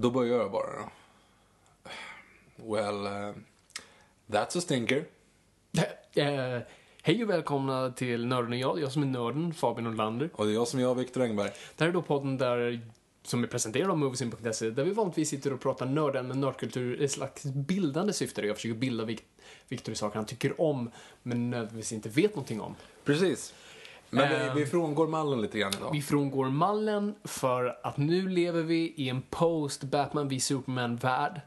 Då börjar jag bara då. Well, uh, that's a stinker. Eh, hej och välkomna till Nörden och jag. Jag som är nörden, Fabian Olander. Och det är jag som är jag, Viktor Engberg. Det här är då podden där, som är presenterad av Moviesin.se, där vi vanligtvis sitter och pratar nördämnen, nördkultur i ett slags bildande syfte. Där jag försöker bilda Vik- Viktor i saker han tycker om, men nödvändigtvis inte vet någonting om. Precis. Men vi, vi frångår mallen lite grann idag. Vi frångår mallen för att nu lever vi i en post-Batman v Superman-värld.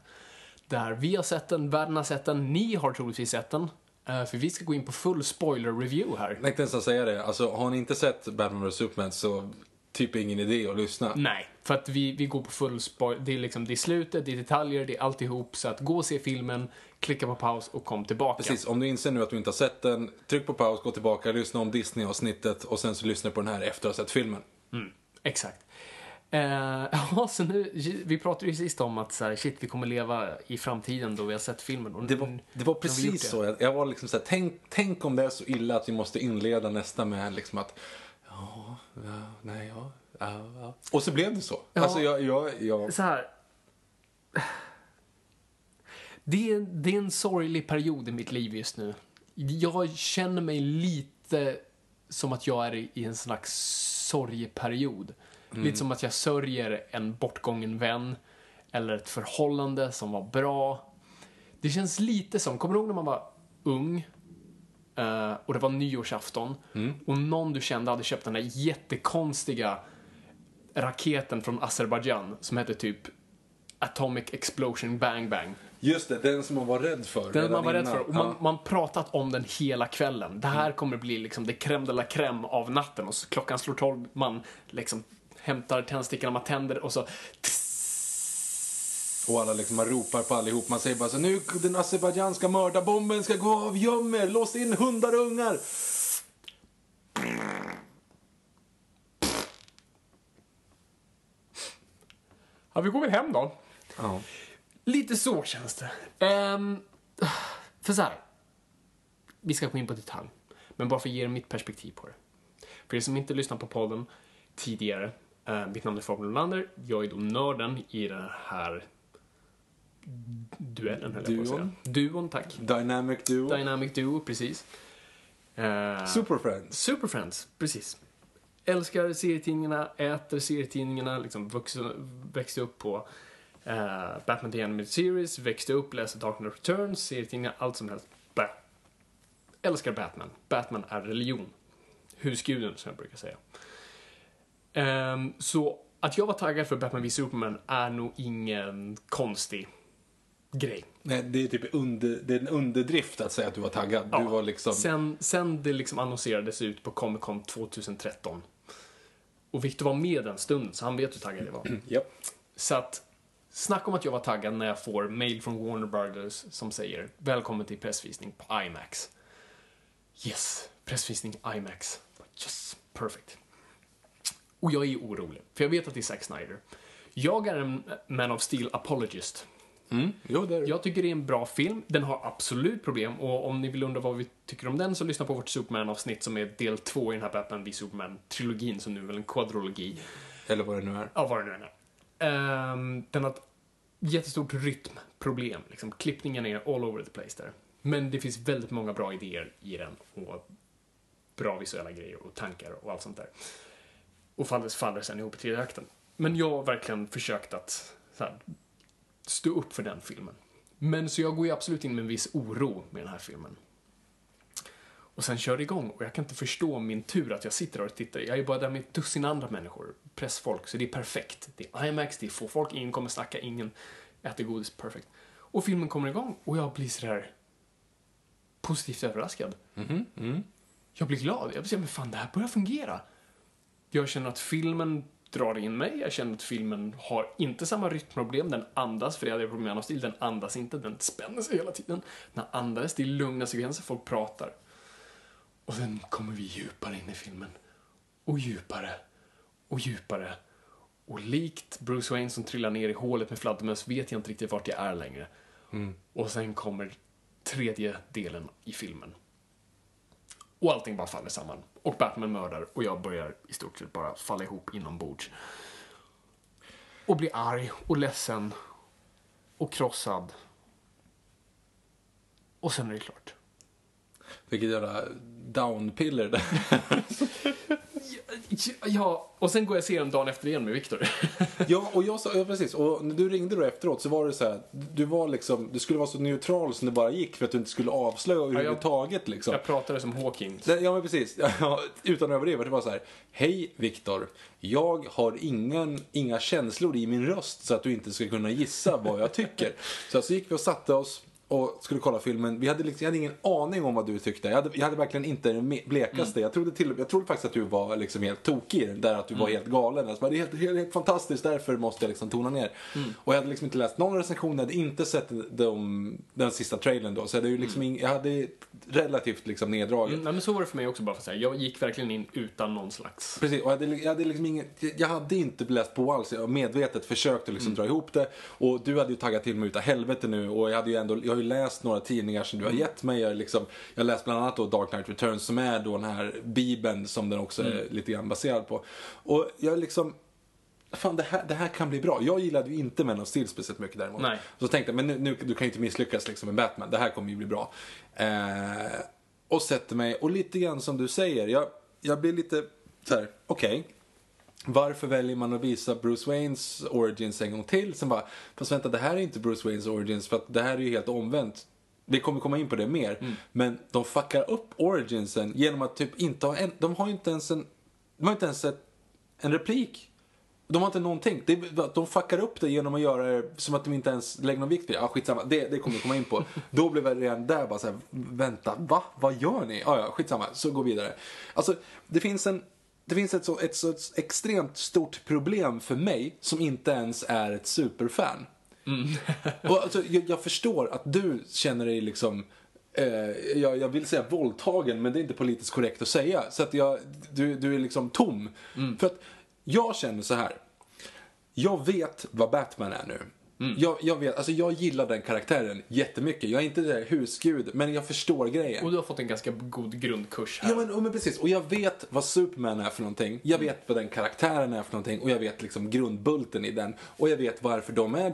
Där vi har sett den, världen har sett den, ni har troligtvis sett den. Eh, för vi ska gå in på full spoiler-review här. Jag tänkte nästan säga det. Alltså, har ni inte sett Batman vs Superman så typ ingen idé att lyssna. Nej, för att vi, vi går på full spoil. Det är liksom, det är slutet, det är detaljer, det är alltihop. Så att gå och se filmen, klicka på paus och kom tillbaka. Precis, om du inser nu att du inte har sett den, tryck på paus, gå tillbaka, lyssna om Disney-avsnittet och sen så lyssna på den här efter att ha sett filmen. Exakt. Eh, ja, så nu, vi pratade ju sist om att så här, shit, vi kommer leva i framtiden då vi har sett filmen. Och Det var, det var precis det. så. Jag, jag var liksom så här, tänk, tänk om det är så illa att vi måste inleda nästa med liksom att ja, nej, ja, ja, ja. Och så blev det så. Ja. Alltså jag, jag, jag, så här. Det är, det är en sorglig period i mitt liv just nu. Jag känner mig lite som att jag är i en slags sorgeperiod. Lite som att jag sörjer en bortgången vän eller ett förhållande som var bra. Det känns lite som, kommer du ihåg när man var ung eh, och det var nyårsafton och någon du kände hade köpt den där jättekonstiga raketen från Azerbajdzjan som hette typ Atomic Explosion Bang Bang. just det, den som man var rädd för. Den man var rädd för. Och man, Ja. man pratat om den hela kvällen. Det här kommer bli liksom det crème de la crème av natten. Och så klockan slår tolv, man liksom hämtar tändstickorna, man tänder och så... Och alla liksom, man ropar på allihop. Man säger bara så nu den azerbajdzjanska mördarbomben ska gå av, göm er, lås in hundar och ungar. Ja, vi går väl hem då. Ja. Lite så känns det. Ehm, för så här. Vi ska gå in på detalj. Men bara för att ge er mitt perspektiv på det. För er som inte lyssnat på podden tidigare. Eh, mitt namn är Fabian Olander. Jag är då nörden i den här duellen, höll jag på att säga. Duon. Tack. Dynamic Duo. Dynamic Duo, precis. Eh, Super Friends. Super Friends, precis. Älskar serietidningarna, äter serietidningarna, liksom vuxen, växte upp på eh, Batman The Animated Series, växte upp, läste Dark Knight Returns, serietidningar, allt som helst. Bä. Älskar Batman. Batman är religion. Husguden, som jag brukar säga. Ehm, så att jag var taggad för Batman v Superman är nog ingen konstig grej. Nej, det är typ under, det är en underdrift att säga att du var taggad. Du var liksom... Sen, sen det liksom annonserades ut på Comic Con 2013. Och Victor var med den stunden, så han vet hur taggad jag var. Japp. Så att, snacka om att jag var taggad när jag får mail från Warner Brothers som säger Välkommen till pressvisning på IMAX. Yes, pressvisning IMAX. Yes, perfect. Och jag är orolig, för jag vet att det är Zack Snyder. Jag är en Man of Steel apologist. Mm. Jo, det är det. Jag tycker det är en bra film. Den har absolut problem och om ni vill undra vad vi tycker om den så lyssna på vårt Superman-avsnitt som är del två i den här Batman v Superman-trilogin som nu är väl en kvadrologi. Eller vad det nu är. Ja, vad det nu än är. Ehm, den har ett jättestort rytmproblem. Liksom, klippningen är all over the place där. Men det finns väldigt många bra idéer i den och bra visuella grejer och tankar och allt sånt där. Och faller, faller sen ihop i tredje akten. Men jag har verkligen försökt att så här, stå upp för den filmen. Men så jag går ju absolut in med en viss oro med den här filmen. Och sen kör det igång och jag kan inte förstå min tur att jag sitter där och tittar. Jag är bara där med ett dussin andra människor, pressfolk, så det är perfekt. Det är IMAX, det är få folk, ingen kommer snacka, ingen äter godis, perfekt. Och filmen kommer igång och jag blir sådär positivt överraskad. Jag blir glad. Jag blir såhär, men fan det här börjar fungera. Jag känner att filmen drar in mig. Jag känner att filmen har inte samma rytmproblem. Den andas, för det hade jag problem med stil. Den andas inte, den spänner sig hela tiden. Den andas, det är lugna sekvenser, folk pratar. Och sen kommer vi djupare in i filmen. Och djupare. Och djupare. Och likt Bruce Wayne som trillar ner i hålet med fladdermöss vet jag inte riktigt vart jag är längre. Och sen kommer tredje delen i filmen. Och allting bara faller samman. Och Batman mördar och jag börjar i stort sett bara falla ihop inombords. Och blir arg och ledsen. Och krossad. Och sen är det klart. Vilket jävla downpiller det Ja, och sen går jag och ser dagen efter igen med Viktor. Ja, och jag sa, ja, precis. Och när du ringde då efteråt så var det så här, du var liksom, du skulle vara så neutral som det bara gick för att du inte skulle avslöja överhuvudtaget liksom. Jag pratade som Hawkins. Det- Ja men precis, ja, utan att överdriva. Det var så här, hej Viktor, jag har ingen, inga känslor i min röst så att du inte ska kunna gissa vad jag tycker. Så, så gick vi och satte oss och skulle kolla filmen. Vi hade liksom, jag hade ingen aning om vad du tyckte. Jag hade, jag hade verkligen inte det blekaste. Jag, trodde till, jag trodde faktiskt att du var liksom helt tokig i den, där att du var helt galen. Alltså, det är helt, helt, helt fantastiskt, därför måste jag liksom tona ner. Och jag hade liksom inte läst någon recension, jag hade inte sett de, den sista trailern då. Så jag hade, ju liksom ing, jag hade relativt liksom neddraget. Mm, nej, men så var det för mig också bara för att säga. Jag gick verkligen in utan någon slags... Precis, och jag hade, jag hade liksom ingen, jag hade inte läst på alls. Jag medvetet försökt att liksom dra ihop det. Och du hade ju taggat till mig utav helvete nu. Och jag, hade ju ändå, jag läst några tidningar som du har gett mig. Jag, liksom, jag har läst bland annat då Dark Knight Returns som är då den här bibeln som den också är lite grann baserad på. Och jag liksom, fan det här, det här kan bli bra. Jag gillade ju inte Man of Steel speciellt mycket däremot. Nej. Så tänkte jag, men nu, nu, du kan ju inte misslyckas liksom med Batman. Det här kommer ju bli bra. Eh, och sätter mig, och lite grann som du säger, jag, jag blir lite så här, okej. Varför väljer man att visa Bruce Waynes origins en gång till? Sen bara, fast vänta, det här är inte Bruce Waynes origins för att det här är ju helt omvänt. Vi kommer komma in på det mer. Men de fuckar upp originsen genom att typ inte ha en, de har inte ens en, de har inte ens ett, en replik. De har inte någonting. De fuckar upp det genom att göra det som att de inte ens lägger någon vikt vid det. Ja, skitsamma. Det, det kommer vi komma in på. Då blev jag redan där bara såhär, vänta, va? Vad gör ni? Ja, ja, skitsamma. Så gå vidare. Alltså, det finns en det finns ett så, ett så extremt stort problem för mig som inte ens är ett superfan. och alltså, jag, jag förstår att du känner dig liksom Eh, jag, jag vill säga våldtagen, men det är inte politiskt korrekt att säga. Så att jag, du, du är liksom tom. För att jag känner så här. Jag vet vad Batman är nu. Jag, jag, vet, alltså jag gillar den karaktären jättemycket. Jag är inte där husgud, men jag förstår grejen. Och du har fått en ganska god grundkurs här. Ja men, men precis, och jag vet vad Superman är för någonting. Jag vet vad den karaktären är för någonting och jag vet liksom grundbulten i den. Och jag vet varför de är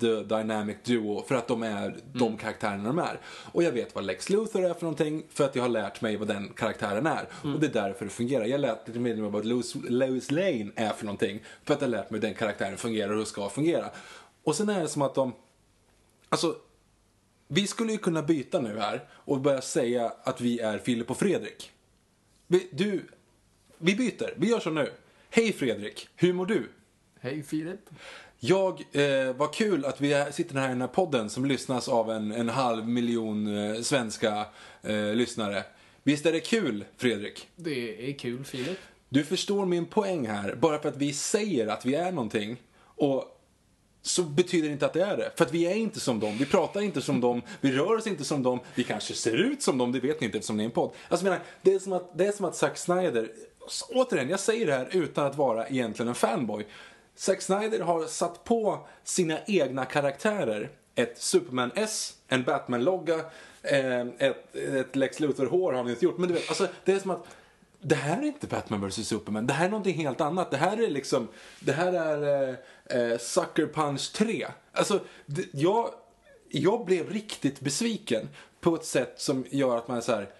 The Dynamic Duo, för att de är de karaktärerna de är. Och jag vet vad Lex Luthor är för någonting, för att jag har lärt mig vad den karaktären är. Och det är därför det fungerar. Jag mig lite mer vad Lois, Lois Lane är för någonting, för att jag har lärt mig hur den karaktären fungerar och hur det ska fungera. Och sen är det som att de, alltså vi skulle ju kunna byta nu här och börja säga att vi är Filip och Fredrik. Vi, du, vi byter. Vi gör så nu. Hej Fredrik, hur mår du? Hej Filip. Jag, eh, vad kul att vi sitter här i den här podden som lyssnas av en, en halv miljon eh, svenska eh, lyssnare. Visst är det kul, Fredrik? Det är kul Filip. Du förstår min poäng här. Bara för att vi säger att vi är någonting och så betyder det inte att det är det. För att vi är inte som dem, vi pratar inte som dem, vi rör oss inte som dem, vi kanske ser ut som dem, det vet ni inte eftersom ni är en podd. Alltså menar, det är som att, det är som att Zack Snyder, återigen, jag säger det här utan att vara egentligen en fanboy. Zack Snyder har satt på sina egna karaktärer ett Superman S, en Batman-logga, eh, ett, ett Lex Luthor-hår har han inte gjort. Men du vet, alltså, det är som att det här är inte Batman vs Superman. Det här är någonting helt annat. Det här är liksom, det här är eh, eh, Sucker Punch 3. Alltså, det, jag, jag blev riktigt besviken på ett sätt som gör att man är så här.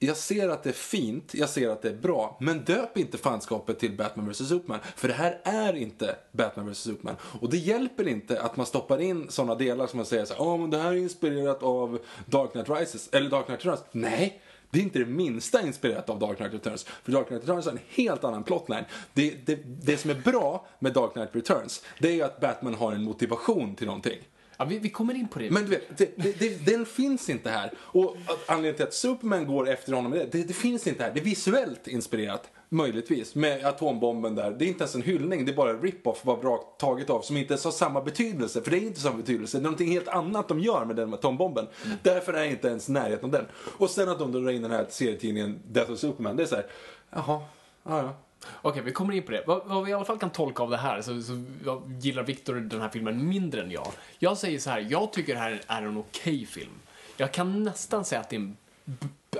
Jag ser att det är fint, jag ser att det är bra, men döp inte fanskapet till Batman vs Superman. För det här är inte Batman vs Superman. Och det hjälper inte att man stoppar in sådana delar som man säger så här, oh, men det här är inspirerat av Dark Knight Rises, eller Dark Knight Returns. Nej, det är inte det minsta inspirerat av Dark Knight Returns. För Dark Knight Returns har en helt annan plotline. Det, det, det som är bra med Dark Knight Returns, det är ju att Batman har en motivation till någonting. Ja, vi, vi kommer in på det. Men du vet, det, det, det, den finns inte här. Och anledningen till att Superman går efter honom, det, det finns inte här. Det är visuellt inspirerat, möjligtvis, med atombomben där. Det är inte ens en hyllning, det är bara rip-off, bara bra taget av, som inte ens har samma betydelse. För det är inte samma betydelse, det är någonting helt annat de gör med den atombomben. Därför är det inte ens närheten av den. Och sen att de drar in den här serietidningen Death of Superman, det är så här, jaha, ja, ja. Okej, vi kommer in på det. Vad, vad vi i alla fall kan tolka av det här, så, så jag gillar Victor den här filmen mindre än jag. Jag säger så här, jag tycker det här är en okej film. Jag kan nästan säga att det är en...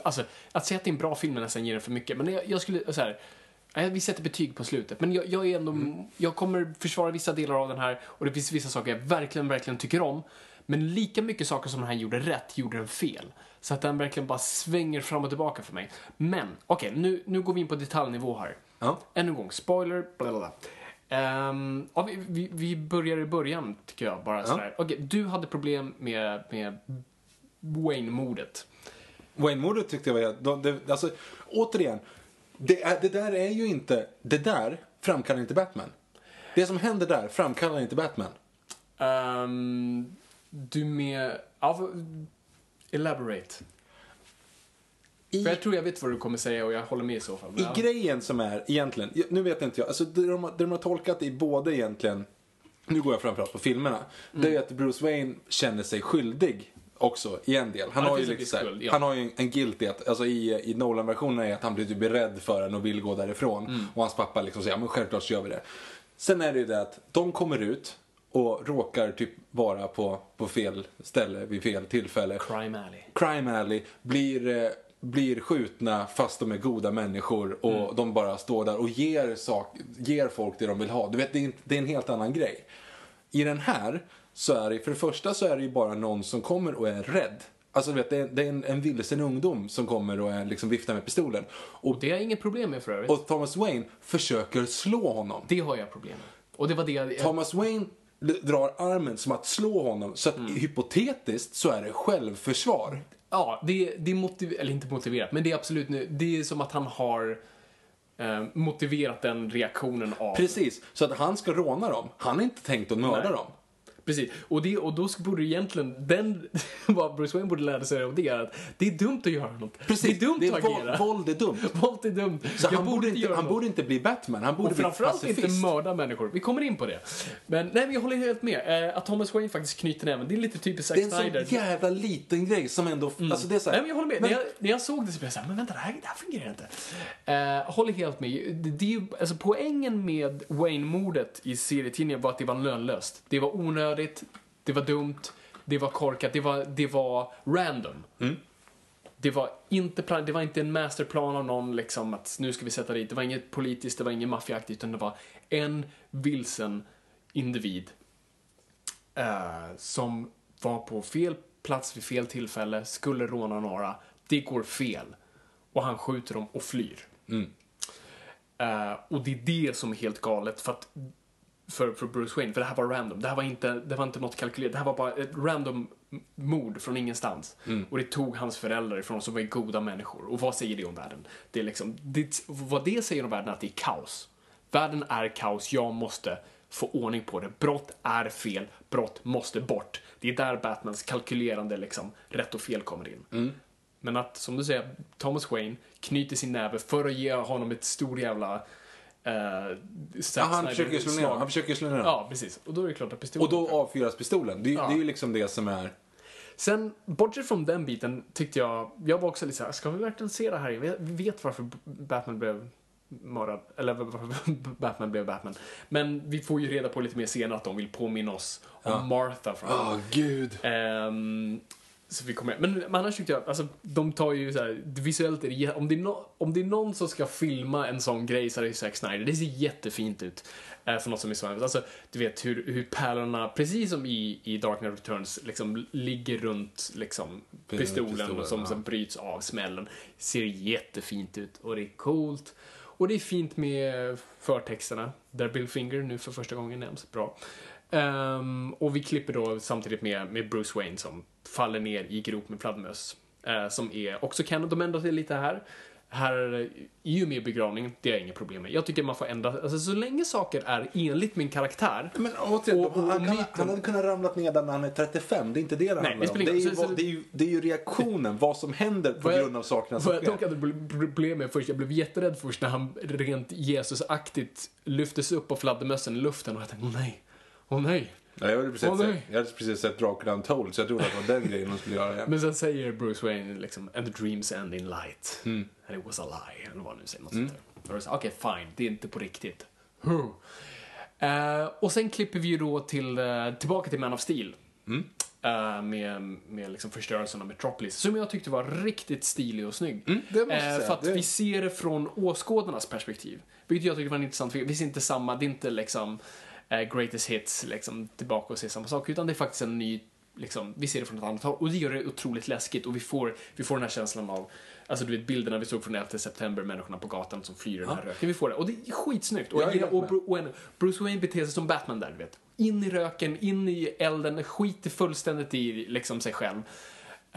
Alltså, att säga att det är en bra film är nästan ger den för mycket. Men jag, jag skulle, så här, nej, vi sätter betyg på slutet. Men jag, jag är ändå, jag kommer försvara vissa delar av den här och det finns vissa saker jag verkligen, verkligen tycker om. Men lika mycket saker som den här gjorde rätt, gjorde den fel. Så att den verkligen bara svänger fram och tillbaka för mig. Men, okej, nu, nu går vi in på detaljnivå här. Ja. Ännu en gång, spoiler, bla bla bla. Ehm, ja, vi, vi, vi börjar i början, tycker jag. Bara sådär. Okej, du hade problem med, med Wayne-mordet. Wayne-mordet tyckte jag var de- det, alltså, återigen, det, är, det där är ju inte, det där framkallar inte Batman. Det som händer där framkallar inte Batman. Ehm, du med... Ja, elaborate. I, För jag tror jag vet vad du kommer säga och jag håller med i så fall. I ja. grejen som är egentligen, nu vet inte jag, alltså det de, har- det de har tolkat i både egentligen, nu går jag framförallt på filmerna, det är ju att Bruce Wayne känner sig skyldig också i en del. Han Ja, har ju lite viss så här, skuld, ja. han har ju en, en guilt i att, alltså i, i Nolan-versionen är att han blir typ rädd för en och vill gå därifrån. Mm. Och hans pappa liksom säger, ja men självklart så gör vi det. Sen är det ju det att de kommer ut och råkar typ vara på, på fel ställe vid fel tillfälle. Crime Alley. Crime Alley blir, eh, blir skjutna fast de är goda människor och Mm. de bara står där och ger, sak, ger folk det de vill ha. Du vet, det är, det är en helt annan grej. I den här så är det, för det första så är det ju bara någon som kommer och är rädd. Alltså du vet, det är, det är en, en vilsen ungdom som kommer och är, liksom viftar med pistolen. Och, Det har jag inget problem med för övrigt. och Thomas Wayne försöker slå honom. det har jag problem med. Och det var det jag... Thomas Wayne drar armen som att slå honom. Så att Mm. hypotetiskt så är det självförsvar. Ja, det, det är motiverat, eller inte motiverat, men det är absolut nu, det är som att han har eh, motiverat den reaktionen av... Precis, så att han ska råna dem. Han har inte tänkt att mörda Nej. dem. Precis, och, det, och då borde egentligen, den, vad Bruce Wayne borde lära sig av det är att det är dumt att göra något. Precis, det är dumt att våld, agera. våld är dumt. Våld är dumt. Så han, borde inte, han borde inte bli Batman, han borde Och bli framförallt pacifist. inte mörda människor. Vi kommer in på det. Men nej, men jag håller helt med. Eh, att Thomas Wayne faktiskt knyter näven, det är lite typiskt Zack Det är en Snyder. sån jävla liten grej som ändå... Alltså det är så här, Nej, men jag håller med. Men, När, jag, när jag såg det så blev jag såhär, men vänta, det här, det här fungerar inte. Uh, håller helt med. Det, det, är alltså, poängen med Wayne-mordet i serietidningen var att det var lönlöst. Det var onödigt, det var dumt, det var korkat, det var, det var random. Det var, inte plan, det var inte en masterplan av någon, liksom, att nu ska vi sätta dit. Det var inget politiskt, det var inget maffiaaktigt, utan det var en vilsen individ eh, som var på fel plats vid fel tillfälle, skulle råna några. Det går fel. Och han skjuter dem och flyr. Eh, och det är det som är helt galet för att för, för Bruce Wayne, för det här var random. Det här var inte, det var inte något kalkylerat. Det här var bara ett random mord från ingenstans. Och det tog hans föräldrar ifrån som var goda människor. Och vad säger det om världen? Det är liksom, det, vad det säger om världen är att det är kaos. Världen är kaos, jag måste få ordning på det. Brott är fel, brott måste bort. Det är där Batmans kalkylerande liksom, rätt och fel kommer in. Men att, som du säger, Thomas Wayne knyter sin näve för att ge honom ett stor jävla eh, ja, han, försöker slå ner, han försöker slå ner. Ja, precis. Och då är det klart att pistolen... Och då avfyras pistolen. Det, är- Ja. det är ju liksom det som är... Sen, bortsett från den biten, tyckte jag... Jag var också lite såhär, ska vi verkligen se det här? Vi vet varför Batman blev mördad, eller Batman blev Batman. Men vi får ju reda på lite mer senare att de vill påminna oss om Martha från Åh, gud. Ehm, så vi kommer, men, men annars tyckte jag, alltså de tar ju så här, visuellt är det, om det, är no, om det är någon som ska filma en sån grej så är det ju Zack Snyder. Det ser jättefint ut. Uh, för något som är så, alltså du vet hur, hur pärlorna, precis som i, i Dark Knight Returns, liksom ligger runt liksom pistolen, pistolen, som ja. sen bryts av smällen. Ser jättefint ut och det är coolt. Och det är fint med förtexterna, där Bill Finger nu för första gången nämns. Bra. Ehm, och vi klipper då samtidigt med, med Bruce Wayne som faller ner i grop med fladdermöss. eh, som är också canon. De ändrar sig lite här. Här i och med begravningen, det har jag inga problem med. Jag tycker man får ändra, alltså så länge saker är enligt min karaktär. Men återigen, Och- och han, kan, myten- han hade kunnat ramlat ner när han är 35. Det är inte det det Nej, handlar om. Det är, ju. Så- vad- det, är ju, det är ju reaktionen, vad som händer på grund av sakerna som Vad jag sker. hade bl- problem med först, jag blev jätterädd först när han rent Jesusaktigt lyftes upp på fladdermössen i luften och jag tänkte, nej, åh nej. Ja, jag, hade precis Åh, sett, nej. jag hade precis sett Dracula Untold så jag trodde att det var den grejen de skulle göra igen. Men sen säger Bruce Wayne liksom, and the dreams end in light. And it was a lie, eller vad nu säger. Något sånt där. Och då är det så, Okej, fine, det är inte på riktigt. Huh. Eh, och sen klipper vi ju då till, eh, tillbaka till Man of Steel. Eh, med med liksom förstörelsen av Metropolis, som jag tyckte var riktigt stilig och snygg. säga. för att Det- vi ser det från åskådarnas perspektiv. Vilket jag tycker var intressant, för vi ser inte samma, det är inte liksom greatest hits, liksom tillbaka och se samma sak, utan det är faktiskt en ny, liksom, vi ser det från ett annat håll. Och det gör det otroligt läskigt och vi får, vi får den här känslan av, alltså du vet bilderna vi såg från 11 september, människorna på gatan som flyr i den här röken. Vi får det, och det är skitsnyggt. Och, Jag och, och en, Bruce Wayne beter sig som Batman där, du vet. In i röken, in i elden, skiter fullständigt i liksom sig själv.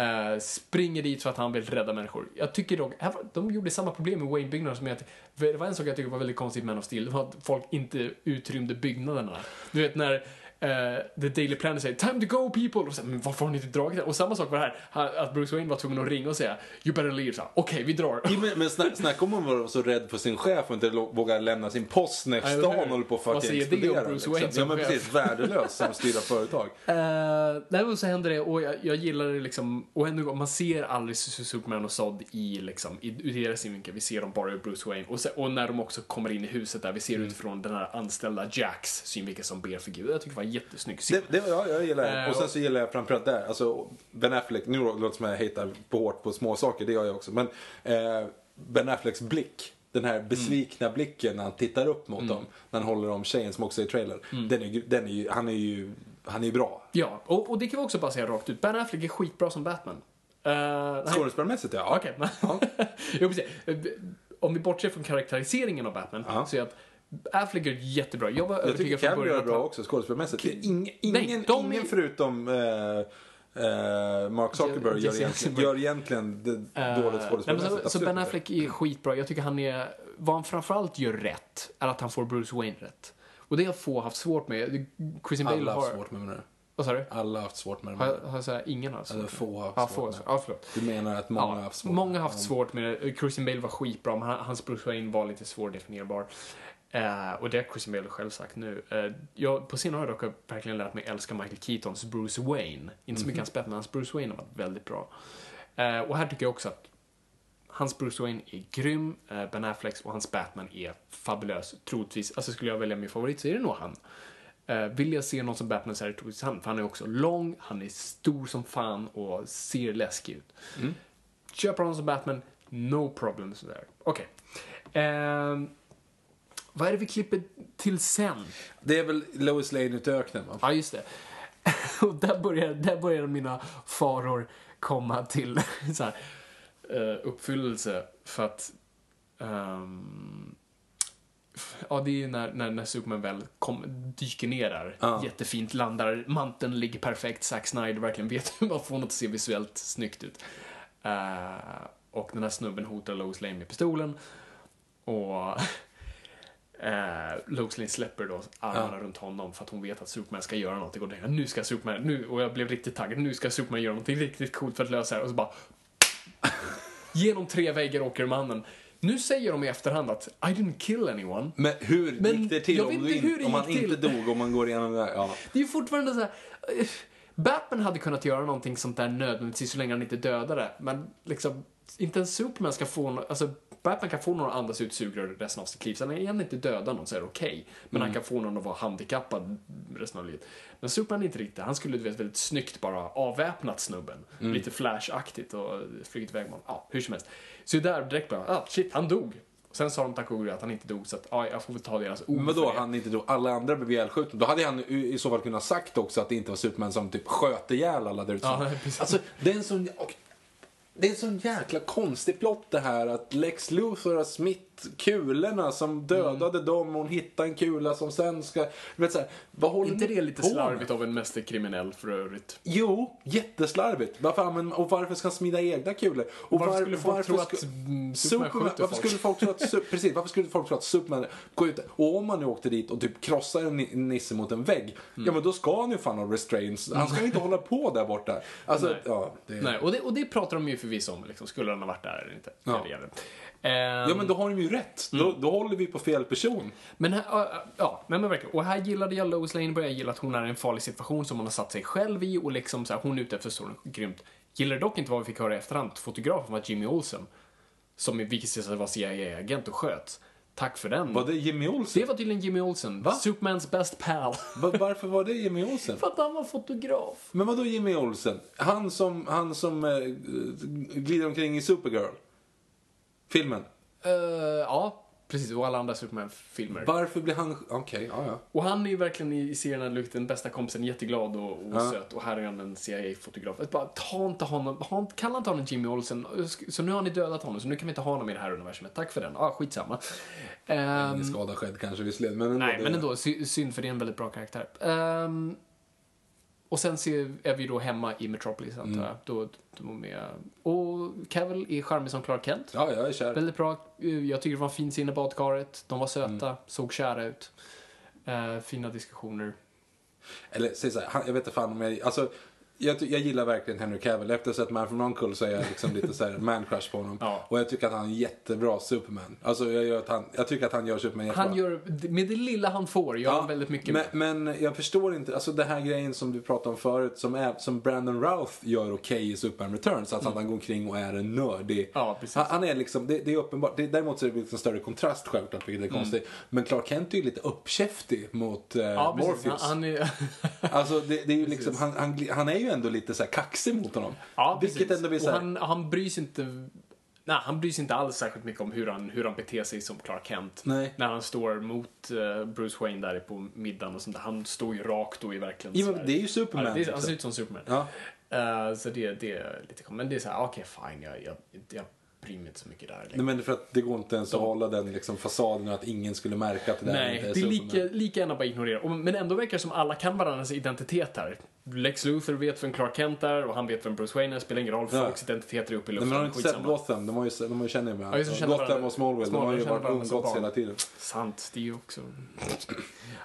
Eh, springer dit för att han vill rädda människor. Jag tycker dock, här var- de gjorde samma problem med Wayne-byggnaderna som jag, det var en sak jag tycker var väldigt konstigt med Man of Steel, det var att folk inte utrymde byggnaderna. Du vet när The Daily Planet säger “Time to go people” och så, men varför har ni inte dragit det? Och samma sak var det här, att Bruce Wayne var tvungen att ringa och säga “You better leave”, okej vi drar. Ja, Men, men snack, snacka om att vara så rädd för sin chef och inte våga lämna sin post när Ja, stan håller på att Vad fucking säger det om. Bruce liksom. Wayne Ja som men chef? precis, värdelös som styra företag. Uh, nej, men så händer det och jag, jag gillar det liksom, och gång, man ser aldrig Su- Superman och Zod i liksom, i, ur deras synvinkel, vi ser dem bara ur Bruce Wayne. Och, sen, och när de också kommer in i huset där, vi ser utifrån den här anställda Jacks synvinkel som ber för Gud. Jag tycker det var jättesnygg scen. Det, det, ja, jag gillar det. Eh, Och sen så gillar jag framförallt där, alltså Ben Affleck, nu låter det som jag hatar på hårt på små saker, det gör jag också. Men eh, Ben Afflecks blick, den här besvikna blicken när han tittar upp mot dem, när han håller om tjejen som också är i trailern. Den är, den är ju, han är ju, han är ju bra. Ja, och, och det kan vi också bara säga rakt ut. Ben Affleck är skitbra som Batman. Uh. Skådespelarmässigt ja. Okej. jo, precis. Om vi bortser från karaktäriseringen av Batman, Ja. så är att Affleck är jättebra. Jag var Jag tycker övertygad från början att bra också skådespelarmässigt. Ingen, Nej, de ingen är- förutom eh, eh, Mark Zuckerberg gör egentligen, gör egentligen Eh, dåligt skådespelarmässigt. så, så Ben. Affleck är skitbra. Jag tycker han är... Vad han framförallt gör rätt är att han får Bruce Wayne rätt. Och det har få haft svårt med. Christian Bale Alla har har... haft svårt med det. Vad sa du? Alla har haft svårt med det. Har, har jag sagt ingen har haft Eller svårt få har haft Ja, svårt med det. Ja, förlåt. Du menar att många har Ja, haft svårt många har haft svårt med det. Christian Bale var skitbra, men han- hans Bruce Wayne var lite svårdefinierbar. Eh, och det har Christian Bale själv sagt nu. Eh, jag, på senare år har jag dock verkligen lärt mig älska Michael Keatons Bruce Wayne. Inte så mycket hans Batman, hans Bruce Wayne har varit väldigt bra. Eh, och här tycker jag också att hans Bruce Wayne är grym, Ben Afflecks och hans Batman är fabulös. Troligtvis, alltså skulle jag välja min favorit så är det nog han. Vill jag se någon som Batman så är det troligtvis han, för han är också lång, han är stor som fan och ser läskig ut. Köper honom som Batman, no problems there. Okej. Ehm, vad är det vi klipper till sen? Det är väl Lois Lane ut i öknen va? Ja, just det. Och där börjar, där börjar mina faror komma till så här, eh, uppfyllelse. För att... f- ja, det är när, när, när Superman väl kom, dyker ner där. Ja. Jättefint, landar, manteln ligger perfekt. Zack Snyder verkligen vet hur man får något att se visuellt snyggt ut. Eh, och den här snubben hotar Lois Lane med pistolen. Och Eh, Lois Lane släpper då armarna runt honom för att hon vet att Superman ska göra någonting och tänker nu ska Superman, nu, och jag blev riktigt taggad, nu ska Superman göra någonting riktigt coolt för att lösa det här och så bara genom tre väggar åker mannen. Nu säger de i efterhand att I didn't kill anyone. Men hur Men gick det till jag om, vet du hur om han gick inte till. dog och man går igenom det där? Ja. Det är ju fortfarande så här. eh, Batman hade kunnat göra någonting sånt där nödvändigtvis så länge han inte dödade. Men liksom, inte ens Superman ska få no- alltså Batman kan få någon att andas ut sugrör resten av sitt liv. Sen är han inte döda någon så är det okej. Men han kan få någon att vara handikappad resten av livet. Men Superman är inte riktigt. Han skulle du vet väldigt snyggt bara avväpnat snubben. Lite Flash-aktigt och flugit iväg med honom. Ja, hur som helst. Så där direkt bara, ah shit, han dog. Sen sa de tack och att han inte dog så att ja, jag får väl ta deras ord Men det. han inte då alla andra blev ihjälskjutna? Då hade han i så fall kunnat sagt också att det inte var Superman som typ sköt ihjäl alla där ute. Ja, precis. Alltså, det är en sån... och- det är en sån jäkla konstig plott det här att Lex Luthor har smitt kulorna som dödade Mm. dem och hon hittade en kula som sen ska... Vet så här, vad håller inte det lite på slarvigt av en mästerkriminell för övrigt? Jo, jätteslarvigt. Varför, använder- och varför ska han smida egna kulor? Och Varför var- skulle folk tro ska- att, mm, Superman skjuter varför folk? skulle folk tro att, precis, varför skulle folk tro att Superman går ut och om man nu åkte dit och typ krossar en ni- nisse mot en vägg, Mm. ja men då ska han ju fan ha restraints. Han ska ju inte hålla på där borta. Alltså, Nej. ja. Det, Nej, och det, och det pratar de ju förvisso om, liksom, skulle han ha varit där eller inte. Ja. Ehm, ja men då har de ju rätt. Då, Mm. då håller vi på fel person. Men här, ja, ja, men, men verkligen. Och här gillade jag Lois Lane, började gilla att hon är i en farlig situation som hon har satt sig själv i och liksom så här, hon är ute efter så grymt. Gillar dock inte vad vi fick höra i efterhand. Fotografen var Jimmy Olsen. Som vilket sig var CIA-agent och sköt. Tack för den. Var det Jimmy Olsen? Det var tydligen Jimmy Olsen. Va? Supermans best pal. Va- Varför var det Jimmy Olsen? för att han var fotograf. Men vad då Jimmy Olsen? Han som, han som eh, glider omkring i Supergirl? Filmen? Eh, ja, precis. Och alla andra Superman-filmer. Varför blir han... Okej, ja ja. Och han är ju verkligen i serien den bästa kompisen, jätteglad och, och Ja. söt. Och här är han en CIA-fotograf. Bara, ta inte honom, ha, inte- kalla inte honom Jimmy Olsen. Så nu har ni dödat honom, så nu kan vi inte ha honom i det här universumet. Tack för den. Ja, ah, skitsamma. Ehm, Ingen skada skedd kanske visserligen, men ändå. nej, men ändå, sy- synd för det är en väldigt bra karaktär. Ehm, och sen ser, är vi då hemma i Metropolis, antar Mm. jag. Då, då med, och Cavill är charmig som Clark Kent. Ja, jag är kär. Väldigt bra. Eh, Jag tycker det var fint inne i badkaret. De var söta, Mm. såg kära ut. Eh, fina diskussioner. Eller säg så här, han, jag vet inte fan om jag... Alltså, jag, jag gillar verkligen Henry Cavill. Efter att ha sett Man from Uncle så är jag liksom lite så här man-crush på honom. Ja. Och jag tycker att han är en jättebra Superman. Alltså, jag, gör att han, jag tycker att han gör Superman jättebra. Han gör, med det lilla han får, gör han väldigt mycket. men, men jag förstår inte, alltså det här grejen som du pratade om förut, som, är, som Brandon Routh gör okej i Superman Returns, alltså att han går omkring och är en nördig. Mm. Ja, precis. Han, han är liksom, det, det är uppenbart, det, däremot så är det liksom större kontrast självklart, vilket är Mm. konstigt. Men Clark Kent är ju lite uppkäftig mot eh, ja. Morpheus. Han, han är, Alltså det, det är ju liksom, han, han, han är ju ändå lite så här kaxig mot honom. ja, Vilket precis. ändå blir så här, han, han bryr sig inte... Nej, han bryr sig inte alls särskilt mycket om hur han, hur han beter sig som Clark Kent. Nej. När han står mot eh, Bruce Wayne där på middagen och sånt där. Han står ju rakt och är verkligen Ja, men det är ju Superman, Ja, det är, han liksom. ser ut som Superman. Ja. Eh, så det, det är lite Men det är så här, okej fine, jag, jag, jag bryr mig inte så mycket där längre. Nej, men för att det går inte ens att hålla den liksom, fasaden att ingen skulle märka att det där Nej, inte är det är lika, lika gärna bara ignorera. Men ändå verkar det som alla kan varandras identitet här. Lex Luthor vet vem Clark Kent är och han vet vem Bruce Wayne är. Spelar ingen roll, Ja. folks identiteter är uppe i Nej, luften. men har du inte sett. Gotham? De har ju, de har ju känner med Ja, känner Gotham varandra. och Smallville, de har ju varit umgåtts hela tiden. Sant, det är ju också...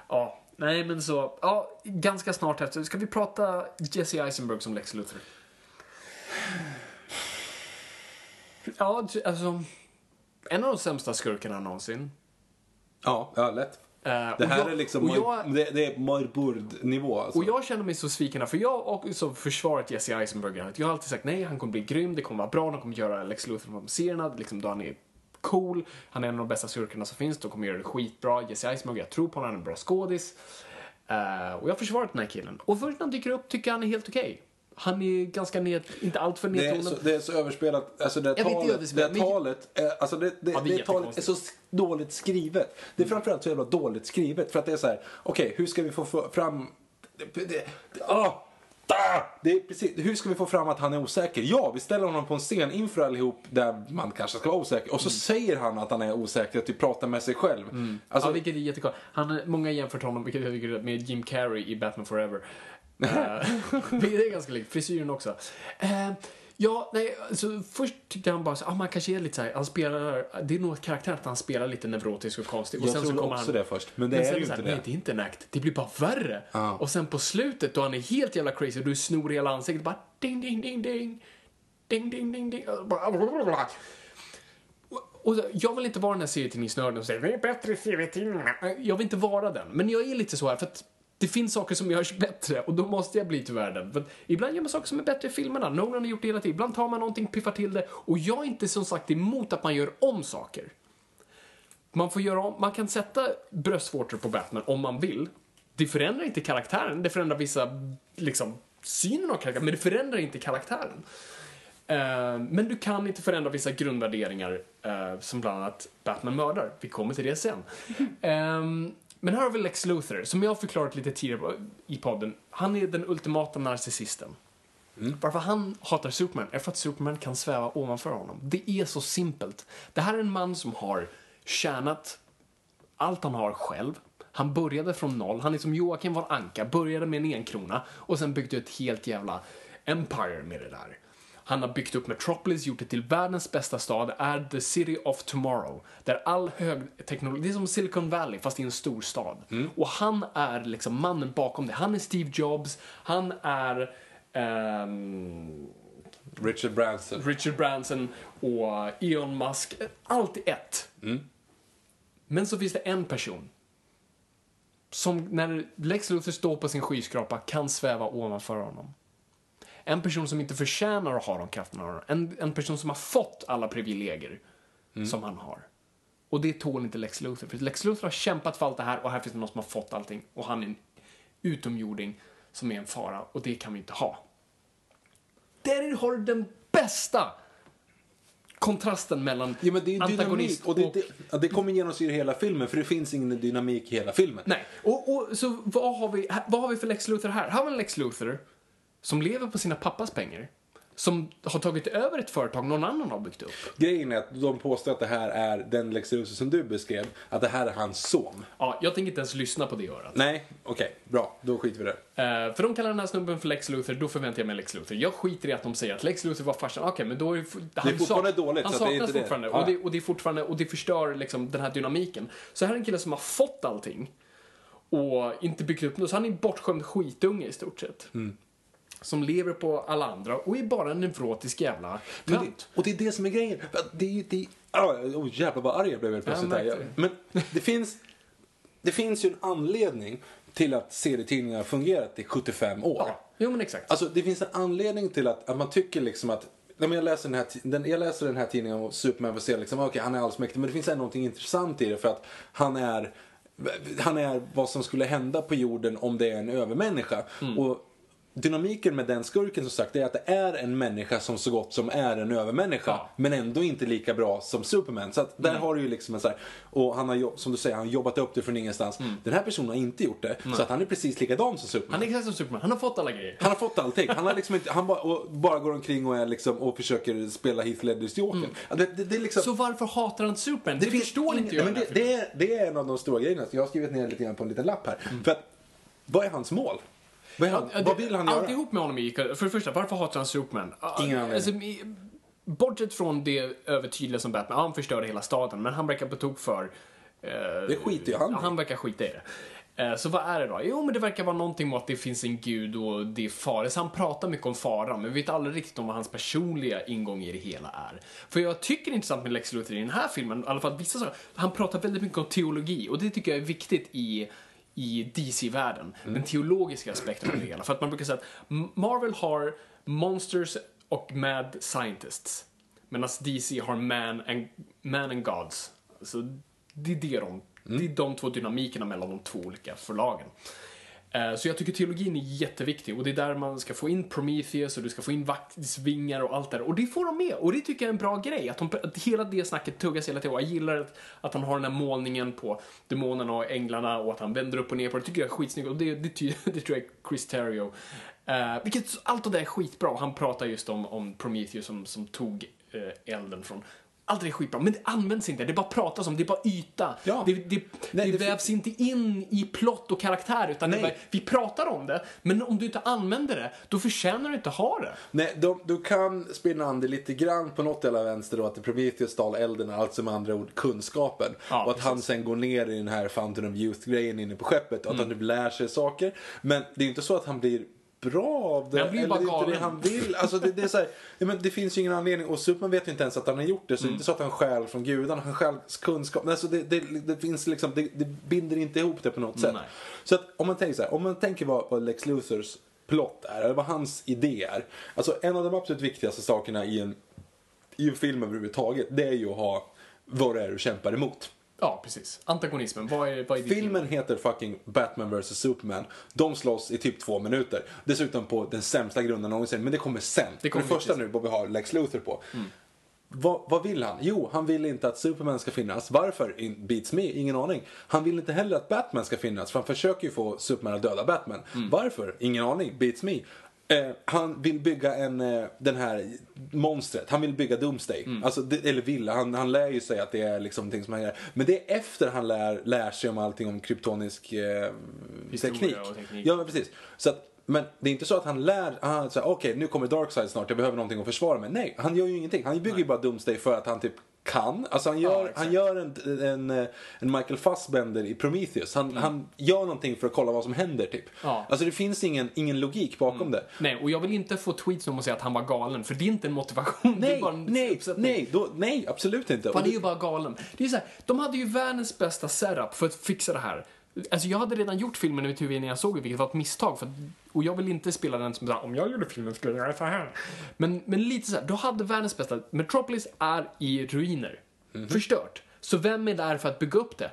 Ja, nej men så. Ja, ganska snart efter. Ska vi prata Jesse Eisenberg som Lex Luthor? Ja, alltså... En av de sämsta skurkarna någonsin. Ja, ja lätt. Eh, Det här jag- är liksom, jag- det, det är Marbord-nivå alltså. Och jag känner mig så sviken för jag har också försvarat Jesse Eisenberg. Jag har alltid sagt nej, han kommer bli grym, det kommer vara bra, de kommer göra Lex Luthor från serierna, liksom då han är cool, han är en av de bästa skurkarna som finns, de kommer göra det skitbra. Jesse Eisenberg, jag tror på honom, han är en bra skådis. Eh, och jag har försvarat den här killen. Och först när han dyker upp tycker jag han är helt okej. Han är ganska ned, inte alltför det, är nedtonad. så, det är så överspelat. Alltså det det talet, det överspelat, här men- talet, är, alltså det, det, Ja, det är det talet är jättekonstigt. så dåligt skrivet. Det är framförallt så jävla dåligt skrivet. För att det är så här, okej, hur ska vi få fram... Det, det, det, ah, det är precis, hur ska vi få fram att han är osäker? Ja, vi ställer honom på en scen inför allihop där man kanske ska vara osäker. Och så säger han att han är osäker, att vi pratar med sig själv. Alltså, ja, vilket är är- många jämfört honom med Jim Carrey i Batman Forever. Eh, vilket är ganska likt. Frisyren också. Eh, ja, nej, alltså, först tyckte han bara så, ah, man kanske är lite så här, han spelar, det är nog karaktär att han spelar lite neurotisk och konstig. Och Jag sen så trodde kommer också han, det först, men det är sen det ju så här, inte Nej, det. det är inte en act. Det blir bara värre. Ja. Och sen på slutet då han är helt jävla crazy och du snor hela ansiktet bara ding, ding, ding, ding. Ding, ding, ding, ding. Bara, och så, jag vill inte vara den här serietidningsnörden som säger vi är bättre i serietidningarna. Jag vill inte vara den. Men jag är lite så här för att det finns saker som görs bättre och då måste jag bli tyvärr den. För ibland gör man saker som är bättre i filmerna. Nolan har gjort det hela tiden. Ibland tar man någonting, piffar till det. Och jag är inte som sagt emot att man gör om saker. Man får göra om, man kan sätta bröstvårtor på Batman om man vill. Det förändrar inte karaktären, det förändrar vissa, liksom, synen av karaktären, men det förändrar inte karaktären. Eh, men du kan inte förändra vissa grundvärderingar, eh, som bland annat Batman mördar. Vi kommer till det sen. Ehm, men här har vi Lex Luthor, som jag har förklarat lite tidigare i podden. Han är den ultimata narcissisten. Varför han hatar Superman är för att Superman kan sväva ovanför honom. Det är så simpelt. Det här är en man som har tjänat allt han har själv. Han började från noll. Han är som Joakim von Anka, började med en enkrona och sen byggde ett helt jävla empire med det där. Han har byggt upp Metropolis, gjort det till världens bästa stad, är the city of tomorrow. Där all högteknologi, det är som Silicon Valley fast i en stor stad. Och han är liksom mannen bakom det. Han är Steve Jobs, han är ehm, Richard Branson. Richard Branson och Elon Musk. Allt i ett. Men så finns det en person som när Lex Luthor står på sin skyskrapa kan sväva ovanför honom. En person som inte förtjänar att ha de krafterna. han har. En, en person som har fått alla privilegier som han har. Och det tål inte Lex Luthor. För Lex Luthor har kämpat för allt det här och här finns det någon som har fått allting. Och han är en utomjording som är en fara och det kan vi inte ha. Där har du den bästa kontrasten mellan Ja, men det är antagonist och det, det, det kommer genomsyra hela filmen för det finns ingen dynamik i hela filmen. Nej, och, och så vad har, vi, vad har vi för Lex Luthor här? Här har vi en Lex Luthor som lever på sina pappas pengar. Som har tagit över ett företag någon annan har byggt upp. Grejen är att de påstår att det här är den Lex Luthor som du beskrev, att det här är hans son. Ja, jag tänker inte ens lyssna på det örat. Nej, okej, bra, då skiter vi i det. Eh, för de kallar den här snubben för Lex Luthor, då förväntar jag mig Lex Luthor. Jag skiter i att de säger att Lex Luthor var farsan. Okej, men då är det... Han fortfarande dåligt, Han så att det är saknas det. fortfarande. Ja. Och, det, och det är fortfarande, och det förstör liksom den här dynamiken. Så här är en kille som har fått allting och inte byggt upp något. Så han är en bortskämd skitunge i stort sett. Mm. Som lever på alla andra och är bara en neurotisk jävla Men tönt. och det är det som är grejen. Det är ju... Det, ah, oh, jävlar vad arg jag blev helt plötsligt. Ja, Men det finns, det finns ju en anledning till att serietidningar har fungerat i 75 år. Ja, jo men exakt. Alltså det finns en anledning till att, att man tycker liksom att när jag, läser den här, den, jag läser den här tidningen om Superman att se liksom, okej han är allsmäktig men det finns ändå någonting intressant i det för att han är han är vad som skulle hända på jorden om det är en övermänniska. Mm. Och dynamiken med den skurken som sagt är att det är en människa som så gott som är en övermänniska. Ja. Men ändå inte lika bra som Superman. Så att där Mm. har du ju liksom en så här, och han har som du säger, han har jobbat upp det från ingenstans. Den här personen har inte gjort det. Så att han är precis likadan som Superman. Han är exakt som Superman. Han har fått alla grejer. Han har fått allting. Han, har liksom inte, han bara, och bara går omkring och, är liksom, och försöker spela Heath Ledgers Joker. Ja, Det, det, det är liksom, Så varför hatar han Superman? Det, finns förstår inte jag. Men det, det, är, det är en av de stora grejerna. Jag har skrivit ner lite grann på en liten lapp här. För att, vad är hans mål? Vad, är han, vad vill han göra? Alltihop med honom gick, för det första, varför hatar han Superman? Ingen anledning. Alltså, bortsett från det övertydliga som Batman, han förstörde hela staden, men han verkar på tok för... eh, Det skiter ju han ja, Han verkar skita i det. Eh, Så vad är det då? Jo, men det verkar vara någonting med att det finns en gud och det är fara. Så han pratar mycket om faran, men vi vet aldrig riktigt om vad hans personliga ingång i det hela är. För jag tycker det är intressant med Lex Luthor i den här filmen, i alla fall vissa saker. Han pratar väldigt mycket om teologi och det tycker jag är viktigt i i DC-världen. Den teologiska aspekten av det hela. För att man brukar säga att Marvel har monsters och mad scientists. Medan DC har man and, man and gods. Så det är, det, de, det är de två dynamikerna mellan de två olika förlagen. Eh, så jag tycker teologin är jätteviktig och det är där man ska få in Prometheus och du ska få in vaktsvingar och allt det där. Och det får de med och det tycker jag är en bra grej. Att, de, att hela det snacket tuggas hela tiden. Och jag gillar att, att han har den här målningen på demonerna och änglarna och att han vänder upp och ner på det. tycker jag är skitsnyggt och det, det, ty- det tror jag är Chris Terrio. Uh, vilket, allt det där är skitbra. Han pratar just om, om Prometheus som, som tog eh, elden från allt det är skitbra, men det används inte. Det bara pratas om, det är bara yta. Ja. Det, det, Nej, det det- vävs inte in i plott och karaktär, utan bara, vi pratar om det, men om du inte använder det, då förtjänar du inte ha det. Nej, de, du kan spinna an det lite grann på något jävla vänster då att Prometheus stal elden, alltså med andra ord kunskapen. Ja, och att han precis. sen går ner i den här Fountain of Youth-grejen inne på skeppet och att han typ lär sig saker. Men det är ju inte så att han blir bra av det. Eller bara inte det galen. han vill. Alltså det, det, är så här, men det finns ju ingen anledning. Och Superman vet ju inte ens att han har gjort det. Så det är inte så att han stjäl från gudarna. Han stjäl kunskap. Men Alltså det, det, det finns liksom, det, det binder inte ihop det på något sätt. Nej. Så att om man tänker så här, om man tänker vad, vad Lex Luthers plott är, eller vad hans idé är. Alltså en av de absolut viktigaste sakerna i en, i en film överhuvudtaget, det är ju att ha vad det är du kämpar emot. Ja, precis. Antagonismen, vad är, vad är ditt Filmen heter fucking Batman vs Superman. De slåss i typ två minuter. Dessutom på den sämsta grunden någonsin. Men det kommer sen. Det kommer det första precis. nu, vad vi har Lex Luthor på. Vad, vad vill han? Jo, han vill inte att Superman ska finnas. Varför? In, beats me, ingen aning. Han vill inte heller att Batman ska finnas, för han försöker ju få Superman att döda Batman. Varför? Ingen aning, beats me. Eh, han vill bygga en, eh, den här monstret, han vill bygga Doomsday. Alltså, det, eller vill, han, han lär ju sig att det är liksom någonting som han gör. Men det är efter han lär, lär sig om allting om kryptonisk eh, teknik. teknik. Ja, men precis. Så att, men det är inte så att han lär, han säger okej nu kommer Darkseid snart, jag behöver någonting att försvara mig. Nej, han gör ju ingenting. Han bygger ju bara Doomsday för att han typ kan. Alltså han gör, exakt. han gör en, en, en Michael Fassbender i Prometheus. Han, han gör någonting för att kolla vad som händer typ. Mm. Ja. Mm. Alltså det finns ingen, ingen logik bakom det. Nej, och jag vill inte få tweets om att säga att han var galen, för det är inte en motivation. Nej, en nej, uppsättning. nej, då, nej, absolut inte. Han är ju bara galen. Det är så här, de hade ju världens bästa setup för att fixa det här. Alltså jag hade redan gjort filmen i mitt huvud innan jag såg det, vilket var ett misstag. För och jag vill inte spela den som såhär, om jag gjorde filmen skulle jag göra så här. Men, men lite så här, du hade världens bästa. Metropolis är i ruiner. Förstört. Så vem är där för att bygga upp det?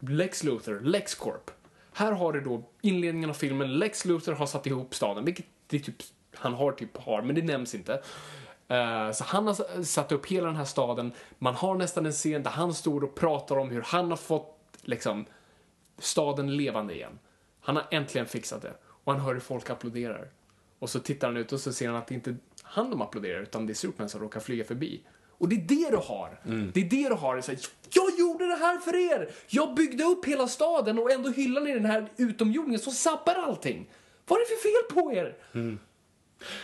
Lex Luthor, LexCorp. Här har du då inledningen av filmen. Lex Luthor har satt ihop staden, vilket det typ, han har typ har, men det nämns inte. Eh, så han har satt upp hela den här staden. Man har nästan en scen där han står och pratar om hur han har fått liksom staden levande igen. Han har äntligen fixat det. Och han hör hur folk applåderar. Och så tittar han ut och så ser han att det inte är han de applåderar, utan det är Superman som råkar flyga förbi. Och det är det du har. Det är det du har. Så här, jag gjorde det här för er! Jag byggde upp hela staden och ändå hyllar ni den här utomjordingen som sabbar allting. Vad är det för fel på er?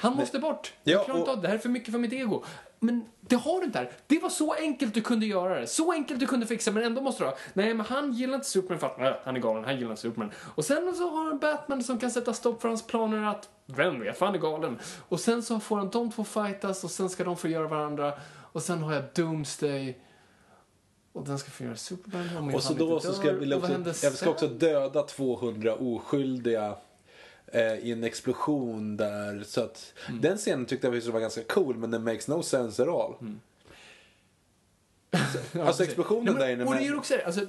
Han måste bort. Ja, Jag klarar inte av det. Det här är för mycket för mitt ego. Men det har du inte här. Det var så enkelt du kunde göra det. Så enkelt du kunde fixa men ändå måste du ha. Nej, men han gillar inte Superman för att äh, han är galen. Han gillar inte Superman. Och sen så har han Batman som kan sätta stopp för hans planer att vem vet, för han är galen. Och sen så får han de två fightas och sen ska de förgöra varandra. Och sen har jag Doomsday. Och den ska förgöra Superman. om Och så han inte då så ska jag, vilja också, jag ska också döda 200 oskyldiga i en explosion där. Så att Mm. den scenen tyckte jag var ganska cool men den makes no sense at all. Mm. Så, alltså explosionen men, där inne. Och det är också alltså,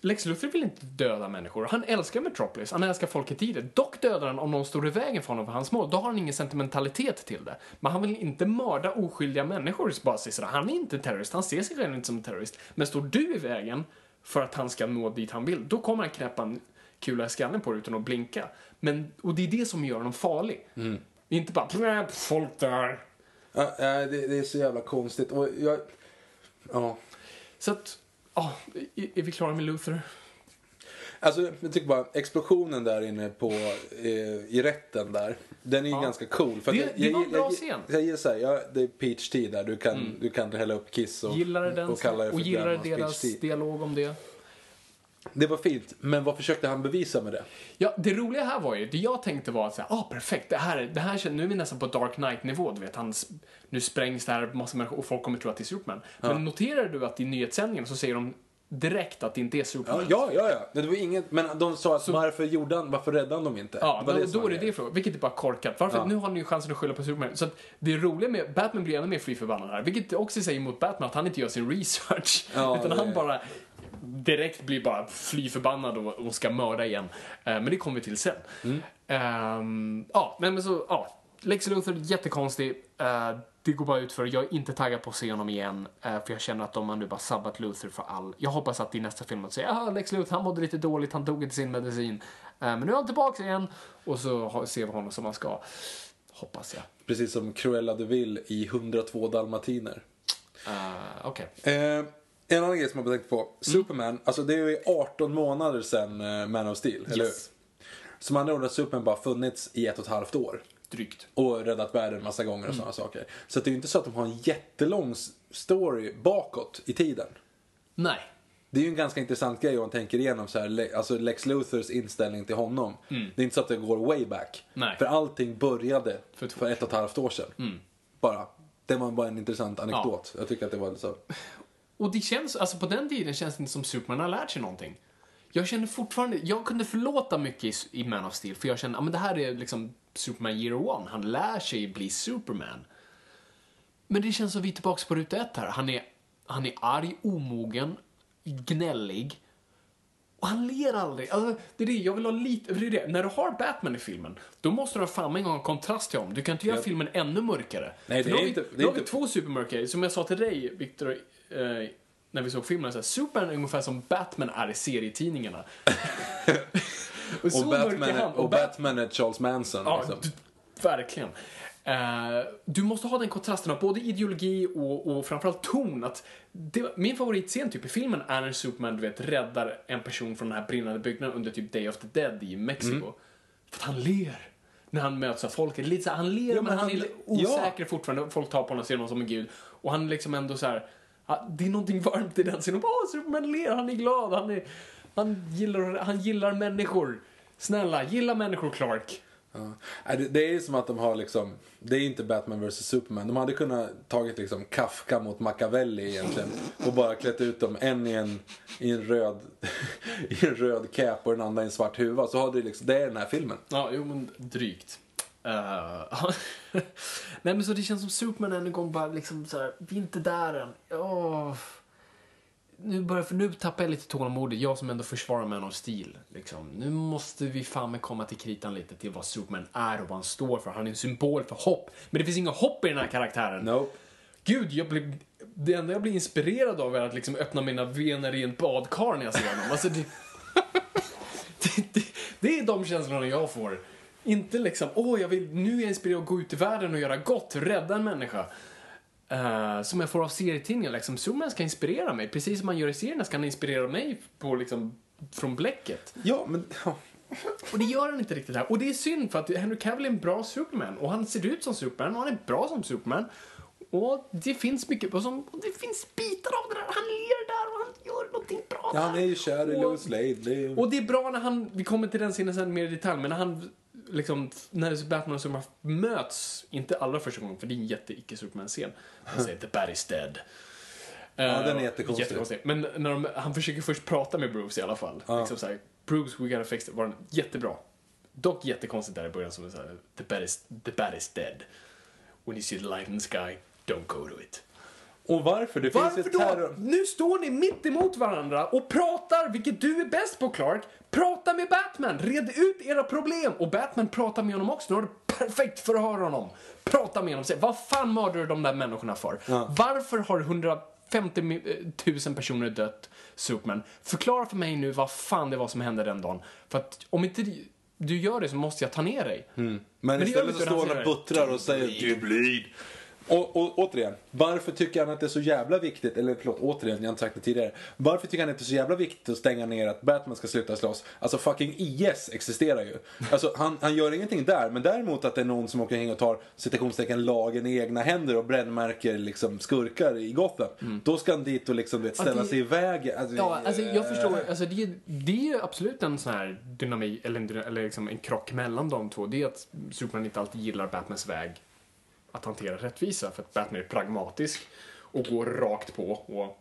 Lex Luthor vill inte döda människor. Han älskar Metropolis, han älskar folket i det. Dock dödar han om någon står i vägen för honom för hans mål. Då har han ingen sentimentalitet till det. Men han vill inte mörda oskyldiga människor bara sådär. Han är inte terrorist, han ser sig själv inte som en terrorist. Men står du i vägen för att han ska nå dit han vill, då kommer han knäppa en kula i skallen på dig utan att blinka. Men, och det är det som gör honom farlig. Mm. Inte bara "Pff, folk där. Ja, det, det är så jävla konstigt. Och jag, ja. Så att, ja, är, vi klara med Luther? Alltså jag tycker bara explosionen där inne på eh, i rätten där. Den är ju Ja. ganska cool. För Det- jag, det jag, var en bra jag, scen. Jag, gillar såhär, ja, det är peach tea där. Du kan, du kan hälla upp kiss och, Gillade den och kalla det för och peach deras dialog om det. Det var fint, men vad försökte han bevisa med det? Ja, det roliga här var ju, det jag tänkte var att säga, ah perfekt, det här, är- det här nu är vi nästan på Dark Knight-nivå, du vet, han, nu sprängs det här, massa människor och folk kommer tro att det är Superman. Men noterar du att i nyhetssändningen så säger de direkt att det inte är Ja, Superman? ja, ja. ja. Det var inget, men de sa att varför gjorde han, varför räddade dem inte? Ja, det då, som då är det det frågan. Vilket är bara korkat. Varför? Ja. Nu har ni ju chansen att skylla på Superman. Så att det roliga med Batman blir ännu mer fly förbannad här. Vilket också säger emot Batman att han inte gör sin research. Ja, utan det- han bara direkt blir bara fly förbannad och, och ska mörda igen. Eh, men det kommer vi till sen. Mm. Ehm, ja, men så, ja. Lex Luthor, jättekonstig. Eh, det går bara ut för Jag är inte taggad på att se honom igen. eh, för jag känner att de har nu bara sabbat Luthor för all... Jag hoppas att i nästa film att säga ah, Lex Luthor, han mådde lite dåligt, han tog inte sin medicin. Men nu är han tillbaka igen. Och så ser vi honom som han ska. Hoppas jag. Precis som Cruella de Vil i 102 dalmatiner. Uh, Okej. Eh, en annan grej som jag bara tänkte på. Superman, alltså det är ju 18 månader sedan eh, Man of Steel, eller hur? Yes. Som andra ord har Superman bara funnits i ett och ett halvt år. Drygt. Och räddat världen massa gånger och sådana saker. Så det är ju inte så att de har en jättelång story bakåt i tiden. Nej. det är ju en ganska intressant grej om man tänker igenom så här, alltså Lex Luthers inställning till honom. Det är inte så att det går way back. Nej. För allting började För för, ett och ett halvt år sedan. Bara. Det var bara en intressant anekdot. Jag tycker att det var så. Och det känns, alltså på den tiden känns det inte som Superman har lärt sig någonting. Jag känner fortfarande, jag kunde förlåta mycket i, i Man of Steel för jag känner, ja men det här är liksom Superman year one. Han lär sig bli Superman. Men det känns som vi är tillbaka på ruta ett här. Han är, han är arg, omogen, gnällig. Och han ler aldrig. Alltså, det är det, jag vill ha lite, det är det, när du har Batman i filmen, då måste du ha fan en kontrast till honom. Du kan inte göra filmen ännu mörkare. Nej, det är har inte- vi, det är då har vi inte- två supermörka. Som jag sa till dig, Victor, eh, när vi såg filmen, så här, Superman är ungefär som Batman är i serietidningarna. och så Och Batman, är, och Batman är Charles Manson. Ja, liksom. d- verkligen. Eh, du måste ha den kontrasten av både ideologi och, och framförallt ton. Att det, min favoritscen typ i filmen är när Superman du vet, räddar en person från den här brinnande byggnaden under typ Day of the Dead i Mexiko. Mm. För att han ler. När han möts av folket. Lite så här, han ler Ja, men, han, han- är ja. osäker fortfarande. Folk tar på honom och ser honom som en gud. Och han liksom ändå så här. Det är någonting varmt i den scenen. Åh, Superman ler, han är glad, han, är, han, gillar, han gillar människor. Snälla, gilla människor Clark. Ja. Nej, Det, det är ju som att de har liksom, det är inte Batman vs Superman. De hade kunnat tagit liksom Kafka mot Machiavelli egentligen. Och bara klätt ut dem, en i en, i en röd i en röd cap och den andra i en svart huva. Så hade det liksom, det är den här filmen. Ja, jo men drygt. Uh, Nej men så det känns som Superman än en gång bara liksom så här, vi är inte där än. Åh. Nu, börjar, för nu tappar jag lite tålamodet, jag som ändå försvarar Man of Steel. Liksom. Nu måste vi fan med komma till kritan lite till vad Superman är och vad han står för. Han är en symbol för hopp. Men det finns inga hopp i den här karaktären. Nope. Gud, jag blir, det enda jag blir inspirerad av är att liksom öppna mina vener i en badkar när jag ser honom. Alltså det, det, det, det är de känslorna jag får. Inte liksom, åh, jag vill, nu är jag inspirerad att gå ut i världen och göra gott, rädda en människa. Eh, som jag får av serietidningar. Liksom, Superman ska inspirera mig. Precis som man gör i serierna ska han inspirera mig på, liksom, från bläcket. Ja, men... Ja. Och det gör han inte riktigt här. Och det är synd för att Henry Cavill är en bra Superman. Och han ser ut som Superman och han är bra som Superman. Och det finns mycket, och som, och det finns bitar av det där. Han ler där och han gör någonting bra Ja, där. han är ju kär i Lois Lane. Och det är bra när han, vi kommer till den scenen sen mer i detalj, men när han liksom, när Batman och Superman möts, inte allra första gången, för det är en jätte icke Superman-scen. Han säger “The bat is dead”. Ja, Eh, den är jättekonstig. jättekonstig. Men när de, han försöker först prata med Bruce i alla fall. Liksom så här, “Bruce, we gotta fix it” var den jättebra. Dock jättekonstigt där i början som är så här, the bat, is, “The bat is dead”. “When you see the light in the sky, don't go to it”. Och varför? Det Varför finns ett då? terror... Nu står ni mitt emot varandra och pratar, vilket du är bäst på Clark. Prata med Batman, red ut era problem. Och Batman pratar med honom också. Nu har du perfekt för att höra honom. Prata med honom, säg vad fan mördar du de där människorna för? Varför har 150 mi- eh, 000 personer dött, Superman? Förklara för mig nu vad fan det var som hände den dagen. För att om inte du gör det så måste jag ta ner dig. Men, det gör istället så står han och säger buttrar och säger du bleed. Och, och återigen, varför tycker han att det är så jävla viktigt, eller förlåt, återigen, jag har inte sagt det tidigare. Varför tycker han att det är så jävla viktigt att stänga ner att Batman ska sluta slåss? Alltså fucking IS existerar ju. Alltså han, han gör ingenting där, men däremot att det är någon som åker in och tar citationstecken lagen i egna händer och brännmärker liksom skurkar i Gotham. Då ska han dit och liksom vet, ställa Mm. det- sig i vägen. Alltså, Ja, alltså jag förstår. Alltså det, är- det är ju absolut en sån här dynamik, eller, en, eller liksom en krock mellan de två. Det är att Superman inte alltid gillar Batmans väg att hantera rättvisa. För att Batman är pragmatisk och går rakt på och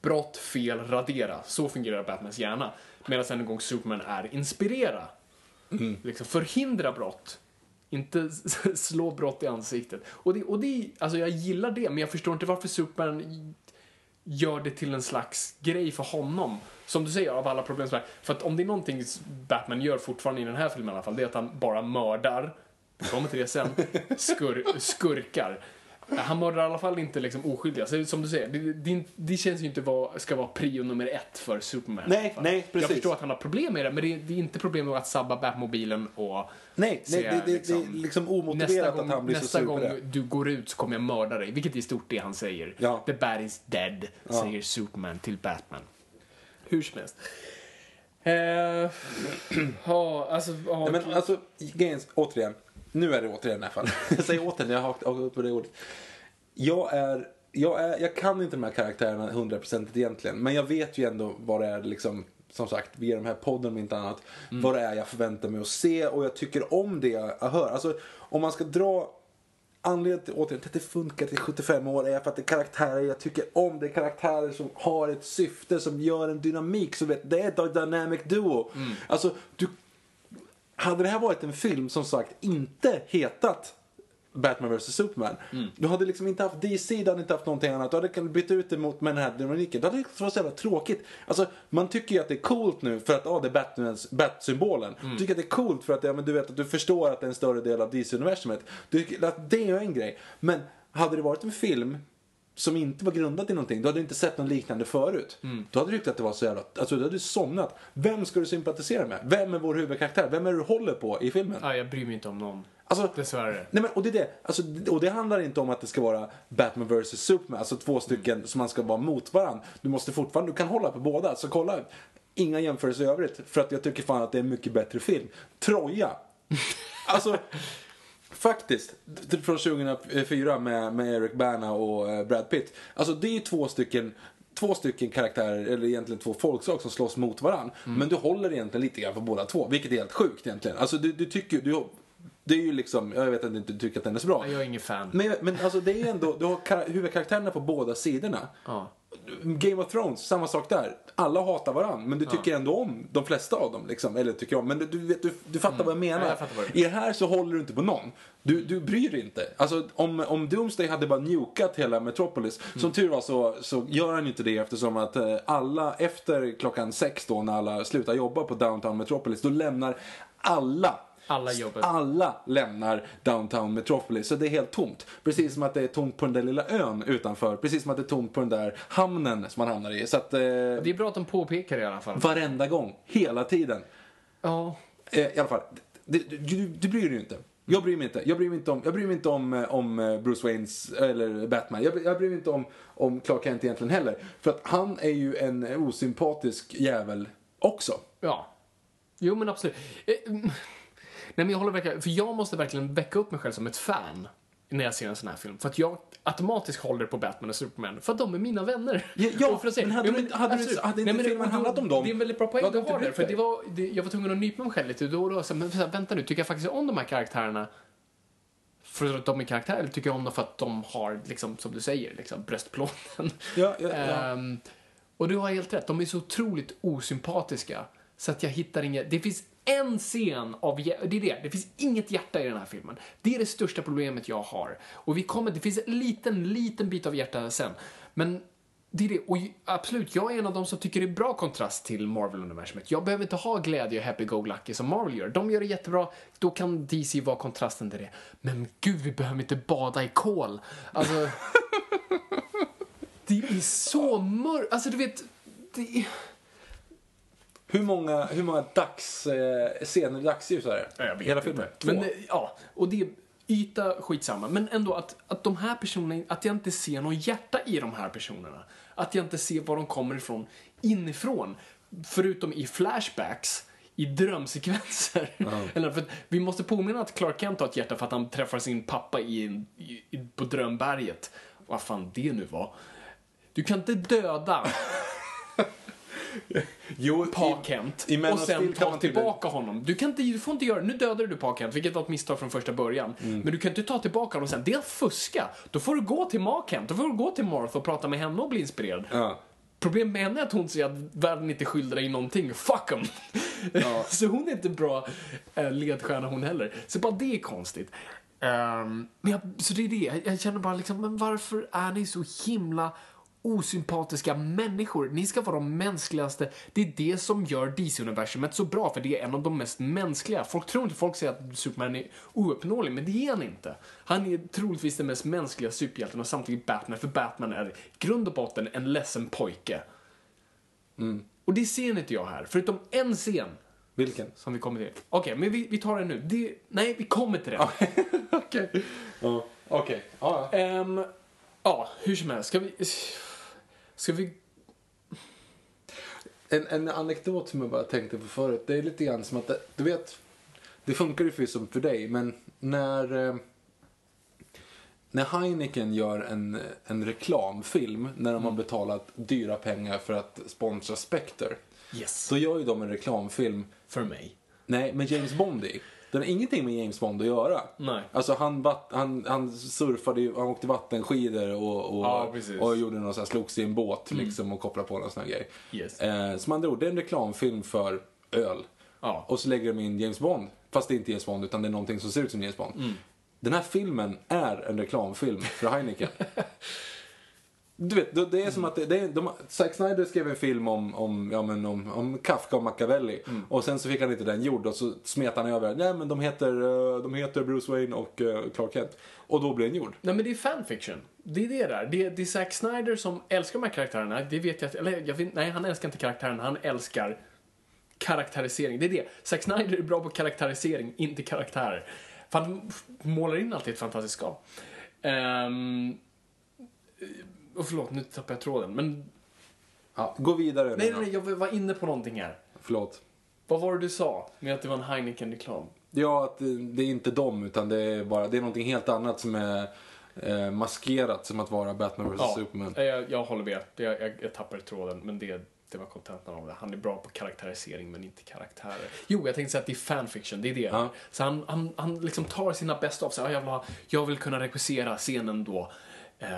brott, fel, radera. Så fungerar Batmans hjärna. Medan en gång Superman är inspirera. Liksom förhindra brott. Inte slå brott i ansiktet. Och, det, och det, alltså jag gillar det, men jag förstår inte varför Superman gör det till en slags grej för honom. Som du säger, av alla problem som är. För att om det är någonting Batman gör fortfarande i den här filmen i alla fall, det är att han bara mördar, kommer till det sen, skur, skurkar. Han mördar i alla fall inte liksom oskyldiga. Så som du säger, det, det, det känns ju inte vara, ska vara prio nummer ett för Superman. Nej, nej, precis. Jag förstår att han har problem med det, men det, det är inte problem med att sabba Batmobilen och Nej, nej säga, det, det, det är liksom omotiverat nästa att gång, han blir så nästa sur gång på det. du går ut så kommer jag mörda dig. Vilket är i stort det han säger. Ja. The bat is dead, säger Superman till Batman. Hur som helst. Eh, ja, alltså... Ja, Nej, men alltså, återigen. Nu är det återigen i alla fall. Jag säger återigen, jag har hakat upp på det ordet. Jag är, jag, är, jag kan inte de här karaktärerna 100% egentligen. Men jag vet ju ändå vad det är liksom, som sagt, via de här podden om inte annat. Vad det är jag förväntar mig att se och jag tycker om det jag hör. Alltså om man ska dra Anledningen till återigen, att det funkar till 75 år är för att det är karaktärer jag tycker om. Det är karaktärer som har ett syfte, som gör en dynamik. Så vet, det är ett dynamic duo. Alltså, du, hade det här varit en film som sagt inte hetat Batman vs Superman. Du hade liksom inte haft DC, du hade inte haft någonting annat. Du hade kunnat byta ut det mot den här dynamiken. Det hade varit så jävla tråkigt. Alltså, man tycker ju att det är coolt nu för att ja, det är Batmans, Bat-symbolen. Du tycker att det är coolt för att ja, men du vet att du förstår att det är en större del av DC-universumet. Du tycker att det är en grej. Men hade det varit en film som inte var grundad i någonting, du hade inte sett något liknande förut. Hade du tyckt att det var så jävla, alltså du hade somnat. Vem ska du sympatisera med? Vem är vår huvudkaraktär? Vem är du håller på i filmen? Ja, jag bryr mig inte om någon. Alltså, Dessvärre. Nej, men, och, det är det. Alltså, och det handlar inte om att det ska vara Batman vs Superman, alltså två stycken som man ska vara mot varandra. Du måste fortfarande, du kan hålla på båda. Så kolla, inga jämförelser i övrigt. För att jag tycker fan att det är en mycket bättre film. Troja. Alltså, faktiskt. Från 2004 med, med Eric Bana och eh, Brad Pitt. Alltså det är två stycken Två stycken karaktärer, eller egentligen två folkslag som slåss mot varandra. Men du håller egentligen lite grann på båda två, vilket är helt sjukt egentligen. Alltså du, du tycker, du, det är ju liksom, jag vet att du inte tycker att den är så bra. Jag är ingen fan. Men, men alltså det är ändå, du har kar- huvudkaraktärerna på båda sidorna. Ja. Game of Thrones, samma sak där. Alla hatar varandra, men du tycker ändå om de flesta av dem. Liksom. Eller tycker om, men du, du, du, du fattar vad jag menar. Ja, jag vad I det här så håller du inte på någon. Du, du bryr dig inte. Alltså, om, om Doomsday hade bara nukat hela Metropolis, som tur var så, så gör han ju inte det eftersom att eh, alla efter klockan sex då, när alla slutar jobba på Downtown Metropolis, då lämnar alla Alla alla lämnar downtown Metropolis, så det är helt tomt. Precis som att det är tomt på den där lilla ön utanför. Precis som att det är tomt på den där hamnen som man hamnar i. Så att, eh, Det är bra att de påpekar det i alla fall. varenda gång, hela tiden. Ja. Eh, I alla fall, du, du, du bryr dig ju inte. Jag bryr mig inte. Jag bryr mig inte om, jag bryr mig inte om, eh, om eh, Bruce Waynes, eller Batman. Jag, jag bryr mig inte om, om Clark Kent egentligen heller. För att han är ju en osympatisk jävel också. Ja. Jo, men absolut. Nej, men jag håller verkligen... För jag måste verkligen väcka upp mig själv som ett fan när jag ser en sån här film. För att jag automatiskt håller på Batman och Superman. För att de är mina vänner. Ja, ja, för att säga- men hade du inte- hade absolut. hade inte Nej, men filmen handlat om dem? Det är en väldigt bra poäng du har där. För det var, det, jag var tvungen att nypa mig själv lite då och då. Så, men så här, vänta nu, tycker jag faktiskt om de här karaktärerna för att de är karaktärer eller tycker jag om dem för att de har, liksom, som du säger, liksom, bröstplåten? Ja, ja, ja. Ehm, och du har helt rätt, de är så otroligt osympatiska så att jag hittar inget. Det finns en scen av, det är det, det finns inget hjärta i den här filmen. Det är det största problemet jag har. Och vi kommer, det finns en liten, liten bit av hjärta sen. Men det är det, och absolut, jag är en av de som tycker det är bra kontrast till Marvel-universumet. Jag behöver inte ha glädje och happy-go-lucky som Marvel gör. De gör det jättebra, då kan DC vara kontrasten till det. Men gud, vi behöver inte bada i kol. Alltså... Det är så mörkt. Alltså, du vet... Det är... Hur många, hur många dags, eh, scener, dagsljus är det? Hela filmen? Två? Men, eh, ja, och det är yta, skitsamma. Men ändå att, att de här personerna, att jag inte ser någon hjärta i de här personerna. Att jag inte ser var de kommer ifrån inifrån. Förutom i flashbacks i drömsekvenser. Eller för vi måste påminna att Clark Kent har ett hjärta för att han träffar sin pappa i, en- i, i, på Drömberget. Vad fan det nu var. Du kan inte döda jo, Pa Kent i Man och sen ta tillbaka honom. Du, kan inte, du får inte göra Nu dödade du Pa Kent, vilket var ett misstag från första början. Mm. Men du kan inte ta tillbaka honom sen. Det är att fuska. Då får du gå till Ma Kent, då får du gå till Martha och prata med henne och bli inspirerad. Ja. Problemet med henne är att hon säger att världen inte skyller dig någonting. Fuck em! så hon är inte bra eh, ledstjärna hon heller. Så bara det är konstigt. Ehm, men jag, så det är det. Jag känner bara liksom, men varför är ni så himla osympatiska människor? Ni ska vara de mänskligaste. Det är det som gör DC-universumet så bra, för det är en av de mest mänskliga. Folk tror inte, folk säger att Superman är ouppnåelig, men det är han inte. Han är troligtvis den mest mänskliga superhjälten och samtidigt Batman, för Batman är i grund och botten en ledsen pojke. Och det ser inte jag här, förutom en scen Vilken? som vi kommer till. Okej, men vi, vi tar den nu. Det, nej, vi kommer till det. Okej. Okej. Ehm, ja, hur som helst. Ska vi... Ska vi... En, en anekdot som jag bara tänkte på förut. Det är lite grann som att, det, du vet, det funkar ju för som för dig, men när... Eh, när Heineken gör en, en reklamfilm, när de har Mm. betalat dyra pengar för att sponsra Spectre, Yes. då gör ju de en reklamfilm, För mig. nej, med James Bond i. Den har ingenting med James Bond att göra. Nej. Alltså han, han, han surfade han åkte vattenskidor och, och, Ja. Mm. och gjorde någon sån här, slogs i en båt liksom och kopplade på någon sån här grej. Yes. Eh, som andra ord, det är en reklamfilm för öl. Ja. Och så lägger de in James Bond, fast det är inte James Bond utan det är någonting som ser ut som James Bond. Mm. Den här filmen är en reklamfilm för Heineken. Du vet, det- det är som att det, det de, Zack Snyder skrev en film om, om, ja, men om, om Kafka och Machiavelli. Mm. Och sen så fick han inte den gjord och så smet han över. Nej men de heter, eh, de heter Bruce Wayne och eh, Clark Kent. Och då blev den gjord. Nej men det är fanfiction. Det är det där. Det är, det är Zack Snyder som älskar de här karaktärerna. Det vet jag, eller jag vet, nej han älskar inte karaktärerna, han älskar karaktärisering. Det är det. Zack Snyder är bra på karaktärisering, inte karaktärer. För han målar in alltid ett fantastiskt skap. Um, och förlåt, nu tappar jag tråden. Men Ja, gå vidare nej, nej, nej, jag var inne på någonting här. Förlåt. Vad var det du sa med att det var en Heineken-reklam? Ja, att det, är inte dem utan det är bara, det är någonting helt annat som är eh, maskerat som att vara Batman vs Superman. Jag, jag håller med. Jag, jag, jag tappade tråden, men det, det var kontentan av det. Han är bra på karaktärisering, men inte karaktärer. Jo, jag tänkte säga att det är fanfiction, det är det. Ja. Så han, han, han liksom tar sina bästa av sig. Ja, Jag vill, ha, jag vill kunna regissera scenen då. Eh,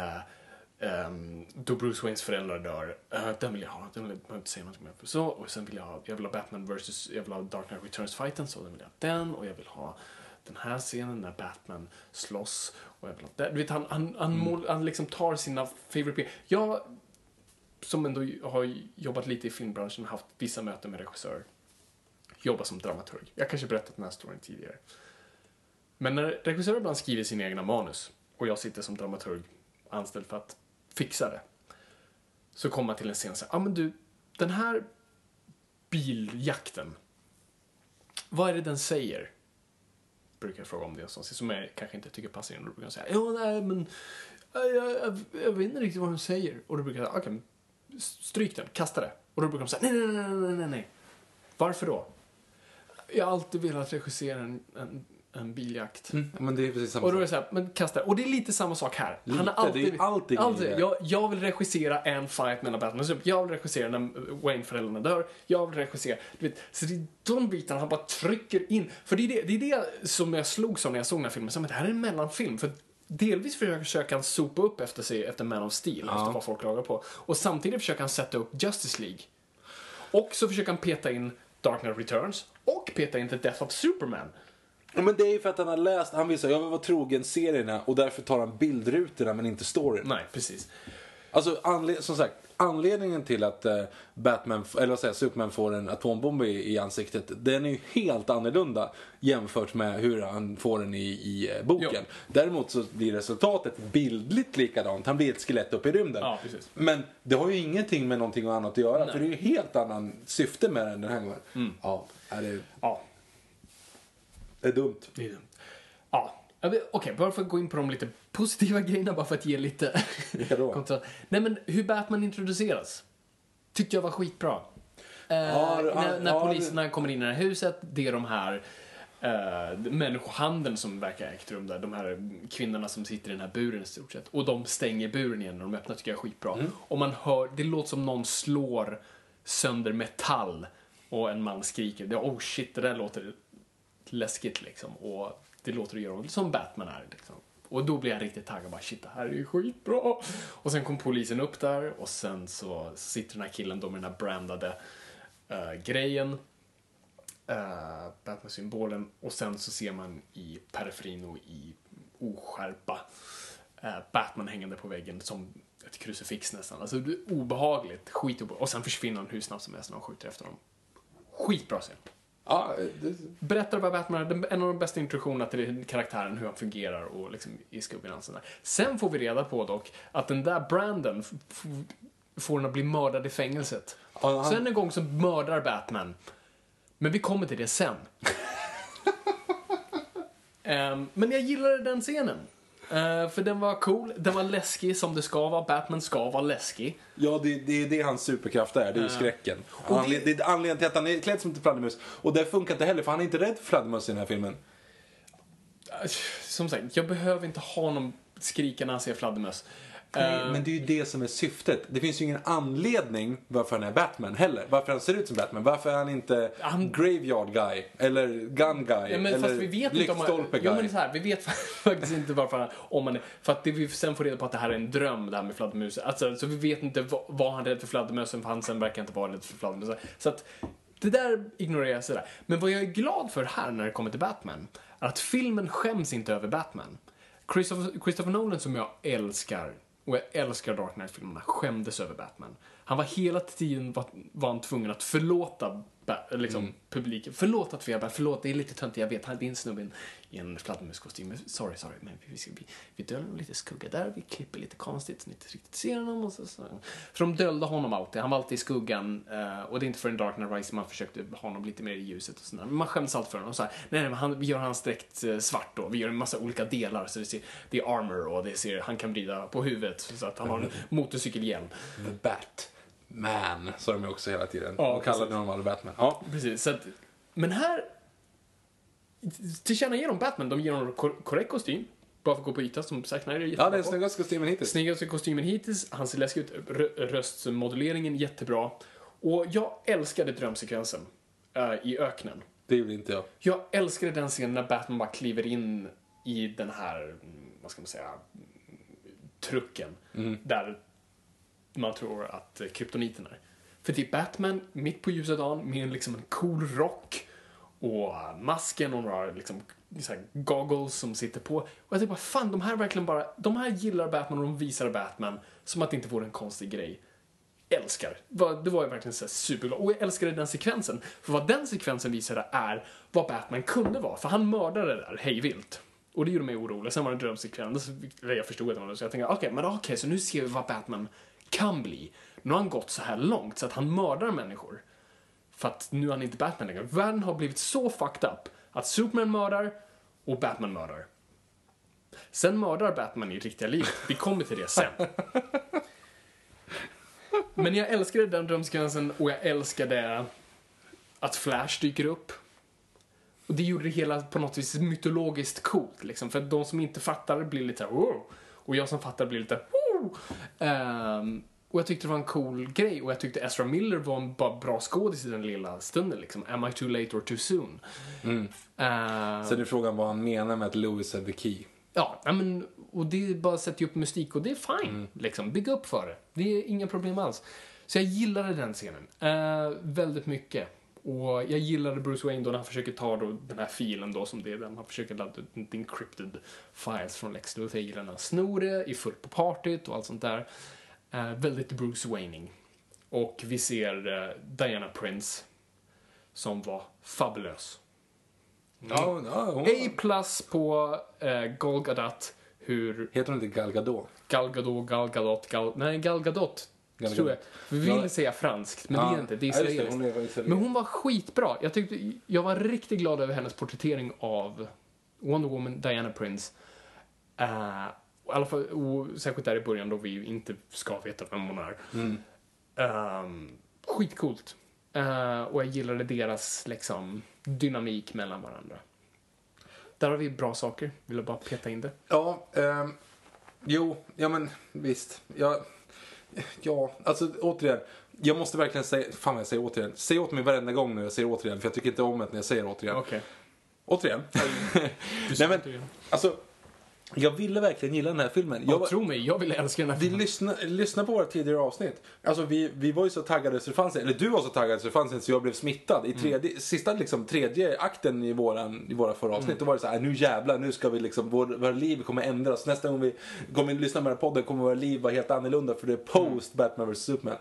ehm, då Bruce Waynes föräldrar dör. Eh, den vill jag ha. Den vill jag inte säga något mer. Så, och sen vill jag ha, jag vill ha Batman versus, jag vill ha Dark Knight Returns-fighten, så den vill jag ha den. Och jag vill ha den här scenen när Batman slåss. Och jag vill ha den. Du vet, han, han, han, mål, han liksom tar sina favorite... Jag, som ändå har jobbat lite i filmbranschen, haft vissa möten med regissörer. Jobbar som dramaturg. Jag kanske berättat den här storyn tidigare. Men när regissörer ibland skriver sina egna manus och jag sitter som dramaturg anställd för att fixa det. Så kommer man till en scen och säger, ja ah, men du, den här biljakten, vad är det den säger? Brukar jag fråga om det någonstans, som jag kanske inte tycker passar in. Då brukar jag säga, ja nej men, jag, jag, jag vet inte riktigt vad den säger. Och då brukar jag säga, okej, stryk den, kasta det. Och då brukar de säga, nej, nej, nej, nej, nej, nej. Varför då? Jag har alltid velat regissera en, en, en biljakt. Ja, Men det är precis samma Och då är det så här, men kasta. Och det är lite samma sak här. Lite, Han har alltid, det är alltid alltid jag, jag vill regissera en fight mellan Batman och Superman. Jag vill regissera när Wayne-föräldrarna dör. Jag vill regissera, du vet. Så det är de bitarna han bara trycker in. För det är det, det, är det som jag slogs av när jag såg den här filmen. Så, men det här är en mellanfilm. För delvis försöker han sopa upp efter sig efter Man of Steel, efter vad folk klagar på. Och samtidigt försöker han sätta upp Justice League. Och så försöker han peta in Dark Knight Returns och peta in The Death of Superman. Men det är ju för att han har läst, han vill säga, jag vill vara trogen serierna och därför tar han bildrutorna men inte storyn. Nej, precis. Alltså, anled- som sagt, anledningen till att eh, Batman, eller vad säger Superman får en atombomb i, i ansiktet, den är ju helt annorlunda jämfört med hur han får den i, i eh, boken. Ja. Däremot så blir resultatet bildligt likadant, han blir ett skelett upp i rymden. Ja, precis. Men det har ju ingenting med någonting annat att göra, Nej. Mm. för det är ju helt annan syfte med den den här gången. Ja, är det, Ja, det är dumt. Det är dumt. Ja, okej, bara för att gå in på de lite positiva grejerna, bara för att ge lite kontrast. Nej, men hur Batman introduceras tyckte jag var skitbra. Eh, Ja, ja, när när ja, poliserna kommer in i det här huset, det är de här uh, människohandeln som verkar ha ägt rum där. De här kvinnorna som sitter i den här buren i stort sett. Och de stänger buren igen när de öppnar tycker jag är skitbra. Mm. Och man hör, det låter som någon slår sönder metall och en man skriker. Det, oh shit, det där låter läskigt liksom. Och det låter att göra som Batman är liksom. Och då blir jag riktigt taggad. Bara, shit, det här är ju skitbra. Och sen kom polisen upp där och sen så sitter den här killen då med den här brandade uh, grejen. Uh, Batman-symbolen. Och sen så ser man i periferin och i oskärpa uh, Batman hängande på väggen som ett krucifix nästan. Alltså det är obehagligt, skitobehagligt. Och sen försvinner han hur snabbt som helst när de skjuter efter honom. Skitbra scen. Ja, det, Berättar vad Batman är, en av de bästa introduktionerna till karaktären, hur han fungerar och liksom i skuggan och sådär. Sen får vi reda på dock att den där Brandon får henne att bli mördad i fängelset. Ja, han- Sen en gång så mördar Batman. Men vi kommer till det sen. Ehm, men jag gillade den scenen. Eh, för den var cool, den var läskig som det ska vara. Batman ska vara läskig. Ja, det, det är det hans superkraft är. Det är ju skräcken. Och det- det... är anledningen till att han är klädd som en fladdermus. Och det funkar inte heller, för han är inte rädd för fladdermöss i den här filmen. Som sagt, jag behöver inte ha någon skrika när han ser fladdermöss. Nej, Eh, men det är ju det som är syftet. Det finns ju ingen anledning varför han är Batman heller. Varför han ser ut som Batman. Varför är han inte Han- Graveyard Guy? Eller Gun Guy? Ja, men eller fast vi vet inte om Lyktstolpe han, Guy? jo, men så här, Vi vet faktiskt inte varför han, om han är, För att det, vi sen får reda på att det här är en dröm, det här med fladdermusen. Alltså, så vi vet inte, vad- han rädd för fladdermössen, för han sen verkar inte vara rädd för fladdermössen. Så att, det där ignorerar jag sådär. Men vad jag är glad för här när det kommer till Batman, är att filmen skäms inte över Batman. Christopher, Christopher Nolan som jag älskar, och jag älskar Dark Knight-filmerna, skämdes över Batman. Han var hela tiden var, var han tvungen att förlåta liksom, publiken. Förlåt att vi har förlåt, det är lite töntigt, jag vet, han är en snubbe i en fladdermuskostym. Sorry, sorry, men vi, vi, vi, vi döljer lite skugga där, vi klipper lite konstigt så ni inte riktigt ser honom. Och så, så. För de döljde honom alltid, han var alltid i skuggan. eh, och det är inte förrän Dark Knight Rises man försökte ha honom lite mer i ljuset och sådär. Men man skäms alltid för honom. Så här, nej, nej, men han, vi gör hans dräkt eh, svart då, vi gör en massa olika delar. Så det, ser, det är armor och det ser, han kan vrida på huvudet så att han har en motorcykelhjälm. The Batman, sa de ju också hela tiden. Ja, och kallade honom aldrig Batman. Ja. Precis, så att, men här tillkännager de Batman, de ger honom kor- korrekt kostym. Bara för att gå på yta som Zack Snyder är ja, det är snyggaste kostymen hittills. Snyggaste kostymen hittills, han ser läskig ut, Rö- röstmoduleringen jättebra. Och jag älskade drömsekvensen eh, i öknen. Det gjorde inte jag. Jag älskade den scenen när Batman bara kliver in i den här, mm, vad ska man säga, mm, trucken. Där man tror att eh, kryptoniten är. För det är Batman mitt på ljusa dagen med en, liksom en cool rock och eh, masken och några liksom, så här goggles som sitter på. Och jag tänkte bara, fan de här verkligen bara, de här gillar Batman och de visar Batman som att det inte vore en konstig grej. Älskar. Det var ju verkligen så superglad. Och jag älskade den sekvensen. För vad den sekvensen visade är vad Batman kunde vara. För han mördade det där hejvilt. Och det gjorde mig orolig. Sen var det en drömsekvens. eller Jag förstod att det var det. Så jag tänkte, okej, men okej, så nu ser vi vad Batman kan bli. Nu har han gått så här långt så att han mördar människor. För att nu är han inte Batman längre. Världen har blivit så fucked up att Superman mördar och Batman mördar. Sen mördar Batman i riktiga livet. Vi kommer till det sen. Men jag älskade den drömsekvensen och jag älskade att Flash dyker upp. Och det gjorde det hela på något vis mytologiskt coolt liksom. För att de som inte fattar blir lite såhär wow. Och jag som fattar blir lite wow. Ehm, och jag tyckte det var en cool grej och jag tyckte Ezra Miller var en bra skådis i den lilla stunden liksom. Am I too late or too soon? Ehm, Sen är frågan vad han menar med att Lewis är the key. Ja, men, och det är bara att sätta upp mystik och det är fine. Liksom. Bygga upp för det. Det är inga problem alls. Så jag gillade den scenen eh, väldigt mycket. Och jag gillade Bruce Wayne då när han försöker ta då den här filen då som det är den. Han försöker ladda ut en encrypted files från Lex Luthor. Jag gillar när han snor det, är fullt på partyt och allt sånt där. Eh, väldigt Bruce Wayneing. Och vi ser eh, Diana Prince som var fabulös. Ja, ja, hon... A plus på eh, Gal Gadot. Hur Heter hon inte Gal Gadot? Gal Gadot, Gal Gadot, Gal... Nej, Gal Gadot. Gal tror jag. Vi vill Ja. säga franskt, men det Ja. är inte. Det är Ja, det, israeliskt. hon är israelisk. Men hon var skitbra. Jag, tyckte, jag var riktigt glad över hennes porträttering av Wonder Woman, Diana Prince. Uh, I alla fall, och särskilt där i början då vi inte ska veta vem hon är. Mm. Um, skitcoolt. Eh, och jag gillade deras liksom, dynamik mellan varandra. Där har vi bra saker. Vill jag bara peta in det. Ja, ehm, jo, ja men visst. Ja, ja, alltså återigen. Jag måste verkligen säga, fan jag säger återigen. Säg åt mig varenda gång när jag säger återigen, för jag tycker inte om det när jag säger återigen. Okej. Återigen. Nej men, alltså. Jag ville verkligen gilla den här filmen. Jag Ja, tro mig, jag vill älska den här Vi filmen. lyssnade, lyssnade på våra tidigare avsnitt. Alltså vi, vi var ju så taggade så det fanns eller du var så taggad så det fanns så jag blev smittad. I tredje, sista liksom, tredje akten i, våran, i våra förra avsnitt, då var det så här, nu jävlar, nu ska vi liksom, vår, våra liv kommer ändras. Nästa gång vi kommer lyssna på den här podden kommer våra liv vara helt annorlunda för det är post Batman vs Superman.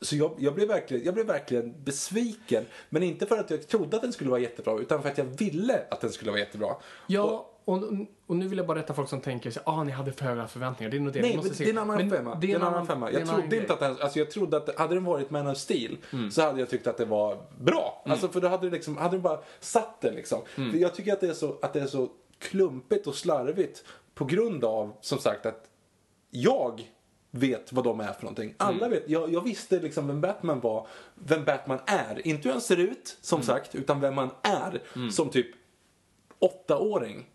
Så jag, jag, blev verkligen, jag blev verkligen besviken. Men inte för att jag trodde att den skulle vara jättebra, utan för att jag ville att den skulle vara jättebra. Ja, och, och nu vill jag bara rätta folk som tänker sig, ah, ni hade för höga förväntningar. Det är nog det Nej, måste se. det är en annan Men femma. Det är en annan femma. Jag trodde inte att den, alltså jag trodde att hade den varit Man of Steel Mm. så hade jag tyckt att det var bra. Alltså för då hade det liksom, hade den bara satt det liksom. Mm. Jag tycker att det, är så, att det är så klumpigt och slarvigt på grund av, som sagt, att jag vet vad de är för någonting. Alla Mm. vet, jag, jag visste liksom vem Batman var, vem Batman är. Inte hur han ser ut, som Mm. sagt, utan vem han är som typ åttaåring.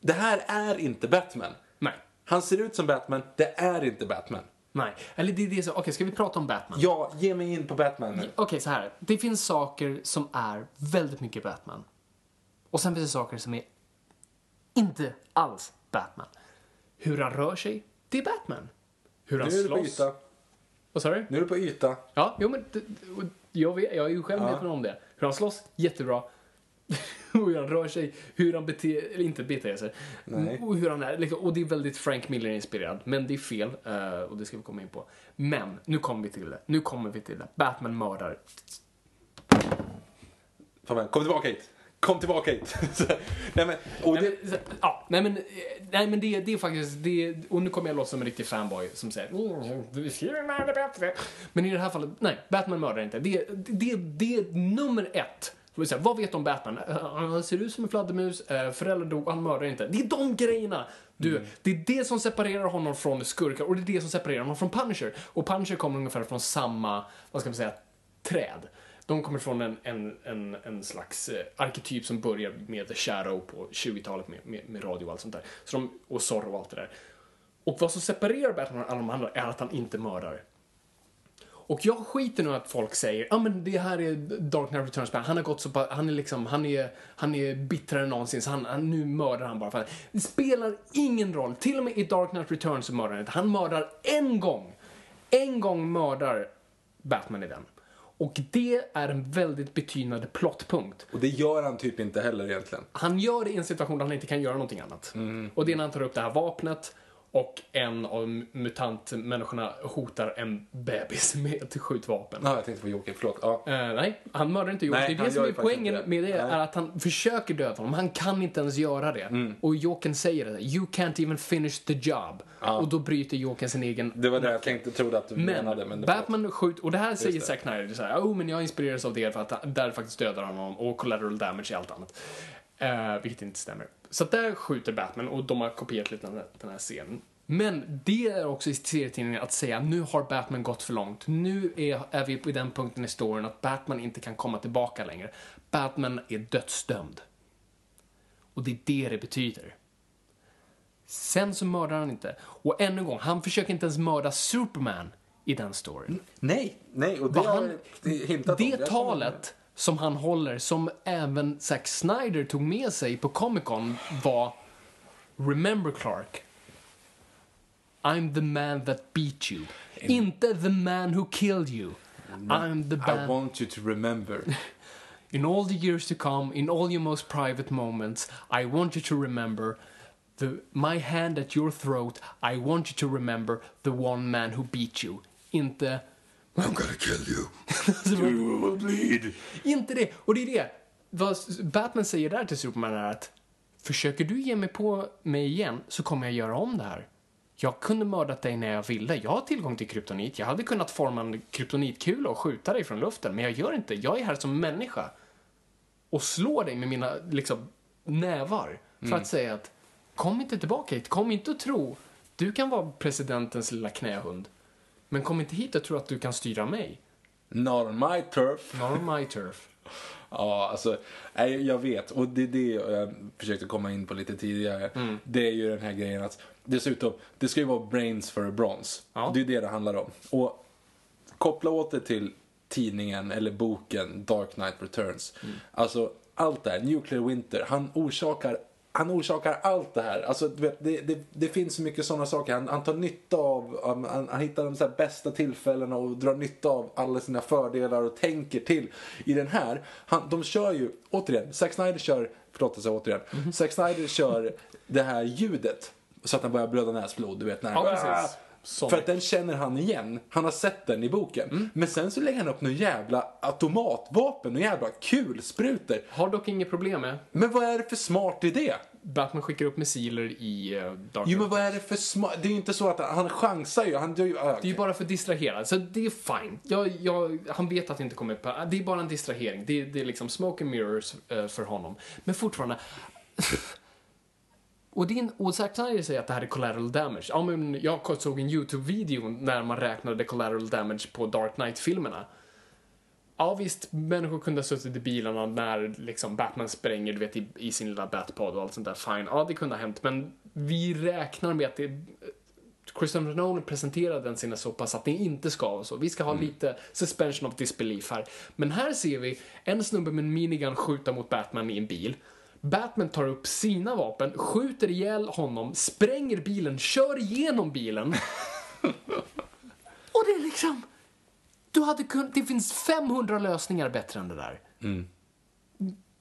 Det här är inte Batman. Nej. Han ser ut som Batman, det är inte Batman. Nej. Eller det är det så, okej, ska vi prata om Batman? Ja, ge mig in på Batman nu. Okej, så här. Det finns saker som är väldigt mycket Batman. Och sen finns det saker som är inte alls Batman. Hur han rör sig, det är Batman. Hur han Nu är du på slåss. yta. Vad sa du? Nu är du på yta. Ja, jo men jag, vet, jag är ju själv medveten om det. Hur han slåss, jättebra. hur han rör sig, hur han beter, eller inte beter sig. Nej. Och hur han är, liksom, och det är väldigt Frank Miller-inspirerad. Men det är fel, eh, och det ska vi komma in på. Men, nu kommer vi till det. Nu kommer vi till det. Batman mördar. Kom tillbaka hit. Kom tillbaka hit. Nej men, och det, Nej, men, så- ja, nej men, nej, men det, det är faktiskt, det, och nu kommer jag låta som en riktig fanboy som säger "Mm, du skriver med det bättre. Men i det här fallet, nej, Batman mördar inte. Det, det, det är nummer ett. Får vi säga, Vad vet du om Batman? Eh, Han ser ut som en fladdermus, eh, föräldrar dog, han mördar inte. Det är de grejerna! Du, Det är det som separerar honom från skurkar och det är det som separerar honom från Punisher. Och Punisher kommer ungefär från samma, vad ska man säga, träd. De kommer från en, en, en, en slags eh, arketyp som börjar med The Shadow på 20-talet med, med, med radio och allt sånt där. Så de, och Zorro och allt det där. Och vad som separerar Batman från alla de andra är att han inte mördar. Och jag skiter nu att folk säger ja ah, men det här är Dark Knight Returns han har gått så pa- han är liksom, han är, han är bittrare än någonsin så han, han, nu mördar han bara för att, Det spelar ingen roll, till och med i Dark Knight Returns så mördar han inte. Han mördar en gång. En gång mördar Batman i den. Och det är en väldigt betydande plotpunkt. och det gör han typ inte heller egentligen. Han gör det i en situation där han inte kan göra någonting annat. Och det är när han tar upp det här vapnet och en av mutantmänniskorna hotar en bebis med ett skjutvapen. Ja, jag tänkte på Joker, förlåt. Ja. Eh, nej, han mördar inte Jokern. Nej, Det är det som är poängen det. med det, Nej. är att han försöker döda honom. Han kan inte ens göra det. Mm. Och Jokern säger det. You can't even finish the job. Och då bryter Jokern sin egen Det var det jag tänkte, trodde att du men, menade. Men Batman skjuter, och det här säger. Zack Snyder, är så här, oh, men jag inspireras av det för att där faktiskt dödar han honom och collateral damage i allt annat. Eh, vilket inte stämmer. Så där skjuter Batman och de har kopierat lite den här, den här scenen. Men det är också i serietidningen att säga nu har Batman gått för långt. Nu är, är vi på den punkten i storyn att Batman inte kan komma tillbaka längre. Batman är dödsdömd. Och det är det det betyder. Sen så mördar han inte. Och ännu en gång, han försöker inte ens mörda Superman i den storyn. Nej, nej, och det Vad har han- jag hintat om. Det Jag talet som han håller, som även Zack Snyder tog med sig på Comic Con var Remember Clark. I'm the man that beat you. Inte the man who killed you. I'm the I man... want you to remember. In all the years to come, in all your most private moments, I want you to remember the, my hand at your throat. I want you to remember the one man who beat you. Inte I'm gonna kill you. you will bleed. Inte det. Och det är det. Vad Batman säger där till Superman är att försöker du ge mig på mig igen så kommer jag göra om det här. Jag kunde mördat dig när jag ville. Jag har tillgång till kryptonit. Jag hade kunnat forma en kryptonitkula och skjuta dig från luften, men jag gör inte. Jag är här som människa och slår dig med mina liksom, nävar för att säga att kom inte tillbaka hit. Kom inte och tro. Du kan vara presidentens lilla knähund. Men kom inte hit och tro att du kan styra mig. Not on my turf. Not on my turf. Ja, alltså, nej, jag vet. Och det är det jag försökte komma in på lite tidigare. Mm. Det är ju den här grejen att dessutom, det ska ju vara brains for a bronze. Ja. Det är det det handlar om. Och koppla åt det till tidningen eller boken Dark Knight Returns. Mm. Alltså, allt det här, Nuclear Winter, han orsakar han orsakar allt det här. Alltså, vet, det, det, det finns så mycket sådana saker. Han, han tar nytta av, han, han, han hittar de bästa tillfällena och drar nytta av alla sina fördelar och tänker till. I den här, han, de kör ju, återigen, Zack Snyder kör, förlåt att återigen, Mhm. Zack Snyder kör det här ljudet. Så att han börjar blöda näsblod, du vet. När han, Ja, precis. Sonic. För att den känner han igen. Han har sett den i boken. Mm. Men sen så lägger han upp någon jävla automatvapen och jävla kulsprutor. Har dock inget problem med. Men vad är det för smart idé? Batman skickar upp missiler i uh, Dark Jo men vad är det för smart... Det är ju inte så att han, han chansar ju. Han gör ju... Ah, Det är ju bara för att distrahera, så det är fine. Jag, jag, han vet att det inte kommer... på- Det är bara en distrahering. Det, är- det är liksom smoke and mirrors eh, för honom. Men fortfarande... Och, din, och Zack Snyder säger att det här är collateral damage. Ja, men jag såg en YouTube-video när man räknade collateral damage på Dark Knight-filmerna. Ja visst, människor kunde ha suttit i bilarna när liksom Batman spränger du vet, i, i sin lilla Batpod och allt sånt där. Fine, ja det kunde ha hänt. Men vi räknar med att det... Christopher Nolan presenterade den scenen så pass att det inte ska vara så. Vi ska ha lite suspension of disbelief här. Men här ser vi en snubbe med en minigun skjuta mot Batman i en bil. Batman tar upp sina vapen, skjuter ihjäl honom, spränger bilen, kör igenom bilen. och det är liksom... Du hade kunnat, det finns 500 lösningar bättre än det där. Mm.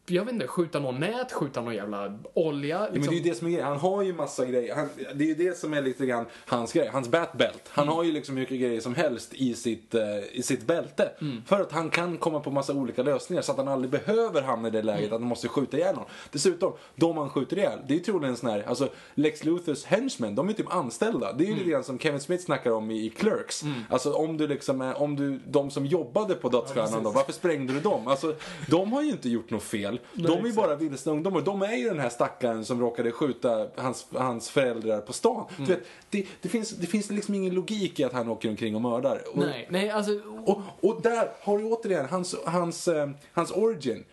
Jag vet inte, skjuta någon nät, skjuta någon jävla olja. Ja, Liksom. men det är ju det som är grejen. Han har ju massa grejer. Han, det är ju det som är lite grann hans grej. Hans batbelt. Han har ju liksom hur mycket grejer som helst i sitt, eh, i sitt bälte. För att han kan komma på massa olika lösningar så att han aldrig behöver hamna i det läget att han måste skjuta ihjäl någon. Dessutom, de han skjuter ihjäl, det är ju troligen sån här, alltså Lex Luthers henchmen, de är typ anställda. Det är ju lite grann som Kevin Smith snackar om i, i Clerks. Alltså om du liksom, om du, de som jobbade på Dödsstjärnan då, varför sprängde du dem? Alltså, de har ju inte gjort något fel. De är ju bara vilsna ungdomar. De är ju den här stackaren som råkade skjuta hans, hans föräldrar på stan. Du vet, det, det, finns, det finns liksom ingen logik i att han åker omkring och mördar. Och, Nej, nej, alltså... och, och där har du återigen hans, hans, eh, hans origin.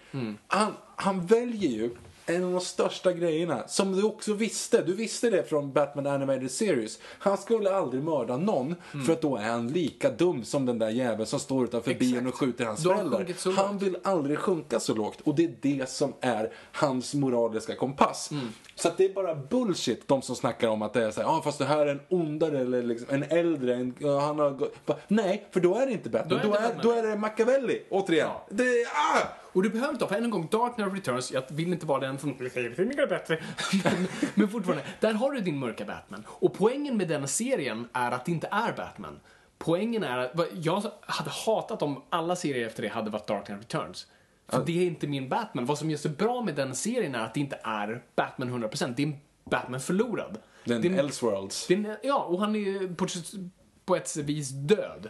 Han, han väljer ju en av de största grejerna som du också visste. Du visste det från Batman Animated Series. Han skulle aldrig mörda någon för att då är han lika dum som den där jäveln som står utanför Exakt. bilen och skjuter hans föräldrar. Han vill aldrig sjunka så lågt och det är det som är hans moraliska kompass. Mm. Så det är bara bullshit de som snackar om att det är så här, ah, fast det här är en ondare eller liksom, en äldre, en, ja, han har? Nej, för då är det inte Batman. Då Då är är, det då är, det Machiavelli, återigen. Ja. Det är, ah! Och du behöver inte ha, för än en gång, Dark Knight Returns, jag vill inte vara den som mycket bättre. men, men fortfarande, där har du din mörka Batman. Och poängen med den serien är att det inte är Batman. Poängen är att, jag hade hatat om alla serier efter det hade varit Dark Knight Returns. För det är inte min Batman. Vad som gör så bra med den serien är att det inte är Batman 100%. Det är en Batman förlorad. Den Elseworlds. ja, och han är på, på ett vis död.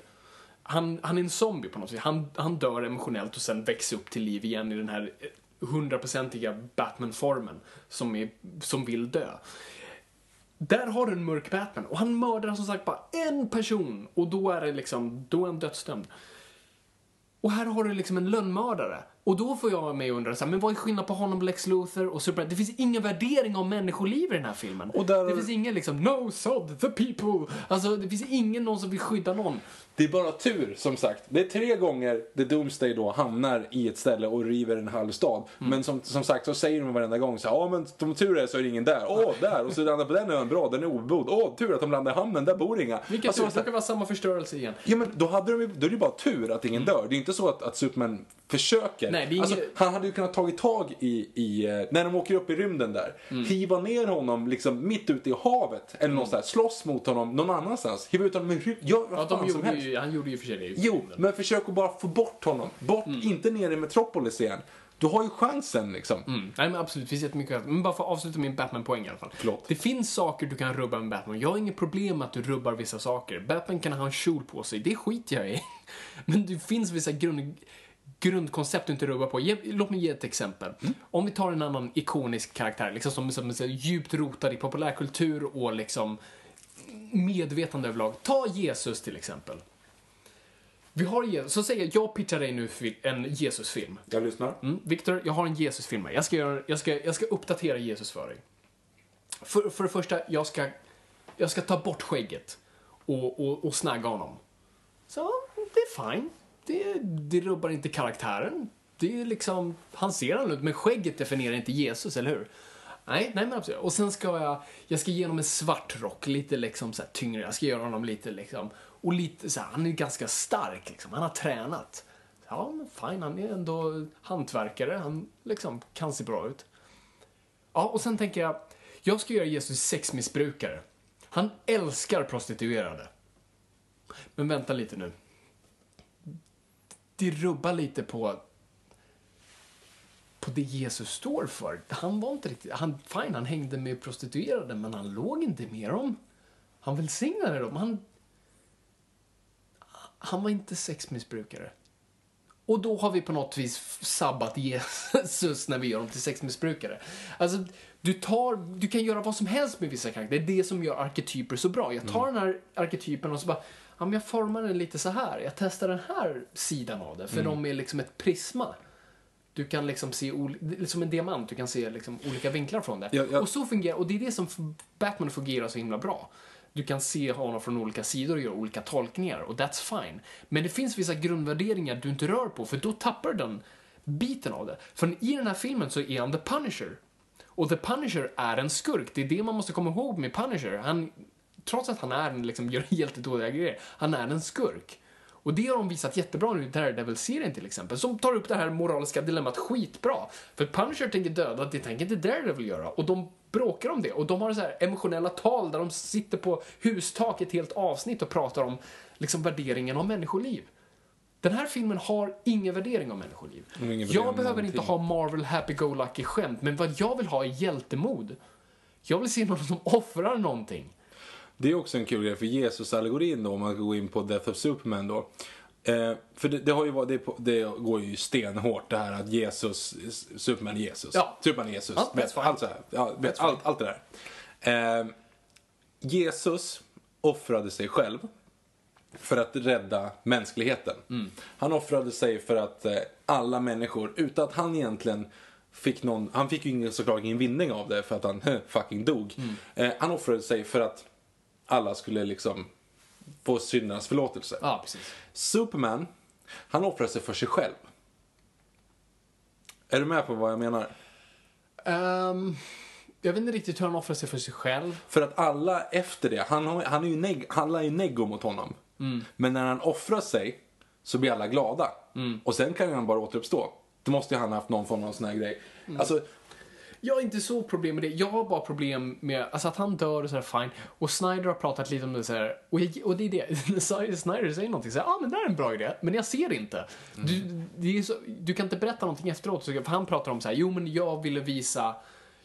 Han, han är en zombie på något sätt. Han, han dör emotionellt och sen växer upp till liv igen i den här hundraprocentiga Batman-formen som, är, som vill dö. Där har du en mörk Batman och han mördar som sagt bara en person och då är det liksom, då är han dödsdömd. Och här har du liksom en lönnmördare. Och då får jag mig undra, så här, men vad är skillnaden på honom, Lex Luthor och Superman? Det finns ingen värdering av människoliv i den här filmen. Och där- Det finns ingen liksom, no sod the people. Alltså, det finns ingen någon som vill skydda någon. Det är bara tur, som sagt. Det är tre gånger The Doomsday då hamnar i ett ställe och river en halv stad. Mm. Men som, som sagt så säger de varenda gång så här, ja men som tur är så är det ingen där. Åh, där! Och så landar på den ön, bra, den är obebodd. Åh, tur att de landar i hamnen, där bor inga. Vilket Alltså, tur, det kan vara samma förstörelse igen. Ja men då, hade de, ju- då är det bara tur att ingen dör. Det är inte så att, att Superman försöker. Nej, det är alltså, han hade ju kunnat tagit tag i, i eh, när de åker upp i rymden där, Mm. hiva ner honom liksom mitt ute i havet eller någonstans, slåss mot honom någon annanstans, hiva ut honom i rymden, gör vad Ja, fan som helst. Ju, han gjorde ju för i Jo, men försök att bara få bort honom. Bort, Mm. inte ner i Metropolis igen. Du har ju chansen liksom. Mm. Nej men absolut, det finns jättemycket Men bara för att avsluta min Batman-poäng i alla fall. Förlåt. Det finns saker du kan rubba med Batman. Jag har inget problem med att du rubbar vissa saker. Batman kan ha en kjol på sig, det skiter jag i. Men det finns vissa grund, grundkoncept du inte rubbar på. Ge, låt mig ge ett exempel. Om vi tar en annan ikonisk karaktär, liksom som, som är djupt rotad i populärkultur och liksom medvetande överlag. Ta Jesus till exempel. Vi har Jesus, så säger jag, jag pitchar dig nu en Jesus-film. Jag lyssnar. Mm, Viktor, jag har en Jesus-film här. Jag ska, göra, jag, ska, jag ska uppdatera Jesus för dig. För, för det första, jag ska, jag ska ta bort skägget och, och, och snagga honom. Så, det är fine. Det, det rubbar inte karaktären. Det är liksom, han ser annorlunda ut, men skägget definierar inte Jesus, eller hur? Nej, nej men absolut. Och sen ska jag, jag ska ge honom en svart rock, lite liksom så här tyngre. Jag ska göra honom lite liksom, och lite så här, han är ganska stark liksom, han har tränat. Ja, men fine, han är ändå hantverkare, han liksom kan se bra ut. Ja, och sen tänker jag, jag ska göra Jesus sexmissbrukare. Han älskar prostituerade. Men vänta lite nu. Det rubbar lite på på det Jesus står för. Han var inte riktigt, han, fine, han hängde med prostituerade, men han låg inte med dem. Han välsignade dem. Han, han var inte sexmissbrukare. Och då har vi på något vis sabbat Jesus när vi gör dem till sexmissbrukare. Alltså, du, tar, du kan göra vad som helst med vissa karaktärer. Det är det som gör arketyper så bra. Jag tar den här arketypen och så bara, ja, men jag formar den lite så här. Jag testar den här sidan av det. För Mm. de är liksom ett prisma. Du kan liksom se, som en diamant, du kan se liksom olika vinklar från det. Ja, ja. Och så fungerar, och det är det som Batman fungerar så himla bra. Du kan se honom från olika sidor och göra olika tolkningar, och that's fine. Men det finns vissa grundvärderingar du inte rör på, för då tappar du den biten av det. För i den här filmen så är han the Punisher. Och The Punisher är en skurk. Det är det man måste komma ihåg med Punisher. Han, trots att han är en, liksom, gör jättedåliga grejer, han är en skurk. Och det har de visat jättebra nu i Daredevil-serien till exempel, som tar upp det här moraliska dilemmat skitbra. För Punisher tänker döda, det tänker inte Daredevil göra. Och de bråkar om det. Och de har så här emotionella tal där de sitter på hustak ett helt avsnitt och pratar om liksom, värderingen av människoliv. Den här filmen har ingen värdering av människoliv. Jag behöver inte ha Marvel happy-go-lucky skämt, men vad jag vill ha är hjältemod. Jag vill se någon som offrar någonting. Det är också en kul grej för Jesus-allegorin då, om man går in på Death of Superman då. Eh, för det, det, har ju det, det går ju stenhårt det här att Jesus, Superman Jesus. Ja. Superman Jesus. Ja, fine. allt, så här, ja, vet, allt, allt det där. Eh, Jesus offrade sig själv för att rädda mänskligheten. Han offrade sig för att eh, alla människor, utan att han egentligen fick någon, han fick ju ingen, såklart ingen vinning av det för att han fucking dog. Eh, han offrade sig för att alla skulle liksom få syndernas förlåtelse. Ja, precis. Superman, han offrar sig för sig själv. Är du med på vad jag menar? Ehm, jag vet inte riktigt hur han offrar sig för sig själv. För att alla efter det, han, har, han är ju neg, alla är neggo mot honom. Men när han offrar sig så blir alla glada. Och sen kan han bara återuppstå. Då måste ju han ha haft någon form av sån här grej. Alltså, jag har inte så problem med det. Jag har bara problem med alltså att han dör och sådär fine. Och Snyder har pratat lite om det såhär. Och, jag, och det är det. Snyder säger någonting såhär, ja ah, men det här är en bra idé. Men jag ser det inte. Du, det är så, du kan inte berätta någonting efteråt. För han pratar om såhär, jo men jag ville visa,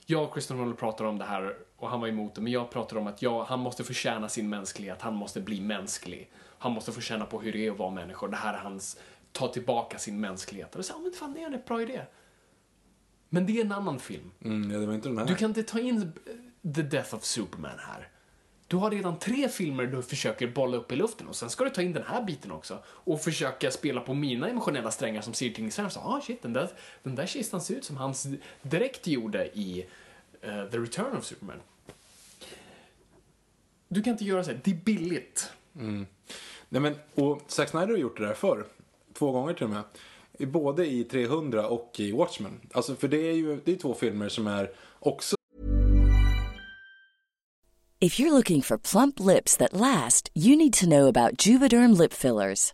jag och Christian Roller pratar om det här och han var emot det. Men jag pratar om att jag, han måste förtjäna sin mänsklighet. Han måste bli mänsklig. Han måste få känna på hur det är att vara människa. Det här är hans, ta tillbaka sin mänsklighet. Och så, ja men fan det är en bra idé. Men det är en annan film. mm, ja, det var inte den här. Du kan inte ta in The Death of Superman här. Du har redan tre filmer du försöker bolla upp i luften och sen ska du ta in den här biten också och försöka spela på mina emotionella strängar som ser här, så, ah shit, den där, den där kistan ser ut som hans direkt gjorde i eh, The Return of Superman. Du kan inte göra så här, det är billigt. Nej, men, och Zack Snyder har gjort det där förr. Två gånger till och med. Både i 300 och i Watchmen. Alltså, för det är ju det är två filmer som är också If you're looking for plump lips that last, you need to know about Juvederm lip fillers.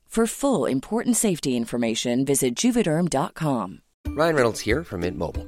For full important safety information, visit juvederm.com. Ryan Reynolds here from Mint Mobile.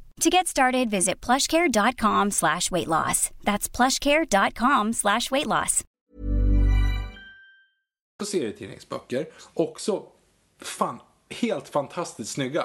To get started, visit plushcare.com slash weight loss. That's plushcare.com slash weight loss. serietidningsböcker. Också fan, helt fantastiskt snygga.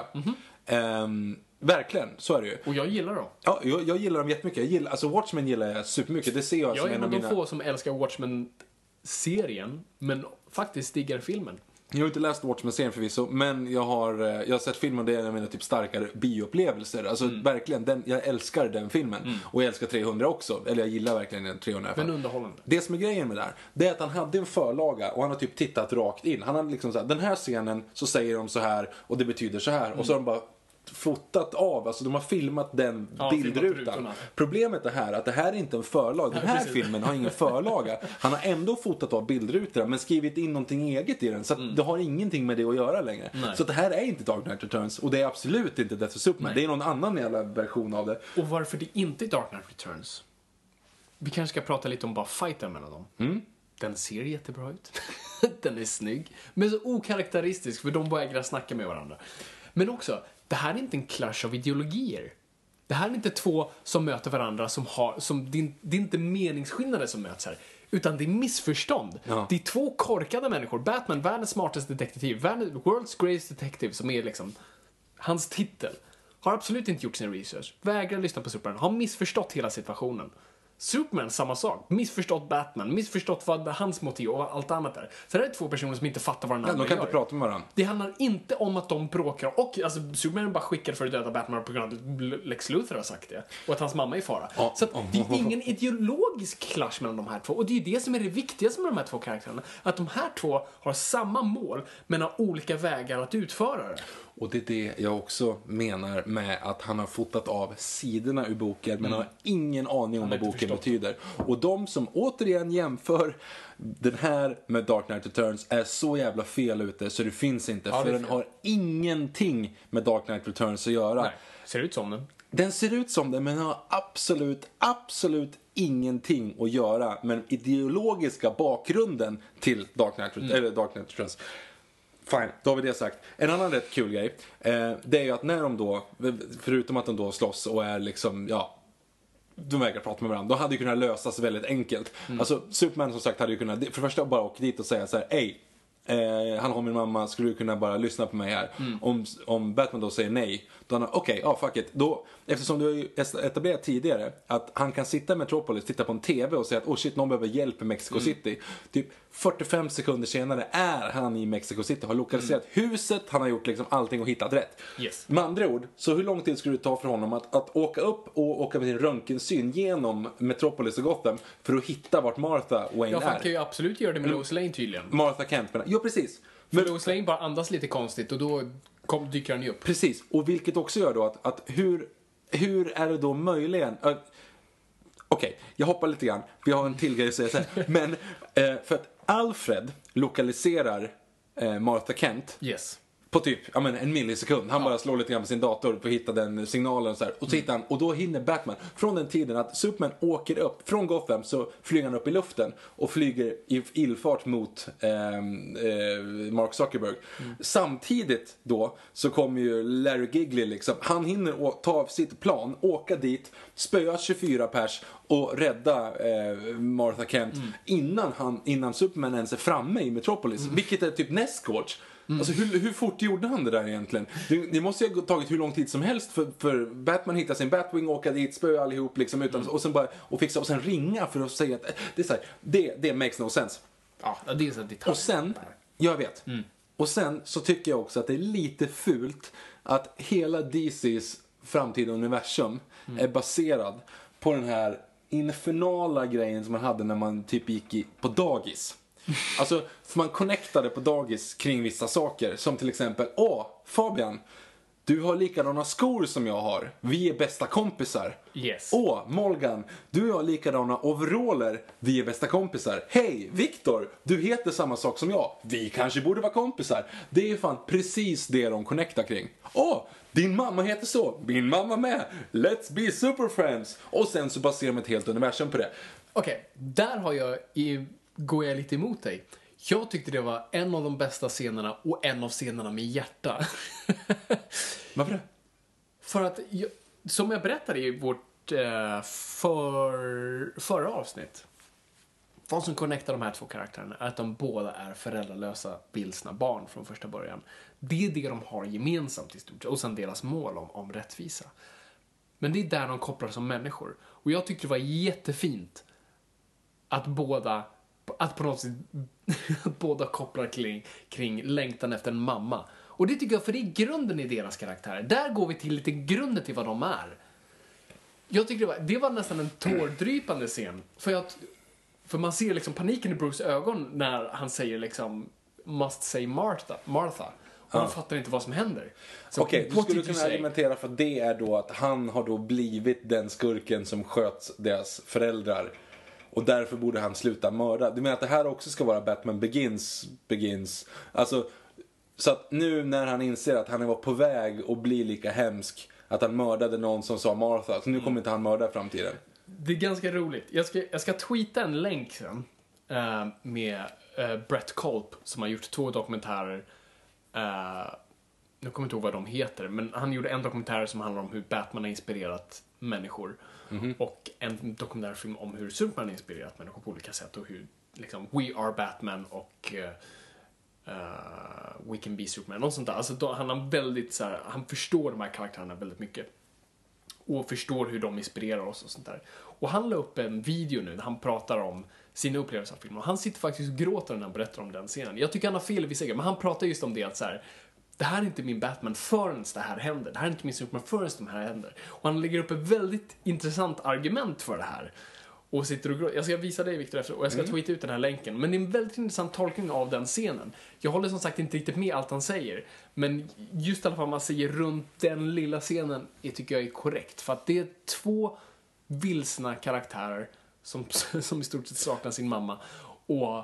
Ehm, verkligen, så är det ju. Och jag gillar dem. Ja, jag, jag gillar dem jättemycket. Jag gillar, alltså Watchmen gillar jag supermycket. Det ser jag, Jag som är en en av av de mina... få som älskar Watchmen-serien, men faktiskt diggar filmen. Jag har inte läst Watchmen-serien förvisso, men jag har, eh, jag har sett filmen och det är en av mina typ starkare bioupplevelser. Alltså Mm. verkligen, den, jag älskar den filmen. Och jag älskar 300 också. Eller jag gillar verkligen den 300 i alla fall. Men underhållande. Det som är grejen med det här, det är att han hade en förlaga och han har typ tittat rakt in. Han har liksom så här, den här scenen så säger de så här och det betyder så här. Och så har de bara fotat av, alltså de har filmat den Ja, bildrutan. Problemet är här att det här är inte en förlag. Den här precis. filmen har ingen förlaga. Han har ändå fotat av bildrutorna men skrivit in någonting eget i den. Så att det har ingenting med det att göra längre. Mm. Nej. Så det här är inte Dark Knight Returns och det är absolut inte Death of Superman. Det är någon annan jävla version av det. Och varför det inte är Dark Knight Returns? Vi kanske ska prata lite om bara fighten mellan dem. Mm. Den ser jättebra ut. Den är snygg. Men så okaraktäristisk, för de vägrar snacka med varandra. Men också, det här är inte en clash av ideologier. Det här är inte två som möter varandra som har, som, det är, inte meningsskillnader som möts här. Utan det är missförstånd. Ja. Det är två korkade människor. Batman, världens smartaste detektiv. Världens, world's greatest detective, som är liksom hans titel. Har absolut inte gjort sin research. Vägrar lyssna på Superman. Har missförstått hela situationen. Superman, samma sak. Missförstått Batman. Missförstått vad hans motiv och allt annat är. Så det här är två personer som inte fattar vad den Ja, andra de kan gör. inte prata med varandra. Det handlar inte om att de bråkar och alltså Superman är bara skickad för att döda Batman på grund av att Lex Luthor har sagt det. Och att hans mamma är i fara. Ja. Så att det är ingen ideologisk clash mellan de här två. Och det är ju det som är det viktigaste med de här två karaktärerna. Att de här två har samma mål men har olika vägar att utföra det. Och det är det jag också menar med att han har fotat av sidorna ur boken men har ingen aning om vad boken förstått betyder. Och de som återigen jämför den här med Dark Knight Returns är så jävla fel ute så det finns inte. Ja, för den har ingenting med Dark Knight Returns att göra. Nej, ser ut som den. Den ser ut som det men har absolut, absolut ingenting att göra med den ideologiska bakgrunden till Dark Knight, eller Dark Knight Returns. Fine, då har vi det sagt. En annan rätt kul grej, eh, det är ju att när de då, förutom att de då slåss och är liksom, ja, de vägrar prata med varandra. Då hade det kunnat lösas väldigt enkelt. Alltså Superman som sagt hade ju kunnat, för det första bara åka dit och säga så här, ej, Eh, han har min mamma, skulle du kunna bara lyssna på mig här? Om, om Batman då säger nej, då han okej, ja fuck it. Då, eftersom du har ju etablerat tidigare att han kan sitta i Metropolis, titta på en TV och säga att oh shit, någon behöver hjälp i Mexico City. Typ 45 sekunder senare är han i Mexico City, har lokaliserat huset, han har gjort liksom allting och hittat rätt. Yes. Med andra ord, så hur lång tid skulle det ta för honom att, att åka upp och åka med sin röntgensyn genom Metropolis och Gotham för att hitta vart Martha Wayne Ja, för han är? kan ju absolut göra det med Lois Lane tydligen. Martha Kent menar Ja, precis. För Lois Lane bara andas lite konstigt och då kom, dyker han ju upp. Precis, och vilket också gör då att, att hur, hur är det då möjligen... Okej, jag hoppar lite grann, jag har en till grej att säga sen. Men eh, för att Alfred lokaliserar eh, Martha Kent Yes. På typ ja, men en millisekund. Han bara slår lite grann på sin dator för att hitta den signalen och så här. Och så hittar han, och då hinner Batman, från den tiden att Superman åker upp, från Gotham så flyger han upp i luften och flyger i illfart mot ehm, eh, Mark Zuckerberg. Samtidigt då så kommer ju Larry Gigley liksom, han hinner ta sitt plan, åka dit, spöa 24 pers och rädda eh, Martha Kent innan, han, innan Superman ens är framme i Metropolis. Vilket är typ nästgårds. Alltså hur, hur fort gjorde han det där egentligen? Det, det måste ju ha tagit hur lång tid som helst för, för Batman hitta sin Batwing, åka dit, spöa allihop liksom utan, och sen bara och fixa och sen ringa för att säga att det är så här, det, det makes no sense. Ja, det är så detalj. Och sen, jag vet. Och sen så tycker jag också att det är lite fult att hela DCs framtida universum är baserad på den här infernala grejen som man hade när man typ gick i, på dagis. Alltså, för man connectade på dagis kring vissa saker. Som till exempel, åh, Fabian. Du har likadana skor som jag har. Vi är bästa kompisar. Yes. Åh, Molgan. Du har likadana overaller. Vi är bästa kompisar. Hej, Viktor. Du heter samma sak som jag. Vi kanske borde vara kompisar. Det är fan precis det de connectar kring. Åh, din mamma heter så. Min mamma med. Let's be super friends. Och sen så baserar de ett helt universum på det. Okej, där har jag i, går jag lite emot dig. Jag tyckte det var en av de bästa scenerna och en av scenerna med hjärta. Varför det? För att jag, som jag berättade i vårt eh, för, förra avsnitt. Vad som connectar de här två karaktärerna är att de båda är föräldralösa, vilsna barn från första början. Det är det de har gemensamt i stort och sen deras mål om, om rättvisa. Men det är där de kopplar som människor. Och jag tyckte det var jättefint att båda, att på något sätt, båda kopplar kring, kring längtan efter en mamma. Och det tycker jag, för det är grunden i deras karaktärer. Där går vi till lite grunden till vad de är. Jag tycker det var, det var nästan en tårdrypande scen. För, jag, för man ser liksom paniken i Bruce ögon när han säger liksom must say Martha. Martha. Och han fattar inte vad som händer. Okej, du what skulle kunna say? argumentera för att det är då att han har då blivit den skurken som sköt deras föräldrar. Och därför borde han sluta mörda. Du menar att det här också ska vara Batman Begins, Begins? Alltså, så att nu när han inser att han var på väg att bli lika hemsk, att han mördade någon som sa Martha, så nu kommer inte han mörda i framtiden. Det är ganska roligt. Jag ska, jag ska tweeta en länk sen eh, med eh, Brett Kolp som har gjort två dokumentärer. Uh, nu kommer jag inte ihåg vad de heter, men han gjorde en dokumentär som handlar om hur Batman har inspirerat människor. Mm-hmm. Och en dokumentärfilm om hur Superman har inspirerat människor på olika sätt och hur liksom We Are Batman och uh, We Can Be Superman och sånt där. Alltså då, han har väldigt så här, han förstår de här karaktärerna väldigt mycket och förstår hur de inspirerar oss och sånt där. Och han la upp en video nu där han pratar om sina upplevelser av filmen och han sitter faktiskt och gråter när han berättar om den scenen. Jag tycker han har fel i vissa grejer, men han pratar just om det att så här, det här är inte min Batman förrän det här händer. Det här är inte min Superman förrän det här händer. Och han lägger upp ett väldigt intressant argument för det här. Och sitter och. Jag ska visa dig Victor efter och jag ska tweeta ut den här länken. Men det är en väldigt intressant tolkning av den scenen. Jag håller som sagt inte riktigt med allt han säger. Men just i alla fall man säger runt den lilla scenen är, tycker jag är korrekt. För att det är två vilsna karaktärer som, som i stort sett saknar sin mamma. Och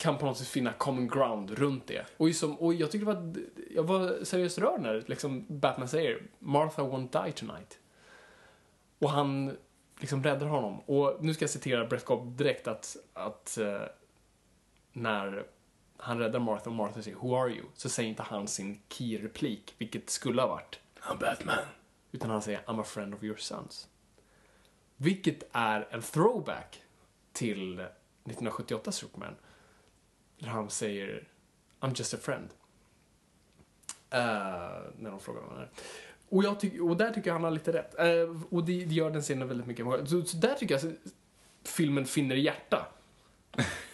kan på något sätt finna common ground runt det. Och, som, och jag tycker det var, jag var seriöst rörd när liksom Batman säger Martha won't die tonight. Och han liksom räddar honom. Och nu ska jag citera Brett Cobb direkt att, att uh, när han räddar Martha och Martha säger Who are you? Så säger inte han sin key-replik, vilket skulle ha varit I'm Batman. Utan han säger I'm a friend of your sons. Vilket är en throwback till 1978 Superman. Där han säger I'm just a friend. Eh, när de frågar vad han är. Och, jag tyck, och där tycker jag han har lite rätt. Eh, och det, det gör den scenen väldigt mycket. Så, så där tycker jag att filmen finner hjärta.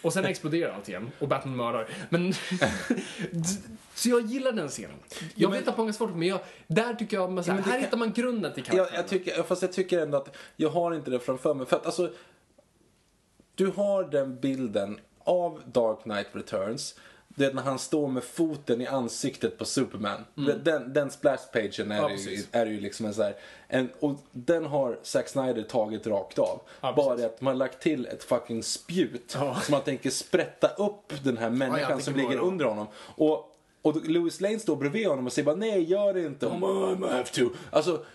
Och sen exploderar allt igen och Batman mördar. Men... så jag gillar den scenen. Jag men- vet att många svårt men jag, där tycker jag, man, så här, här kan- hittar man grunden till Jag, karaktären. jag tycker, fast jag tycker ändå att jag har inte det framför mig. För att alltså, du har den bilden av Dark Knight Returns. Det är när han står med foten i ansiktet på Superman. Den, den splashpagen är, Mm. Ja, ju, är ju liksom en så här, en, och den har Zack Snyder tagit rakt av. Ja, Bara det att man har lagt till ett fucking spjut. Ja. Som man tänker sprätta upp den här människan som ligger under honom. Och, och Louis Lane står bredvid honom och säger bara nej gör det inte. Mm. I have to. Alltså,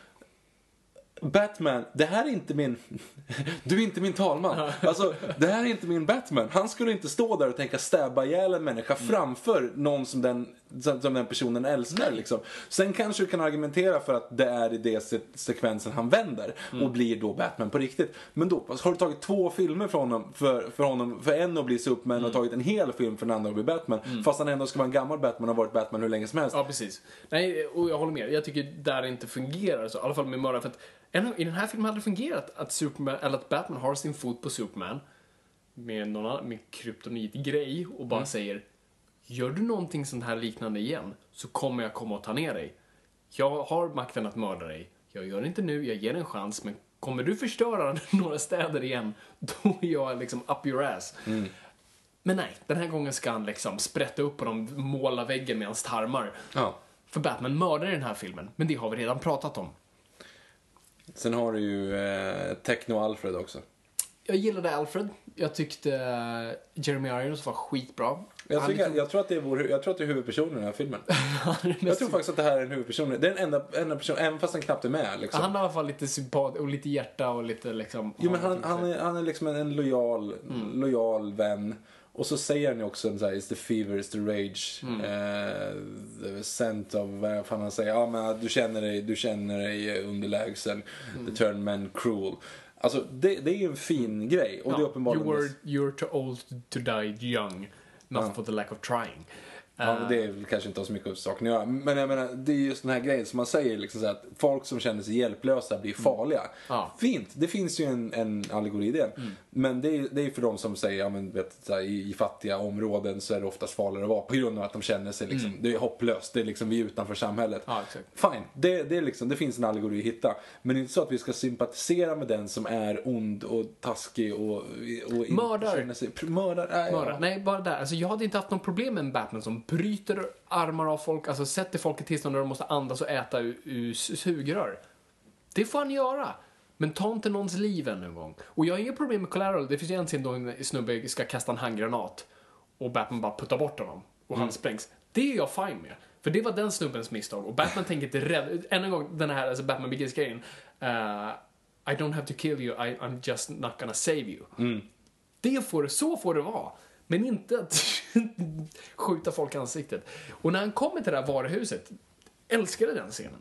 Batman, det här är inte min... Du är inte min talman. Alltså, det här är inte min Batman. Han skulle inte stå där och tänka stäbba ihjäl en människa framför någon som den, som den personen älskar. Liksom. Sen kanske du kan argumentera för att det är i det se- sekvensen han vänder och blir då Batman på riktigt. Men då alltså, har du tagit två filmer från honom för, för honom, för en att bli Superman och tagit en hel film för den andra att bli Batman. Fast han ändå ska vara en gammal Batman och har varit Batman hur länge som helst. Ja, precis. Nej, och jag håller med. Jag tycker där det inte fungerar så. I alla fall med mördare. För att i den här filmen hade det fungerat att, Superman, eller att Batman har sin fot på Superman med någon annan, med kryptonit-grej och bara säger Gör du någonting sånt här liknande igen så kommer jag komma och ta ner dig. Jag har makten att mörda dig. Jag gör det inte nu, jag ger en chans, men kommer du förstöra några städer igen, då är jag liksom up your ass. Men nej, den här gången ska han liksom sprätta upp honom, måla väggen med hans tarmar. Ja. För Batman mördar i den här filmen, men det har vi redan pratat om. Sen har du ju eh, Techno-Alfred också. Jag gillade Alfred. Jag tyckte eh, Jeremy Irons var skitbra. Jag, tycker, jag, tror att det är vår, jag tror att det är huvudpersonen i den här filmen. Jag tror faktiskt att det här är en huvudperson. Det är den enda, enda person, även fast han knappt är med. Liksom. Han har i alla fall lite sympat och lite hjärta och lite liksom... jo, men han, han, är, han är liksom en, en lojal, lojal vän. Och så säger han ju också så här, it's the fever, it's the rage, Mm. eh, the scent of, vad fan han säger, ja men att du känner dig, du känner dig underlägsen, Mm. the turn men cruel. Alltså det, det är ju en fin grej och det är uppenbarligen... you were, you're too old to die young, not Ja. for the lack of trying. Ja, det är väl kanske inte har så mycket med saken att göra. Men jag menar, det är just den här grejen som man säger, liksom så att folk som känner sig hjälplösa blir farliga. Ja. Fint, det finns ju en, en allegori i det. Men det är, det är för de som säger, ja men vet, här, i, i fattiga områden så är det oftast farligare att vara på grund av att de känner sig liksom, det är hopplöst, det är liksom vi är utanför samhället. Ja. Fine, det, det, är liksom, det finns en allegori att hitta. Men det är inte så att vi ska sympatisera med den som är ond och taskig och... och Mördar. känner Sig, mördar, nej, Bara, ja. nej, bara där. Alltså, jag hade inte haft något problem med en Batman som bryter armar av folk, alltså sätter folk i tillstånd där de måste andas och äta ur, ur sugrör. Det får han göra. Men ta inte någons liv ännu en gång. Och jag har inga problem med collateral. Det finns ju en scen då en snubbe ska kasta en handgranat och Batman bara puttar bort honom och han sprängs. Det är jag fine med. För det var den snubbens misstag och Batman tänker inte rädda... Än en gång den här alltså Batman Begins-grejen. Uh, I don't have to kill you, I, I'm just not gonna save you. Det får, så får det vara. Men inte att skjuta folk i ansiktet. Och när han kommer till det här varuhuset, älskade den scenen.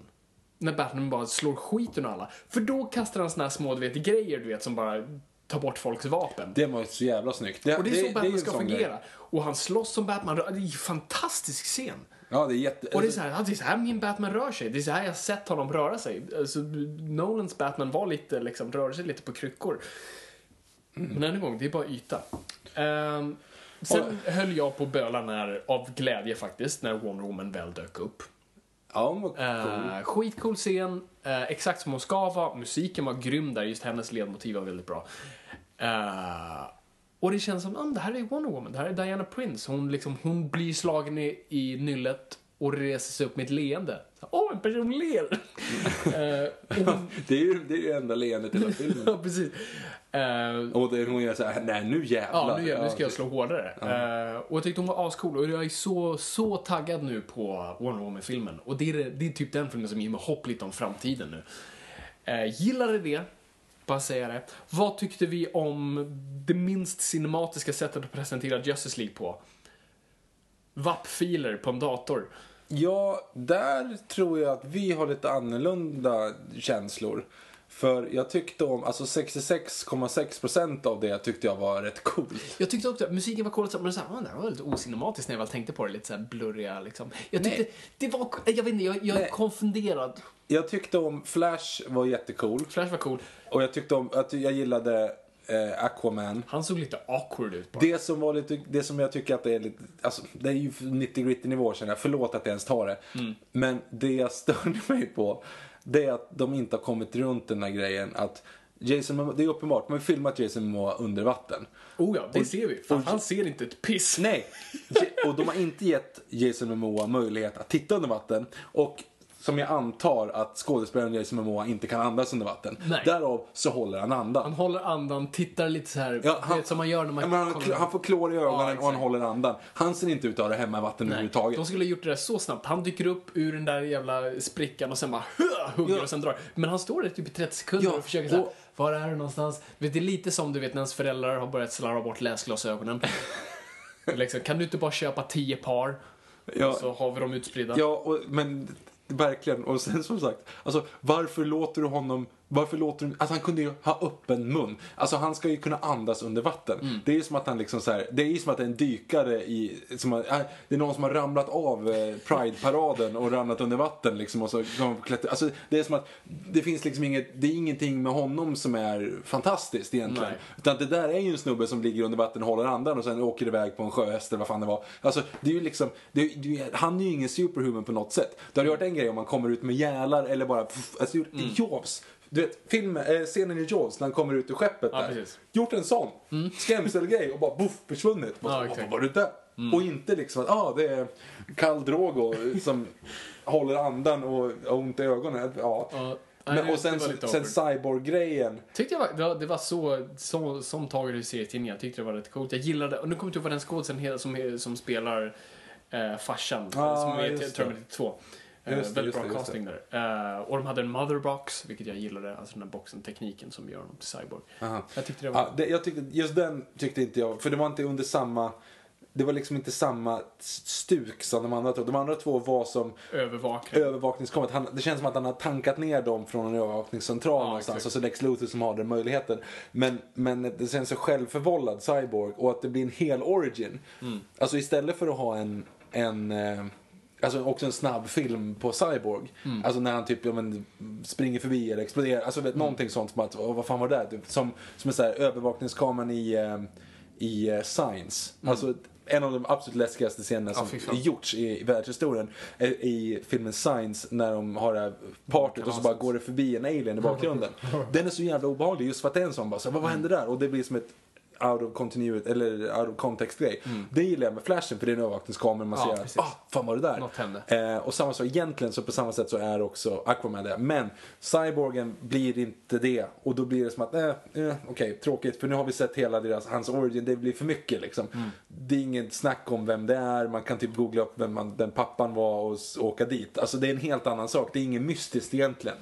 När Batman bara slår skiten ur alla. För då kastar han såna här små, du vet, grejer, du vet, som bara tar bort folks vapen. Det var så jävla snyggt. och det är så ju Batman en ska fungera. grej. Och han slåss som Batman. Det är en fantastisk scen. Ja, det är jätte... Och det är så här, det är så här min Batman rör sig. Det är så här jag har sett honom röra sig. Alltså, Nolans Batman var lite, liksom, rörde sig lite på kryckor. Men än en gång, det är bara yta. Ehm, sen höll jag på att böla när, av glädje faktiskt, när Wonder Woman väl dök upp. Ja, hon var cool. Uh, skitcool scen, eh, exakt som hon ska vara. Musiken var grym där, just hennes ledmotiv var väldigt bra. Eh, och det känns som, ah, det här är Wonder Woman, det här är Diana Prince. Hon, liksom, hon blir slagen i, i nyllet och reser sig upp med ett leende. Åh, en person ler! Eh, och Det är ju det är ju enda leendet i hela filmen. ja, precis. Eh, Och det, hon gör så här, nej nu jävlar. Ja, nu, gör- nu ska jag det- slå hårdare. Eh, och jag tyckte hon var ascool och jag är så, så taggad nu på Wonder Woman-filmen. Och det är, det- det är typ den filmen som ger mig hopp lite om framtiden nu. Uh, gillade det, bara säga det. Vad tyckte vi om det minst cinematiska sättet att presentera Justice League på? WAP-filer på en dator. Ja, där tror jag att vi har lite annorlunda känslor. För jag tyckte om, alltså 66,6% av det tyckte jag var rätt coolt. Jag tyckte också att musiken var cool, men så här, "Ah, det här var lite ocinematiskt när jag väl tänkte på det. Lite så här blurriga liksom. Jag tyckte, Nej. det var, jag vet inte, jag, jag är konfunderad. Jag tyckte om Flash var jättecool. Flash var cool. Och jag tyckte om, att jag gillade eh, Aquaman. Han såg lite awkward ut bara. Det som var lite, det som jag tycker att det är lite, alltså det är ju 90 gritty nivå känner jag, förlåt att jag ens tar det. Mm. Men det jag störde mig på, det är att de inte har kommit runt den här grejen att Jason det är uppenbart, man har filmat Jason Momoa under vatten. Oh ja, det Och- ser vi. För och- han ser inte ett piss. Nej! Och de har inte gett Jason Momoa möjlighet att titta under vatten. Och som jag antar att skådespelaren Jason Momoa inte kan andas under vatten. Nej. Därav så håller han andan. Han håller andan, tittar lite så här, Ja, vet, som man gör när man... Ja, han, han får klor i ögonen och han håller andan. Han ser inte ut att ha det hemma i vatten Nej, överhuvudtaget. de skulle ha gjort det där så snabbt. Han dyker upp ur den där jävla sprickan och sen bara hugger Ja. och sen drar. Men han står där typ i 30 sekunder Ja, och försöker så här, och- var är du någonstans? Vet, det är lite som du vet när ens föräldrar har börjat slarva bort läsglasögonen. liksom, kan du inte bara köpa 10 par? Ja. Så har vi dem utspridda. Ja, och, men verkligen. Och sen som sagt, alltså varför låter du honom varför låter du, alltså han kunde ju ha öppen mun. Alltså han ska ju kunna andas under vatten. Mm. Det är ju som att han liksom så här, det är ju som att en dykare i, som har, äh, det är någon som har ramlat av eh, Pride-paraden och ramlat under vatten liksom och så. Alltså det är som att, det finns liksom inget, det är ingenting med honom som är fantastiskt egentligen. Nej. Utan det där är ju en snubbe som ligger under vatten och håller andan och sen åker iväg på en sjöhäst eller vad fan det var. Alltså det är ju liksom, det är, det är, han är ju ingen superhuman på något sätt. Det hade ju varit en grej om man kommer ut med gälar eller bara, pff, alltså Mm. Jaws. Du vet, film, eh, scenen i Jaws när han kommer ut ur skeppet Ja, där. precis. Gjort en sån skrämselgrej och bara boff, försvunnit. Bara, Ja, "Vad exakt. Mm. var det där? Och inte liksom att, ah, det är Karl Drogo som håller andan och har ont i ögonen. Ja. Ja, Men, nej, och sen, sen cyborg-grejen. Tyckte jag var, det var, det var så, så som taget ur serietidningen. Jag tyckte det var rätt coolt. Jag gillade, och nu kommer jag inte ihåg vad den skådisen som, som spelar eh, farsan. Ah, som är i. Terminator 2. Eh, Just väldigt bra casting där. Eh, och de hade en motherbox, vilket jag gillade. Alltså den här boxen, tekniken som gör honom till cyborg. Aha. Jag tyckte det var... Ja, det, jag tyckte, just den tyckte inte jag, för det var inte under samma, det var liksom inte samma stuk som de andra två. De andra två var som övervakningskameran. Han, det känns som att han har tankat ner dem från en övervakningscentral Ja, någonstans. Och så Lex Luthor som har den möjligheten. Men, men det känns så självförvållad cyborg och att det blir en hel origin. Mm. Alltså istället för att ha en, en eh, Alltså också en snabb film på Cyborg. Mm. Alltså när han typ ja, men, springer förbi eller exploderar. Alltså vet, någonting sånt som att, åh, vad fan var det där? Typ, som, som är så här, övervakningskameran i, eh, i eh, Science. Alltså en av de absolut läskigaste scenerna som Mm. fan. gjorts i, i världshistorien. är I filmen Science när de har det här partyt och så bara går det förbi en alien i bakgrunden. Den är så jävla obehaglig just för att det är en sån bara, så, vad, vad hände där? Och det blir som ett out of continuity, eller out of context grej. Det gillar jag med flashen för det är en övervakningskamera man Ja, ser att, ah, fan var det där? Något hände. Eh, och samma sak, egentligen så på samma sätt så är också Aquaman det. Men Cyborgen blir inte det. Och då blir det som att, eh, eh, okej, tråkigt. För nu har vi sett hela deras, hans origin, det blir för mycket liksom. Mm. Det är inget snack om vem det är, man kan typ googla upp vem man, den pappan var och åka dit. Alltså det är en helt annan sak, det är inget mystiskt egentligen.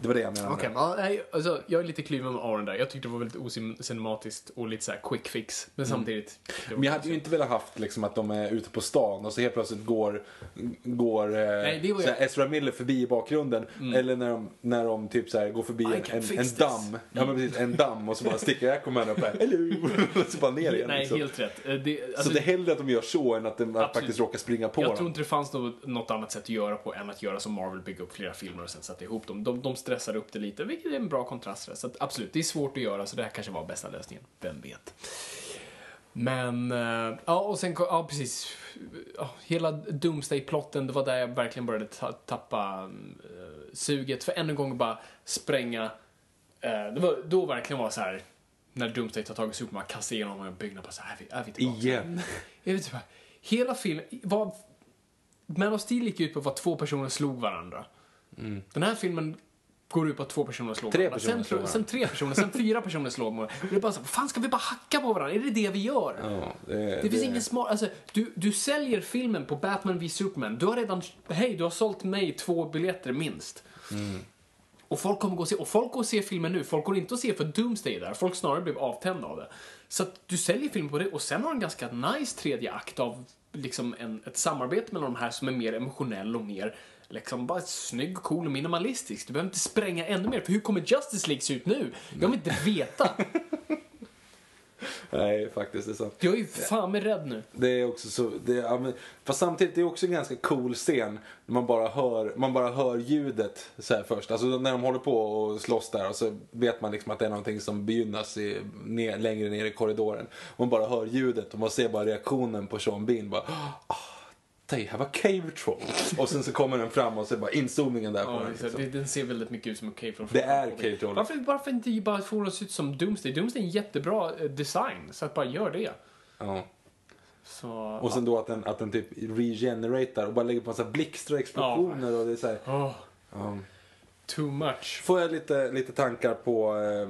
Det var det jag menade. Okej, ja, nej, alltså, jag är lite kluven med Aron där. Jag tyckte det var väldigt ocinematiskt och lite så quick fix. Men samtidigt... det var Mm. Men jag hade ju inte velat haft liksom, att de är ute på stan och så helt plötsligt går, går eh, Nej, det var här, Ezra Miller förbi i bakgrunden. Eller när de, när de typ så här, går förbi I en, en, en damm. Ja, men precis, en damm och så bara sticker Aquaman upp här. Hello! och så bara ner igen. Nej, liksom. helt rätt. Eh, Det, alltså, så det är hellre att de gör så än att de att faktiskt råkar springa på jag dem. tror inte det fanns något, något annat sätt att göra på än att göra som Marvel, bygga upp flera filmer och sen sätta ihop dem. De, de stressar upp det lite, vilket är en bra kontrast. Så absolut, det är svårt att göra, så det här kanske var bästa lösningen. Vem vet? Men, eh, ja och sen, ja precis. Hela Doomsday-plotten, det var där jag verkligen började ta, tappa eh, suget för ännu en gång bara spränga. Eh, det var då verkligen var så här när Doomsday tar tag i Superman, kastar igenom en byggnad bara så här, är vi, är vi tillbaka? Igen. Bara, hela filmen, var, Man of Steel gick ut på att två personer slog varandra. Den här filmen går ut på att två personer slår Tre varandra. personer sen, slår sen tre personer, sen fyra personer slår varandra. Det är bara så, fan ska vi bara hacka på varandra? Är det det vi gör? Ja, det, Det finns ingen smart, alltså, du, du säljer filmen på Batman v Superman. Du har redan, hej, du har sålt mig två biljetter minst. Och folk kommer gå och se, och folk går och se filmen nu. Folk går inte och se för Doomsday där. Folk snarare blev avtända av det. Så att du säljer filmen på det och sen har en ganska nice tredje akt av liksom en, ett samarbete mellan de här som är mer emotionell och mer liksom bara snygg, cool och minimalistisk. Du behöver inte spränga ännu mer, för hur kommer Justice League se ut nu? Jag vill inte veta. Nej, faktiskt, det är sant. Jag är ju fan med rädd nu. Det är också så, det, ja, men, fast samtidigt det är också en ganska cool scen. När man bara hör, man bara hör ljudet så här först. Alltså när de håller på och slåss där och så vet man liksom att det är någonting som begynnas i, ner, längre ner i korridoren. Man bara hör ljudet och man ser bara reaktionen på Sean Bean. Bara, ah, they have a cave troll. och sen så kommer den fram och så bara inzoomningen där på Ja, den. Liksom. det, den ser väldigt mycket ut som en cave troll. Det är cave troll. Varför, varför inte bara få den att se ut som Doomsday? Doomsday är en jättebra eh, design, så att bara gör det. Ja. Så, Och sen då att den, att den typ regeneratar och bara lägger på massa blixtar och explosioner och det är så här. Åh, ja. too much. Får jag lite, lite tankar på eh,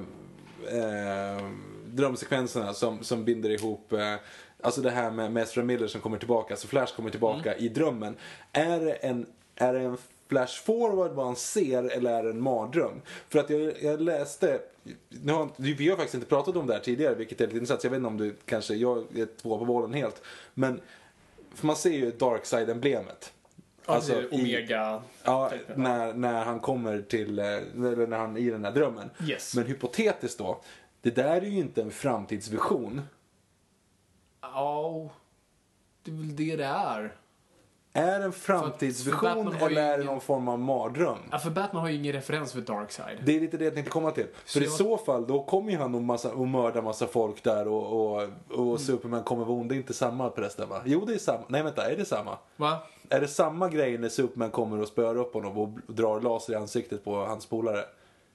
eh, drömsekvenserna som, som binder ihop eh, Alltså det här med, med Ezra Miller som kommer tillbaka, alltså Flash kommer tillbaka i drömmen. Är det en, är det en Flash forward vad han ser eller är det en mardröm? För att jag, jag läste, nu har, vi har faktiskt inte pratat om det här tidigare vilket är lite intressant, jag vet inte om du kanske, jag är två på bollen helt. Men, för man ser ju Darkside-emblemet. Alltså, i- Omega. Ja, när, när han kommer till, eh, eller när han i den här drömmen. Yes. Men hypotetiskt då, det där är ju inte en framtidsvision. Ja, det är väl det det är. Är det en för framtidsvision har ju eller är det ingen- någon form av mardröm? Ja, för Batman har ju ingen referens för Darkseid. Det är lite det jag tänkte komma till. För i jag- så fall, då kommer ju han och, massa, och mörda massa folk där och, och, och Mm. Superman kommer vara ond. Det är inte samma förresten va? Jo, det är samma. Nej, vänta, är det samma? Va? Är det samma grej när Superman kommer och spöar upp honom och drar laser i ansiktet på hans polare?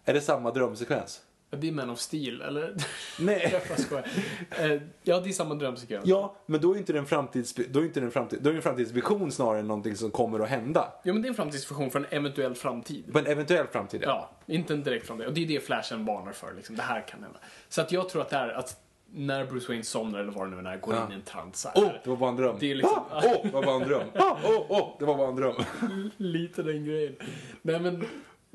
Är det samma drömsekvens? Det är Man of Steel, eller? Nej. Jag. Eh, Ja, det är samma drömsekvens. Ja, men då är inte det en framtids, då är inte det en framtid, då är en framtidsvision snarare än någonting som kommer att hända. Ja, men det är en framtidsvision för en eventuell framtid. På en eventuell framtid, Ja, inte en direkt framtid. Och det är det Flashen varnar för. Liksom. Det här kan hända. Så att jag tror att det är att när Bruce Wayne somnar eller vad det nu är, går in i en trans. här. Åh, det var bara en dröm. Det är liksom- Ah, Åh, det var bara en dröm. Ah, Åh, åh, det var bara en dröm. Lite den grejen. Nej men,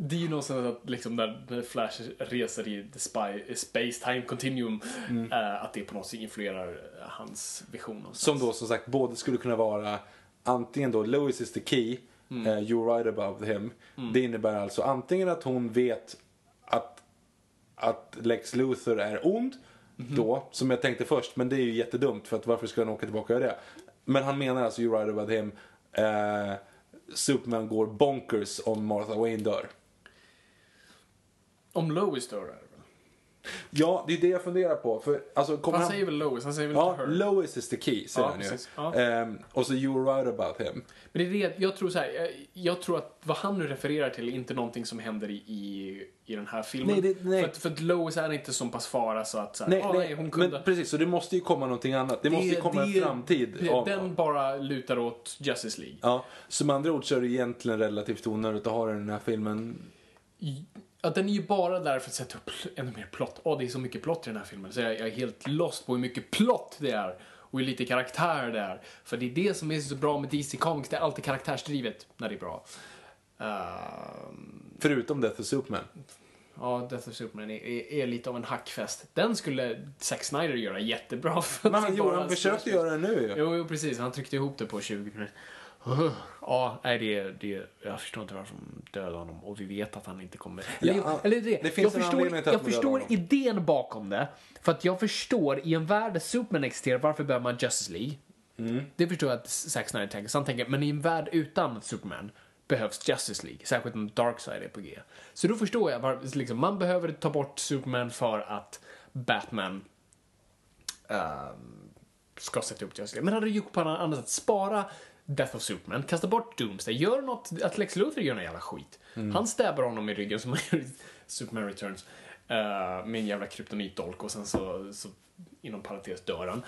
det är ju någonstans att liksom när, Flash reser i the spy, space time continuum, eh, att det på något sätt influerar eh, hans vision. någonstans. Som då som sagt både skulle kunna vara antingen då Lois is the key, Mm. eh, you're right above him. Det innebär alltså antingen att hon vet att, att Lex Luthor är ond Mhm. då, som jag tänkte först, men det är ju jättedumt för att varför ska han åka tillbaka och göra det? Men han menar alltså you're right above him. Eh, Superman går bonkers om Martha Wayne dör. Om Lois dör är det väl? Ja, det är det jag funderar på. För, alltså, Han han... säger väl Lois, han säger väl Ja, inte her. Lois is the key, säger Ja, han ju. precis. Ja. Ehm, och så you're right about him. Men det är det, jag tror så här, jag, jag tror att vad han nu refererar till är inte någonting som händer i, i, i den här filmen. Nej, det- nej. För, att, för att Lois är inte så pass fara så att så här, Nej, ah, nej, hon kunde... men precis, så det måste ju komma någonting annat. Det, måste ju komma en framtid. det- av- Den bara lutar åt Justice League. Ja, så med andra ord så är det egentligen relativt onödigt att ha den i den här filmen. Ja, den är ju bara där för att sätta upp ännu mer plott. Åh, det är så mycket plott i den här filmen. Så jag, jag är helt lost på hur mycket plott det är. Och hur lite karaktär det är. För det är det som är så bra med DC Comics. Det är alltid karaktärsdrivet när det är bra. Ehm, Förutom Death of Superman. ja, Death of Superman är, är, är lite av en hackfest. Den skulle Zack Snyder göra jättebra. För Men han, bara- han försökte göra det nu ju. Jo, jo, precis. Han tryckte ihop det på 20 minuter. Ja, nej, det, det, jag förstår inte varför de dödade honom och vi vet att han inte kommer... Eller, Ja, eller det, det finns jag förstår, jag dödar förstår idén bakom det. För att jag förstår, i en värld där Superman existerar, varför behöver man Justice League? Mm. Det förstår jag att Zack Snyder tänker. Så han tänker, men i en värld utan Superman behövs Justice League, särskilt om Darkseid är på G. Så då förstår jag varför, liksom, man behöver ta bort Superman för att Batman ehm, ska sätta upp Justice League. Men hade du gjort på annat sätt, spara Death of Superman, kasta bort Doomsday, gör något, att Lex Luthor gör någon jävla skit. Han stäbar honom i ryggen som han gör i Superman Returns eh, med en jävla kryptonitdolk och sen så, så inom parentes dör han.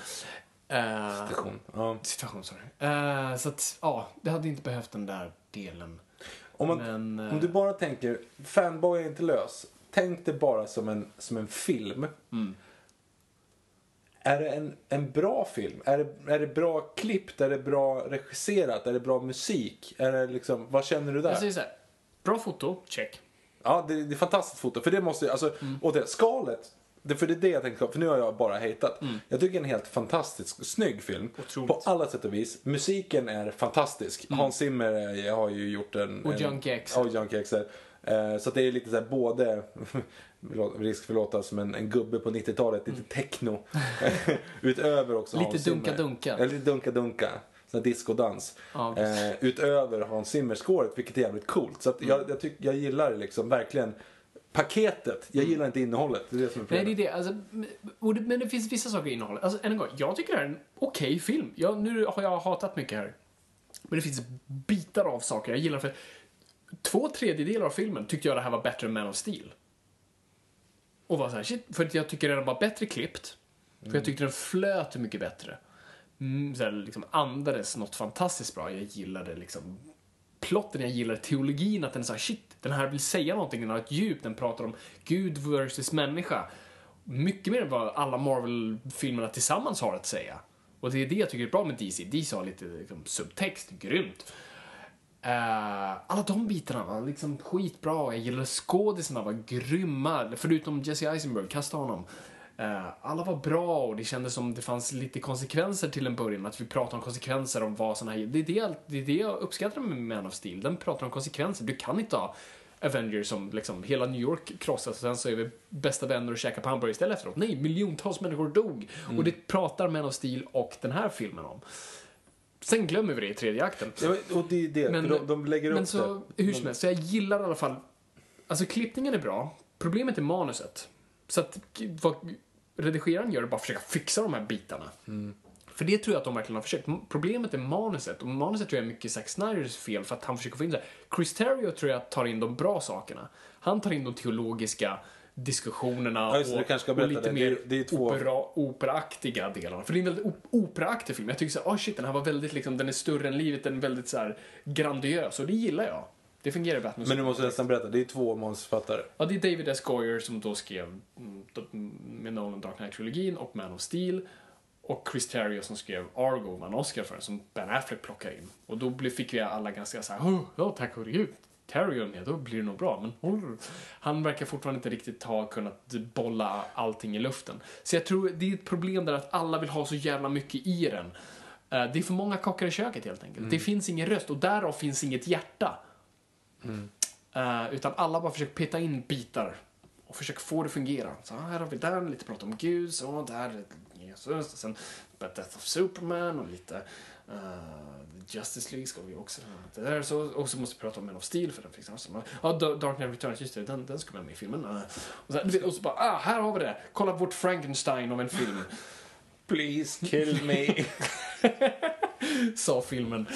Uh, Station. Ja. Situation, sorry. Eh, så att, ja, det hade inte behövt den där delen. Om, man, Men, om du bara tänker, fanboy är inte lös. Tänk det bara som en, som en film. Mm. Är det en, en bra film? Är det, är det bra klippt? Är det bra regisserat? Är det bra musik? Är det liksom, vad känner du där? Jag säger så här, bra foto, check. Ja, det, det är fantastiskt foto. För det måste alltså, Mm. det, skalet. Det, för det är det jag tänkte, för nu har jag bara hatat. Jag tycker det är en helt fantastisk, snygg film. Mm. Otroligt. Mm. På alla sätt och vis. Musiken är fantastisk. Hans Zimmer har ju gjort en... Och Junkie. Ja, och Junkie X. Eh, så det är lite så här både, risk för att låta som en, en gubbe på 90-talet, lite techno. Utöver också Mm. Lite Hans dunka-dunka. Ja, lite dunka-dunka. Sån här discodans. Ja, eh, utöver Hans Zimmer-scoret, vilket är jävligt coolt. Så att Mm. jag, jag, tycker jag gillar liksom verkligen paketet. Jag gillar inte innehållet. Det är det som är Nej, det är problemet. det. Alltså, det, men det finns vissa saker i innehållet. Alltså, än en gång, jag tycker det här är en okej film. Jag, nu har jag hatat mycket här. Men det finns bitar av saker jag gillar. För två tredjedelar av filmen tyckte jag det här var bättre än Man of Steel. Och var så här, shit, för att jag tycker den var bättre klippt. För jag tyckte den flöt mycket bättre. Mm, så här, liksom andades något fantastiskt bra. Jag gillade liksom plotten, jag gillade teologin, att den sa shit, den här vill säga någonting, den har ett djup, den pratar om Gud versus människa. Mycket mer än vad alla Marvel-filmerna tillsammans har att säga. Och det är det jag tycker är bra med DC. DC har lite liksom, subtext, grymt. Eh, alla de bitarna var liksom skitbra. Jag gillade skådisarna, var grymma. Förutom Jesse Eisenberg, kasta honom. Eh, alla var bra och det kändes som det fanns lite konsekvenser till en början. Att vi pratade om konsekvenser om vad såna här... Det är det, det, är det jag uppskattar med Man of Steel. Den pratar om konsekvenser. Du kan inte ha Avengers som liksom hela New York krossas och sen så är vi bästa vänner och käkar på hamburgare istället efteråt. Nej, miljontals människor dog. Och det pratar Man of Steel och den här filmen om. Sen glömmer vi det i tredje akten. Ja, och det är det, Men, de, de lägger men upp så, det. hur som helst, så jag gillar i alla fall... Alltså klippningen är bra. Problemet är manuset. Så att vad redigeraren gör är bara att försöka fixa de här bitarna. Mm. För det tror jag att de verkligen har försökt. Problemet är manuset. Och manuset tror jag är mycket Zack Snyders fel för att han försöker få in det. Chris Terrio tror jag tar in de bra sakerna. Han tar in de teologiska diskussionerna Ja, just och, och lite det. mer Det det två- opera, operaaktiga delarna. För det är en väldigt op- operaaktig film. Jag tycker så här, oh shit, den här var väldigt liksom, den är större än livet, den är väldigt så här grandiös och det gillar jag. Det fungerar Batman Men du måste nästan berätta, det är två manusförfattare. Ja, det är David S. Goyer som då skrev mm, då- med Nolan Dark Knight-trilogin och Man of Steel. Och Chris Terrio som skrev Argo, vann Oscar för, som Ben Affleck plockade in. Och då fick vi alla ganska såhär, ja tack gode gud. Terrio är med, då blir det nog bra. Men oh. han verkar fortfarande inte riktigt ha kunnat bolla allting i luften. Så jag tror det är ett problem där att alla vill ha så jävla mycket i den. Eh, Det är för många kockar i köket helt enkelt. Det finns ingen röst och därav finns inget hjärta. Eh, utan alla bara försöker peta in bitar och försöker få det att fungera. Så här har vi där lite prat om Gud, så där är Jesus, och sen Death of Superman och lite eh, Justice League ska vi också lite där. Så, och så måste vi prata om Man of Steel för den finns också. Ja, Da- Dark Knight Returns, just det, den, den ska med i filmen. Eh, och, så, och så bara, ah, här har vi det! Kolla vårt Frankenstein av en film. Please kill me. sa filmen.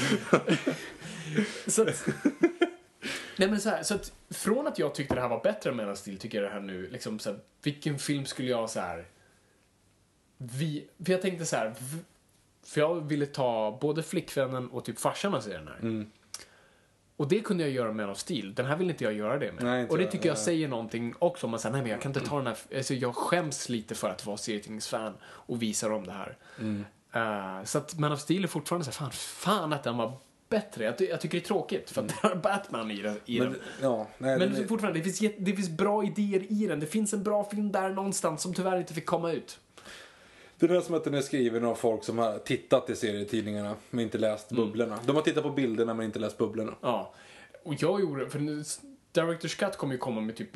så att, nej men så här, så att från att jag tyckte det här var bättre än Man of Steel tycker jag det här nu, liksom så här, vilken film skulle jag så här vi, för jag tänkte så här, för jag ville ta både flickvännen och typ farsan och se den här. Och det kunde jag göra med of Steel. Den här vill inte jag göra det med. Nej, och det jag. tycker jag Ja. säger någonting också. Om man säger, nej men jag kan inte ta den här, alltså jag skäms lite för att vara serietidningsfan och visa dem det här. Mm. Eh, så att Man of Steel är fortfarande så här, fan, fan att den var bättre. Jag, ty- jag tycker det är tråkigt för att det har Batman i, den- i Mm. Men, den. ja, nej, Men är- fortfarande, det finns, det finns bra idéer i den. Det finns en bra film där någonstans som tyvärr inte fick komma ut. Det är som att den är skriven av folk som har tittat i serietidningarna men inte läst Mm. bubblorna. De har tittat på bilderna men inte läst bubblorna. Ja. Och jag gjorde, för Director's Cut kommer ju komma med typ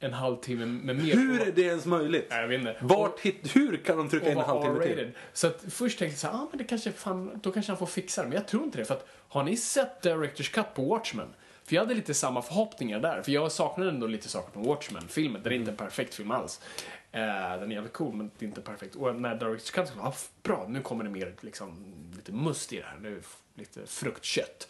en, halvtimme med mer. Hur är det ens möjligt? Nej, jag vet inte. Vart hit, hur kan de trycka in en halvtimme till? Så att först tänkte jag så här, ah, men det kanske fan, då kanske han får fixa det. Men jag tror inte det. För att, har ni sett Director's Cut på Watchmen? För jag hade lite samma förhoppningar där. För jag saknade ändå lite saker från Watchmen-filmen. Den är inte en perfekt film alls. Eh, den är jävligt cool, men det är inte perfekt. Och när Director's Cut kom, ah, bra, nu kommer det mer liksom, lite must i det här. Nu lite fruktkött.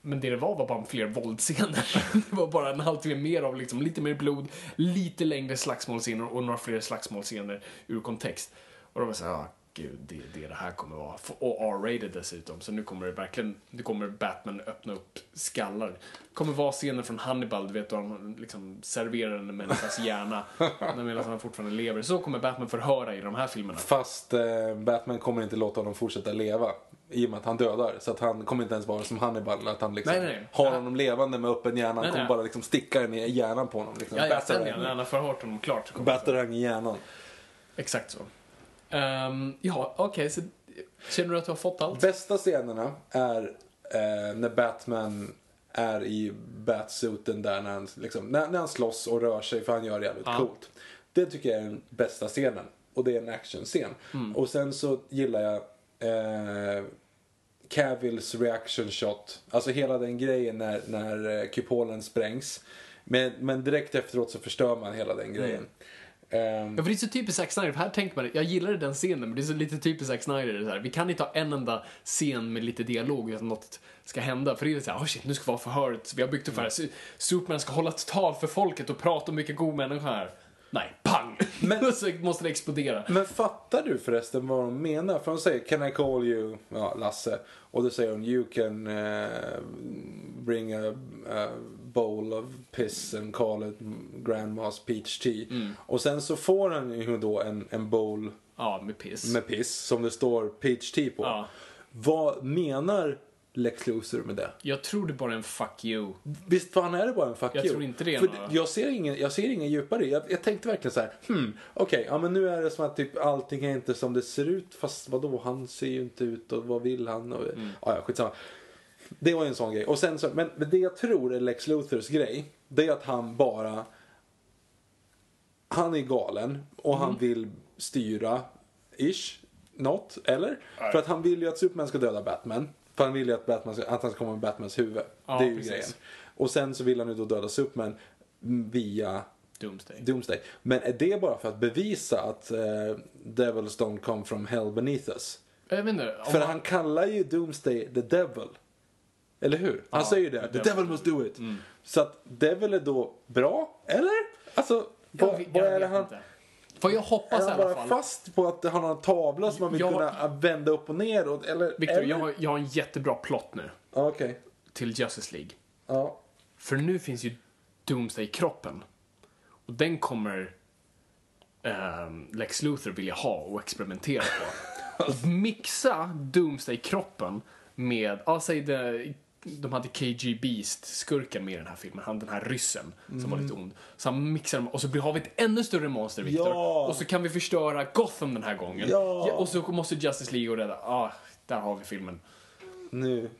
Men det det var var bara fler våldscener. Det var bara en halvtimme mer av liksom, lite mer blod, lite längre slagsmålscener och några fler slagsmålscener ur kontext. Och då var det såhär, ah, gud, det är det det här kommer vara. Och R-rated dessutom. Så nu kommer det verkligen, nu kommer Batman öppna upp skallar. Det kommer vara scener från Hannibal, du vet, då han liksom serverar en människas hjärna medan han fortfarande lever. Så kommer Batman förhöra i de här filmerna. Fast eh, Batman kommer inte låta honom fortsätta leva. I och med att han dödar. Så att han kommer inte ens vara som Hannibal. Att han liksom Nej, nej, nej. har honom levande med öppen hjärna. Han kommer bara liksom sticka den i hjärnan på honom. Liksom. Ja, ja, sen när han har förhört honom klart. Batarang i hjärnan. Exakt så. Ehm, ja, okej, så känner du att du har fått allt? Bästa scenerna är eh, när Batman är i batsuiten där när han, liksom, när, när han slåss och rör sig för han gör det jävligt Ja. coolt. Det tycker jag är den bästa scenen. Och det är en actionscen. Mm. Och sen så gillar jag eh, Cavills reaction shot. Alltså hela den grejen när, när eh, kupolen sprängs. Men, men direkt efteråt så förstör man hela den grejen. Ehm, Ja, för det är så typiskt Zack Snyder. För här tänker man, jag gillade den scenen, men det är så lite typiskt Zack Snyder. Det här, vi kan inte ha en enda scen med lite dialog utan något ska hända. För det är så här, oh shit, nu ska vi ha förhöret. Vi har byggt upp det här. Su- Superman ska hålla ett tal för folket och prata om vilken god människa han är. Nej, pang! Men- så måste det explodera. Men fattar du förresten vad de menar? För de säger Can I call you ja, Lasse? Och då säger hon You can eh, bring a, a bowl of piss and call it grandma's peach tea. Mm. Och sen så får han ju då en, en bowl Ja, med piss. med piss som det står peach tea på. Ja. Vad menar Lex Luthor med det? Jag tror det bara är en fuck you. Visst fan är det bara en fuck Jag you? tror inte det är För några- jag, ser ingen, jag ser ingen djupare jag, jag tänkte verkligen så här, hmm, okej, ja men nu är det som att typ allting är inte som det ser ut, fast vadå, han ser ju inte ut och vad vill han? Och, Mm. ja, ja, skitsamma. Det var ju en sån grej. Och sen så, men, det jag tror är Lex Luthors grej, det är att han bara, han är galen och Mm. han vill styra, ish, något, eller? För att han vill ju att Superman ska döda Batman. För han vill ju att, Batman ska, att han ska komma med Batmans huvud. Ja, det är ju precis. grejen. Och sen så vill han ju då döda Superman via Doomsday. Doomsday. Men är det bara för att bevisa att uh, Devils don't come from hell beneath us? Jag vet inte. För man- han kallar ju Doomsday the devil. Eller hur? Han Ja, säger ju det. the devil. must do it. Så att Devil är då bra, eller? Alltså, Jag vad, vet- vad jag är det han... inte. Får jag hoppas Är i han alla bara fall. fast på att han har en tavla som man vill Jag- kunna vända upp och ner? Och, eller, Victor, eller? jag har, jag har en jättebra plott nu. Okej. till Justice League. Ja. För nu finns ju Doomsday-kroppen. Och den kommer ehm, Lex Luthor vilja ha och experimentera på. och mixa Doomsday-kroppen med, ja säg det, de hade KG Beast, skurken med i den här filmen, han den här ryssen som var lite ond. Så han mixar dem och så blir- har vi ett ännu större monster, Victor. Ja. Och så kan vi förstöra Gotham den här gången. Ja. och så måste Justice League och rädda, ah, där har vi filmen. Nu.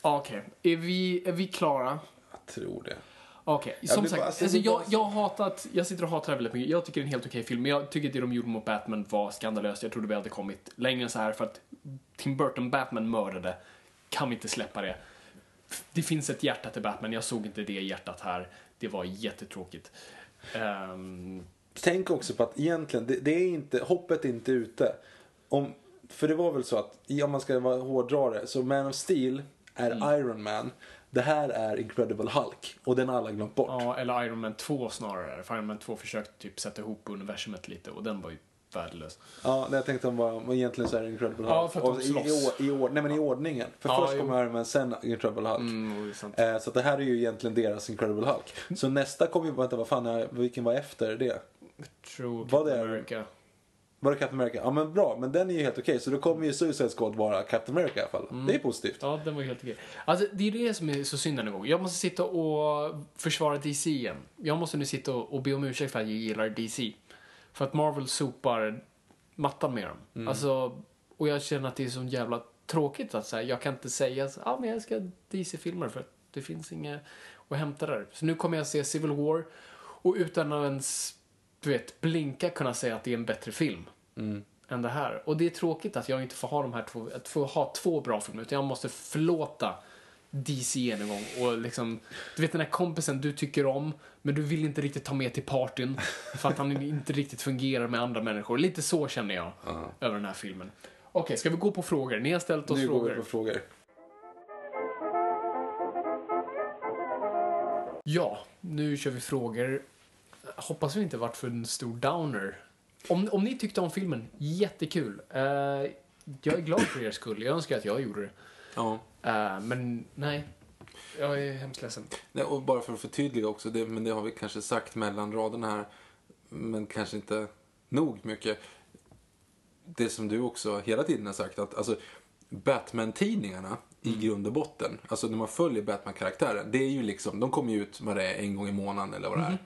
Okej, är, vi, är vi klara? Jag tror det. Okej, Jag som vill sagt, bara- alltså, jag jag, jag hatat, jag sitter och hatar det väldigt mycket. Jag tycker det är en helt okej film, men jag tycker det de gjorde mot Batman var skandalöst. Jag trodde vi hade kommit längre än så här för att Tim Burton Batman mördade. Kan vi inte släppa det? Det finns ett hjärta till Batman, jag såg inte det hjärtat här. Det var jättetråkigt. Ehm, Tänk också på att egentligen, det, det är inte, hoppet är inte ute. Om, för det var väl så att, om man ska vara hårdrare, så Man of Steel är Mm. Iron Man. Det här är Incredible Hulk. Och den har alla glömt bort. ja, eller Iron Man 2 snarare. För Iron Man 2 försökte typ sätta ihop universumet lite och den var ju värdelös. Ja, det jag tänkte om var, egentligen så är det Incredible Hulk. Ja, för att de Och i, slåss. i, i, or- nej men i ordningen. För Ja, först kommer Iron Man, sen Incredible Hulk. Mm, det. Eh, så det här är ju egentligen deras Incredible Hulk. Så nästa kommer ju, vänta vad fan är, vilken var efter det? True vad är- America. Var det Captain America? Ja men bra, men den är ju helt okej. Så då kommer ju Suicide Squad vara Captain America i alla fall. Mm. Det är positivt. Ja, den var helt okej. Alltså, det är det som är så synd den här gången. Jag måste sitta och försvara DC igen. Jag måste nu sitta och, och be om ursäkt för att jag gillar DC. För att Marvel sopar mattan med dem. Mm. Alltså, och jag känner att det är så jävla tråkigt att säga. Jag kan inte säga så, ah, men jag ska DC-filmer för att det finns inget att hämta där. Så nu kommer jag se Civil War och utan att ens, du vet, blinka kunna säga att det är en bättre film än det här. Och det är tråkigt att jag inte får ha de här två, att få ha två bra filmer, utan jag måste förlåta DC en gång och liksom, du vet den här kompisen du tycker om, men du vill inte riktigt ta med till partyn för att han inte riktigt fungerar med andra människor. Lite så känner jag över den här filmen. Okej, ska vi gå på frågor? Ni har ställt oss Nu går frågor. vi på frågor. Ja, nu kör vi frågor. Hoppas vi inte varit för en stor downer. Om, om ni tyckte om filmen, jättekul. Eh, jag är glad för er skull. Jag önskar att jag gjorde det. Ja. Eh, men nej, jag är hemskt ledsen. Nej, och bara för att förtydliga också, det, men det har vi kanske sagt mellan raderna här, men kanske inte nog mycket. Det som du också hela tiden har sagt, att alltså, Batman-tidningarna i grund och botten, alltså när man följer Batman-karaktären, det är ju liksom, de kommer ju ut vad det är, en gång i månaden eller vad det är. Eh,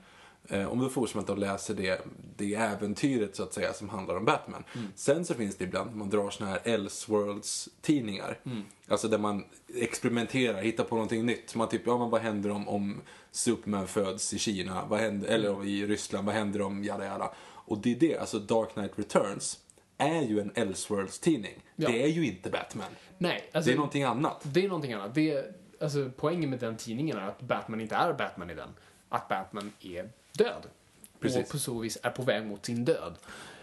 om du fortsätter att läsa det, det äventyret så att säga som handlar om Batman. Sen så finns det ibland, man drar såna här Elseworlds-tidningar. Alltså där man experimenterar, hittar på någonting nytt. Man typ, ja men vad händer om, om Superman föds i Kina? Vad händer, eller om i Ryssland, vad händer om jada jada? Och det är det, alltså Dark Knight Returns är ju en Elseworlds-tidning. Ja. Det är ju inte Batman. Nej, alltså, Det är någonting annat. Det är någonting annat. Det är, alltså, poängen med den tidningen är att Batman inte är Batman i den. Att Batman är död. Precis. Och på så vis är på väg mot sin död.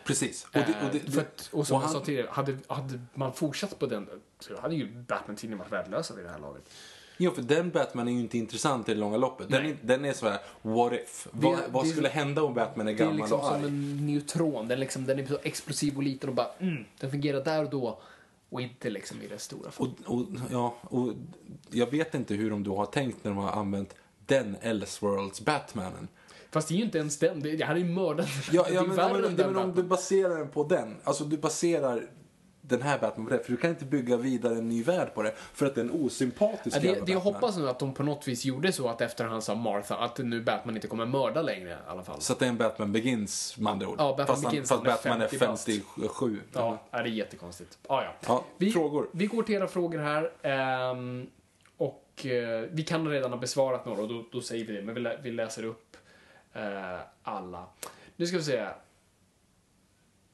Precis. Och, det, och, det, Eh, att, och som och jag han- sa tidigare, hade, hade man fortsatt på den så hade ju Batman-tidningen varit värdelösa vid det här laget. Jo, för den Batman är ju inte intressant i det långa loppet. Den är, den är såhär, what if? Vad, Det- vad det- skulle hända om Batman är Det är gammal liksom och som arg? en neutron. Den, liksom, den är så explosiv och liten och bara mm, den fungerar där och då. Och inte liksom i det stora. Och, och, ja, och jag vet inte hur de då har tänkt när de har använt den Elseworlds Batmanen. Fast det är ju inte ens den. Det, han är ju mördad. Ja, ja är men, värre ja, men, ja, den men om du baserar den på den, alltså du baserar den här Batman på det, för du kan inte bygga vidare en ny värld på det, för att den osympatisk Ja, det, det jag hoppas nu att de på något vis gjorde så att efter han sa Martha, att nu Batman inte kommer mörda längre i alla fall. Så att det är en Batman Begins med andra ord. Ja, Batman fast, han- Begins, fast Batman är 50 bast. 57. Ja, är det är jättekonstigt. Ah, ja. Ja, vi, frågor. Vi går till era frågor här. ehm, och eh, vi kan redan ha besvarat några och då, då säger vi det, men vi, lä- vi läser upp eh, alla. Nu ska vi se.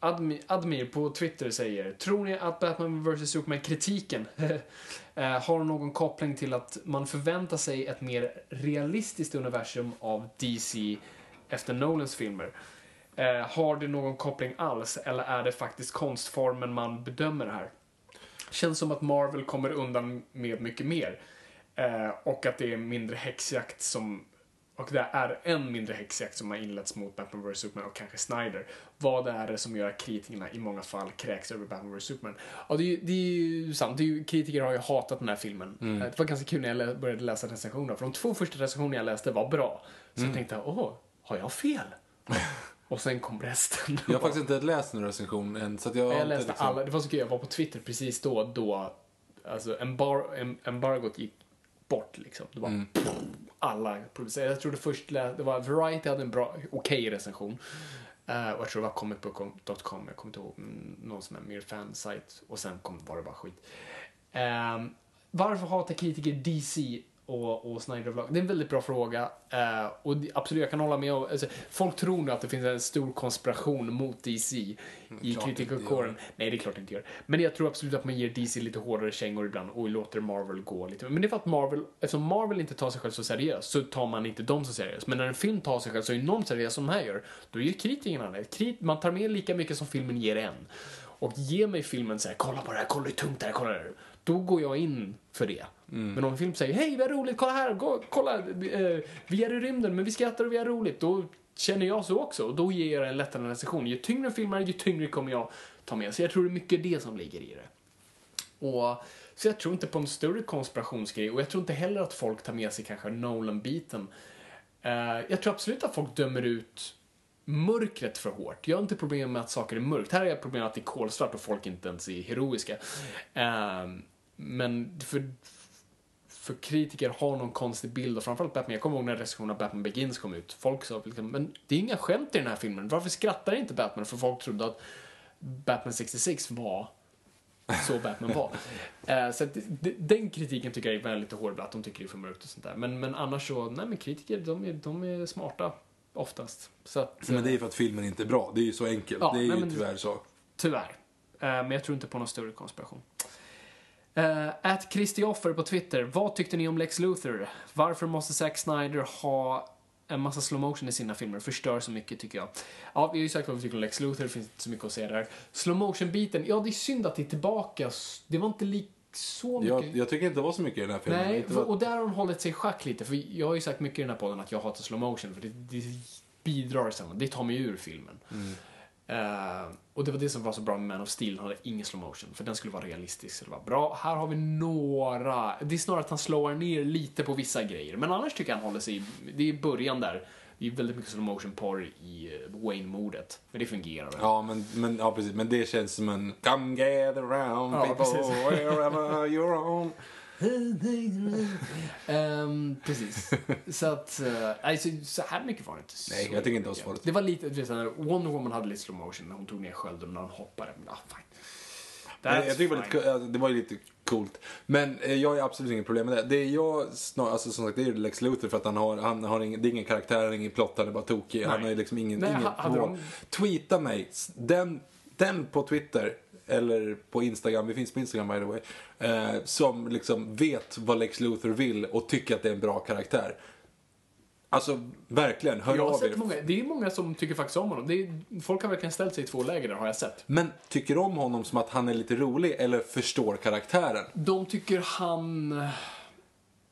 Admi, Admir på Twitter säger, tror ni att Batman vs Superman-kritiken eh, har någon koppling till att man förväntar sig ett mer realistiskt universum av DC efter Nolans filmer? Eh, har det någon koppling alls eller är det faktiskt konstformen man bedömer här? Känns som att Marvel kommer undan med mycket mer. Eh, och att det är mindre häxjakt som och det är en mindre häxjakt som har inletts mot Batman vs Superman och kanske Snyder. Vad är det som gör att kritikerna i många fall kräks över Batman vs Superman? Ja, det är, ju- det är ju sant. Är ju, kritiker har ju hatat den här filmen. Mm. Eh, Det var ganska kul när jag började läsa recensionerna, för de två första recensionerna jag läste var bra. Så Mm. jag tänkte, åh, har jag fel? och sen kom resten. Jag har faktiskt inte läst någon recension än, så jag jag läste liksom- alla, det var så kul, jag var på Twitter precis då, då alltså embar, em, embargot gick bort liksom. Det var Mm alla publicerade. Jag tror det först det var Variety hade en bra, okej recension. Uh, och jag tror det var comicbook.com, jag kommer inte ihåg, mm, någon som är mer fansite. Och sen kom, var det bara skit. Um, varför hatar kritiker DC och, och Snyder överlag? Det är en väldigt bra fråga. Eh, och absolut, jag kan hålla med. om- Alltså, folk tror nu att det finns en stor konspiration mot DC i inte kritikerkåren. Nej, det är klart det inte gör. Men jag tror absolut att man ger DC lite hårdare kängor ibland och låter Marvel gå lite. Men det är för att Marvel, eftersom Marvel inte tar sig själv så seriöst så tar man inte dem så seriöst. Men när en film tar sig själv så enormt seriöst som den här gör, då gör kritikerna det. Man tar med lika mycket som filmen ger en. Och ge mig filmen så här, kolla på det här, kolla hur tungt det här, kolla det här. Då går jag in för det. Men om en film säger, hej vad roligt, kolla här, gå, kolla, eh, vi är i rymden men vi skrattar och vi har roligt. Då känner jag så också och då ger jag en lättare recension. Ju tyngre filmer, ju tyngre kommer jag ta med. Så jag tror det är mycket det som ligger i det. Och, så jag tror inte på en större konspirationsgrej och jag tror inte heller att folk tar med sig kanske Nolan-biten. Eh, jag tror absolut att folk dömer ut mörkret för hårt. Jag har inte problem med att saker är mörkt. Här är jag problem med att det är kolsvart och folk inte ens är heroiska. Eh, men för, för kritiker har någon konstig bild och framförallt Batman. Jag kommer ihåg när recensionen av Batman Begins kom ut. Folk sa liksom, men det är inga skämt i den här filmen. Varför skrattar inte Batman? För folk trodde att Batman 66 var så Batman var. Eh, så att den kritiken tycker jag är väldigt hård, att de tycker det är för mörkt och sånt där. Men, men annars så, nej men kritiker, de är, de är smarta oftast. Så att, Men det är ju för att filmen inte är bra. Det är ju så enkelt. Ja, det är ju men- tyvärr så. Tyvärr. Eh, men jag tror inte på någon större konspiration. Uh, at Christioffer på Twitter. Vad tyckte ni om Lex Luthor? Varför måste Zack Snyder ha en massa slow motion i sina filmer? Förstör så mycket tycker jag. Ja, vi har ju sagt vad vi tycker om Lex Luthor. Det finns inte så mycket att säga där. Slow motion-biten. Ja, det är synd att det är tillbaka. Det var inte lik så mycket. Jag, jag tycker inte det var så mycket i den här filmen. Nej, för, och där har hon hållit sig i schack lite. För jag har ju sagt mycket i den här podden att jag hatar slow motion. För det, det bidrar sen. Det tar mig ur filmen. Mm. Eh, och det var det som var så bra med Man of Steel. Den hade ingen slow motion. För den skulle vara realistisk. Så det var bra. Här har vi några. Det är snarare att han slår ner lite på vissa grejer. Men annars tycker jag han håller sig Det är början där. Det är väldigt mycket slow motion porr i eh, Wayne-mordet. Men det fungerar väl. Ja, men, men, ja, precis. men det känns som en Come gather round Ja, people precis. wherever you're on. Ehm, precis. så att, uh, alltså, så här mycket var det inte. Nej, jag tycker inte det var farligt. Det var lite, du vet, Wonder Woman hade lite slow motion när hon tog ner skölden och när hon hoppade. Men, ah, fine. Nej, jag tycker det var, lite, det var ju lite coolt. Men eh, jag har absolut inget problem med det. Det är jag snar, alltså som sagt, det är Lex Luthor för att han har, han har ingen, det är ingen karaktär, han är ingen plott, han är bara tokig. Han har liksom ingen, Nej, ingen ha- Tweeta mig, den, den på Twitter, eller på Instagram, vi finns på Instagram by the way, eh, som liksom vet vad Lex Luthor vill och tycker att det är en bra karaktär. Alltså, verkligen, hör Jag har av er. sett många, det är många som tycker faktiskt om honom. Är, folk har verkligen ställt sig i två läger där, har jag sett. Men tycker om honom som att han är lite rolig eller förstår karaktären? De tycker han...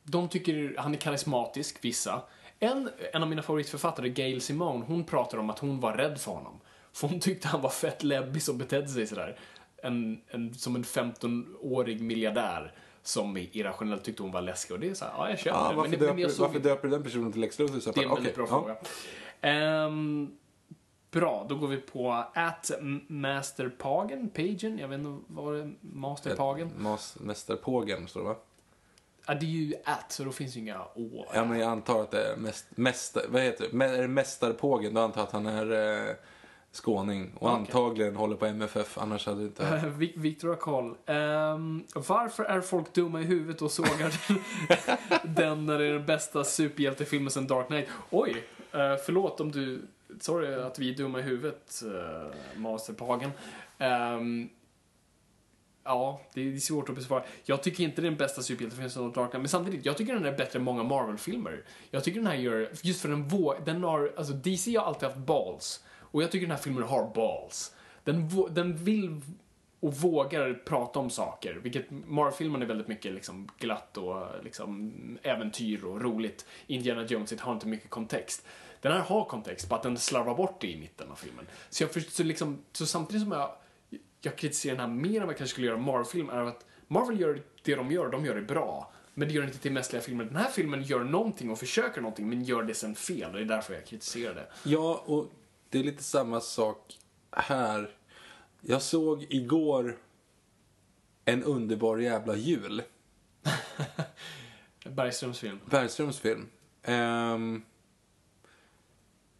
De tycker han är karismatisk, vissa. En, en av mina favoritförfattare, Gail Simone, hon pratar om att hon var rädd för honom. För hon tyckte han var fett läbbig som betedde sig sådär. En, en, som en 15-årig miljardär som irrationellt tyckte hon var läskig. Och det är såhär, ja jag köper Ja, det. varför, Men, döper, men jag såg varför döper den personen till Lex Luthor? Så det är en bara, väldigt bra ja. fråga. Ehm, bra, då går vi på at Masterpagen, Pagen, jag vet inte vad det är, Masterpagen. Mas, Mästerpågen, står det va? Ja, det är ju at, så då finns ju inga å. Ja, men jag antar att det är mest, mäster, vad heter det? Är det Mästarpågen? Då antar jag att han är eh, skåning. Och Okej. antagligen håller på MFF, annars hade det inte... Vi- Victor Akal. Um, varför är folk dumma i huvudet och sågar den när det är den bästa superhjältefilmen sen Dark Knight? Oj, uh, förlåt om du... Sorry att vi är dumma i huvudet, uh, Masterpagen. Ehm, ja, det är svårt att besvara. Jag tycker inte det är den bästa superhjältefilmen sen Dark Knight, men samtidigt, jag tycker den är bättre än många Marvel-filmer. Jag tycker den här gör, just för den vå, den har, alltså DC har alltid haft balls. Och jag tycker den här filmen har balls. Den, den vill och vågar prata om saker. Vilket Marvel-filmen är väldigt mycket liksom glatt och liksom äventyr och roligt. Indiana Jones it har inte mycket kontext. Den här har kontext, bara att den slarvar bort det i mitten av filmen. Så, jag så, liksom, så samtidigt som jag, jag kritiserar den här mer än vad jag kanske skulle göra Marvel-film är att Marvel gör det de gör, de gör det bra. Men det gör inte till mästerliga filmer. Den här filmen gör någonting och försöker någonting, men gör det sen fel. Och det är därför jag kritiserar det. Ja, och det är lite samma sak här. Jag såg igår en underbar jävla jul. Bergströms film. Bergströms film. Ehm,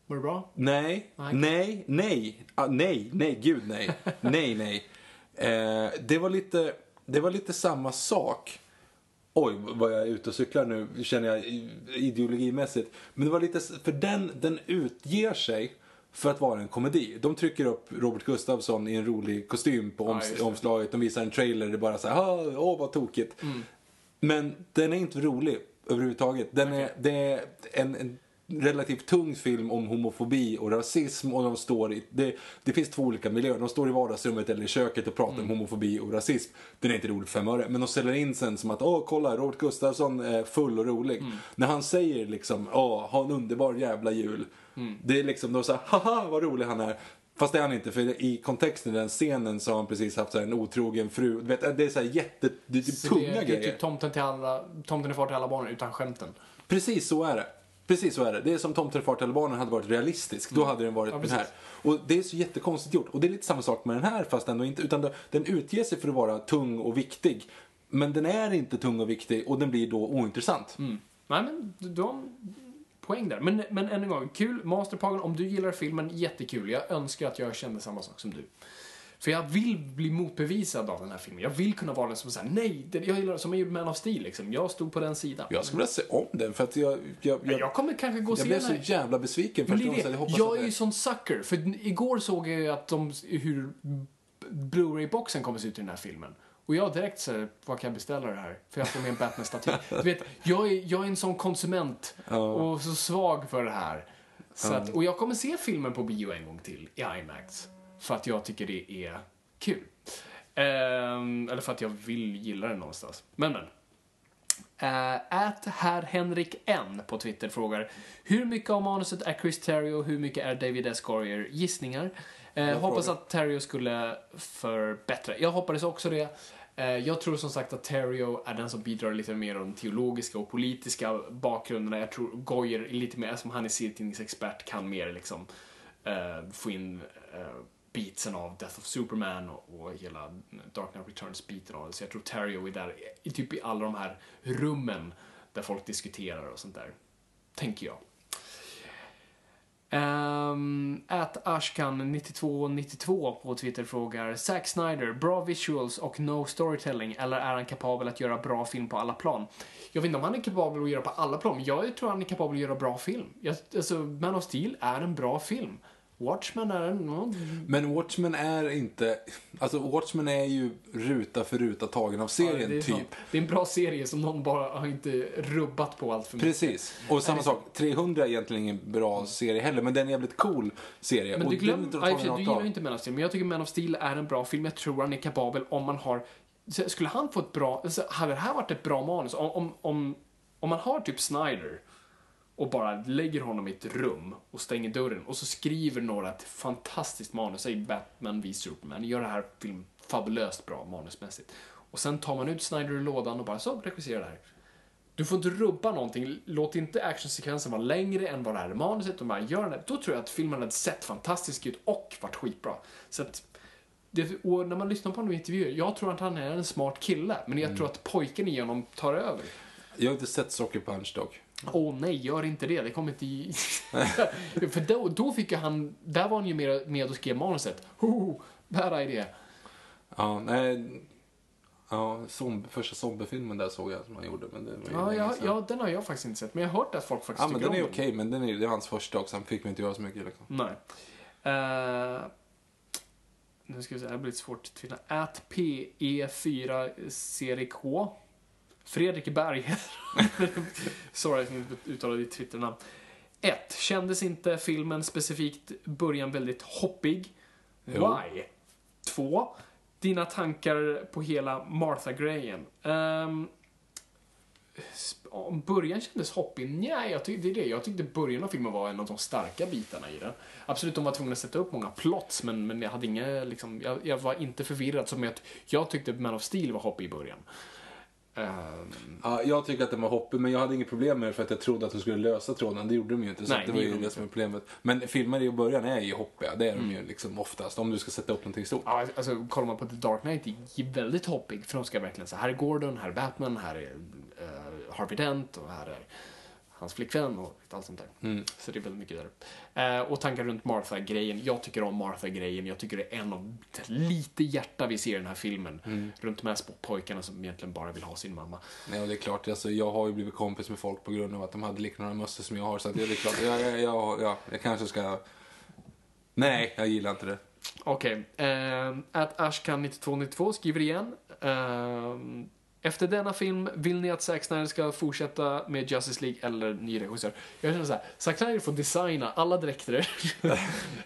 Var det bra? nej, Nej. nej, nej, ah, nej, nej, gud nej, nej, nej. Eh, det, var lite, det var lite samma sak. Oj, vad jag är ute och cyklar nu, känner jag ideologimässigt. Men det var lite, för den, den utger sig för att vara en komedi. De trycker upp Robert Gustafsson i en rolig kostym på Ja, oms- det. omslaget. De visar en trailer, det är bara så här, "Ah, åh vad tokigt. Mm. Men den är inte rolig överhuvudtaget. Den är, det är en, en relativt tung film om homofobi och rasism och de står i, det, det finns två olika miljöer. De står i vardagsrummet eller i köket och pratar om homofobi och rasism. Den är inte rolig för fem öre. Men de säljer in sen som att, åh kolla Robert Gustafsson är full och rolig. När han säger liksom, åh ha en underbar jävla jul. Det är liksom, de säger, haha vad rolig han är. Fast det är han inte, för i kontexten i den scenen så har han precis haft så en otrogen fru. Du vet, det är så här jätte, det är typ Så tunga det, det är grejer. typ tomten, till alla, tomten är far till alla barnen utan skämten. Precis så är det. Precis så är det. Det är som Tomten far till barnen hade varit realistisk. Då hade den varit Mm. Ja, den här. Och det är så jättekonstigt gjort. Och det är lite samma sak med den här fast ändå inte. Utan den utger sig för att vara tung och viktig. Men den är inte tung och viktig och den blir då ointressant. Nej men, en poäng där. Men, men än en gång, kul. Masterpagen, om du gillar filmen, jättekul. Jag önskar att jag kände samma sak som du. För jag vill bli motbevisad av den här filmen. Jag vill kunna vara den som säger nej, det, jag gillar som i Man of Steel liksom. Jag stod på den sidan. Jag skulle vilja se om den för att jag... Jag, jag, jag kommer kanske gå och jag blev så jävla besviken det är så det. hoppas Jag att är det- ju sån sucker. För igår såg jag ju att de, hur Blu-ray-boxen kommer se ut i den här filmen. Och jag direkt så vad kan jag beställa det här? För jag får med en Batman-staty. Du vet, jag är, jag är en sån konsument och så svag för det här. Så att, och jag kommer se filmen på bio en gång till i IMAX. För att jag tycker det är kul. Ehm, eller för att jag vill gilla den någonstans. Men men. Ät herr Henrik N på Twitter frågar Hur mycket av manuset är Chris Terrio och hur mycket är David S. Goyer? Gissningar. Eh, hoppas att Terrio skulle förbättra. Jag hoppades också det. Eh, jag tror som sagt att Terrio är den som bidrar lite mer om teologiska och politiska bakgrunderna. Jag tror Goyer lite mer, som han är serietidningsexpert, kan mer liksom eh, få in eh, beatsen av Death of Superman och, och hela Dark Knight Returns-biten av det. Så jag tror Terrio är där i typ i alla de här rummen där folk diskuterar och sånt där. Tänker jag. Um, at Ashkan9292 på Twitter frågar Zack Snyder, bra visuals och no storytelling eller är han kapabel att göra bra film på alla plan? Jag vet inte om han är kapabel att göra på alla plan, men jag tror han är kapabel att göra bra film. Jag, alltså, Man of Steel är en bra film. Watchmen är en... ja, Men Watchmen är inte... Alltså Watchmen är ju ruta för ruta tagen av serien, det är typ. sant. Det är en bra serie som någon bara har inte rubbat på allt för mycket. Precis. Och samma sak, 300 är egentligen ingen bra serie heller, men den är en jävligt cool serie. Men du, den är glöm, inte ja, i och för tagen sig, du gillar ju inte Man of Steel, men jag tycker Man of Steel är en bra film. Jag tror han är kapabel om man har... Skulle han få ett bra... Alltså, hade det här varit ett bra manus, om, om, om, om man har typ Snyder och bara lägger honom i ett rum och stänger dörren och så skriver några ett fantastiskt manus, säg Batman v Superman, gör det här film fabulöst bra manusmässigt. Och sen tar man ut Snyder ur lådan och bara så, regissera det här. Du får inte rubba någonting. Låt inte actionsekvensen vara längre än vad det är i manuset. Och bara gör det. Då tror jag att filmen hade sett fantastisk ut och varit skitbra. Så att, det, och när man lyssnar på honom i intervjuer, jag tror att han är en smart kille. Men jag tror att pojken i honom tar över. Jag har inte sett Soccer Punch dock. Åh nej, gör inte det. Det kommer inte i... För då, då fick ju han... Där var han ju med, med och skrev manuset. Ho, bad idea. Ja, nej... Ja, zombie, första zombiefilmen där såg jag som han gjorde, men det var Ja, ja, ja, den har jag faktiskt inte sett. Men jag har hört att folk faktiskt Ja, men den är okej, men den är, det är hans första också. Han fick mig inte göra så mycket liksom. Nej. Eh, nu ska vi se, det här blir lite svårt att tvinna. At PE4 Serik H. Fredrik Berg. Sorry att jag uttalade ditt Twitternamn. 1. Kändes inte filmen specifikt början väldigt hoppig? Jo. Why? 2. dina tankar på hela Martha-grejen. Um, om början kändes hoppig? Nej, jag tyckte, det är det. Jag tyckte början av filmen var en av de starka bitarna i den. Absolut, de var tvungna att sätta upp många plots, men, men jag hade inga, liksom, jag, jag var inte förvirrad som jag, jag tyckte Man of Steel var hoppig i början. Um, Ja, jag tycker att den var hoppig, men jag hade inget problem med det för att jag trodde att de skulle lösa tråden. Det gjorde de ju inte, så Nej, det var ju det som är problemet. Men filmer i början är ju hoppiga, det är de ju liksom oftast, om du ska sätta upp någonting stort. Ja, alltså kollar man på The Dark Knight, det är väldigt hoppig, för de ska verkligen säga här är Gordon, här är Batman, här är uh, Harvey Dent och här är hans flickvän och allt sånt där. Så det är väldigt mycket där. Uh, och tankar runt Martha-grejen. Jag tycker om Martha-grejen. Jag tycker det är en av lite hjärta vi ser i den här filmen. Runt de här små pojkarna som egentligen bara vill ha sin mamma. Nej, och det är klart, alltså, jag har ju blivit kompis med folk på grund av att de hade liknande mössor som jag har. Så att det är klart, jag, jag, jag, jag, jag kanske ska... Nej, jag gillar inte det. Okej. Okay. Att Ashkan9292 skriver igen. Ehm, efter denna film, vill ni att Zack Snyder ska fortsätta med Justice League eller ny regissör? Jag känner såhär, Zack Snyder får designa alla dräkter.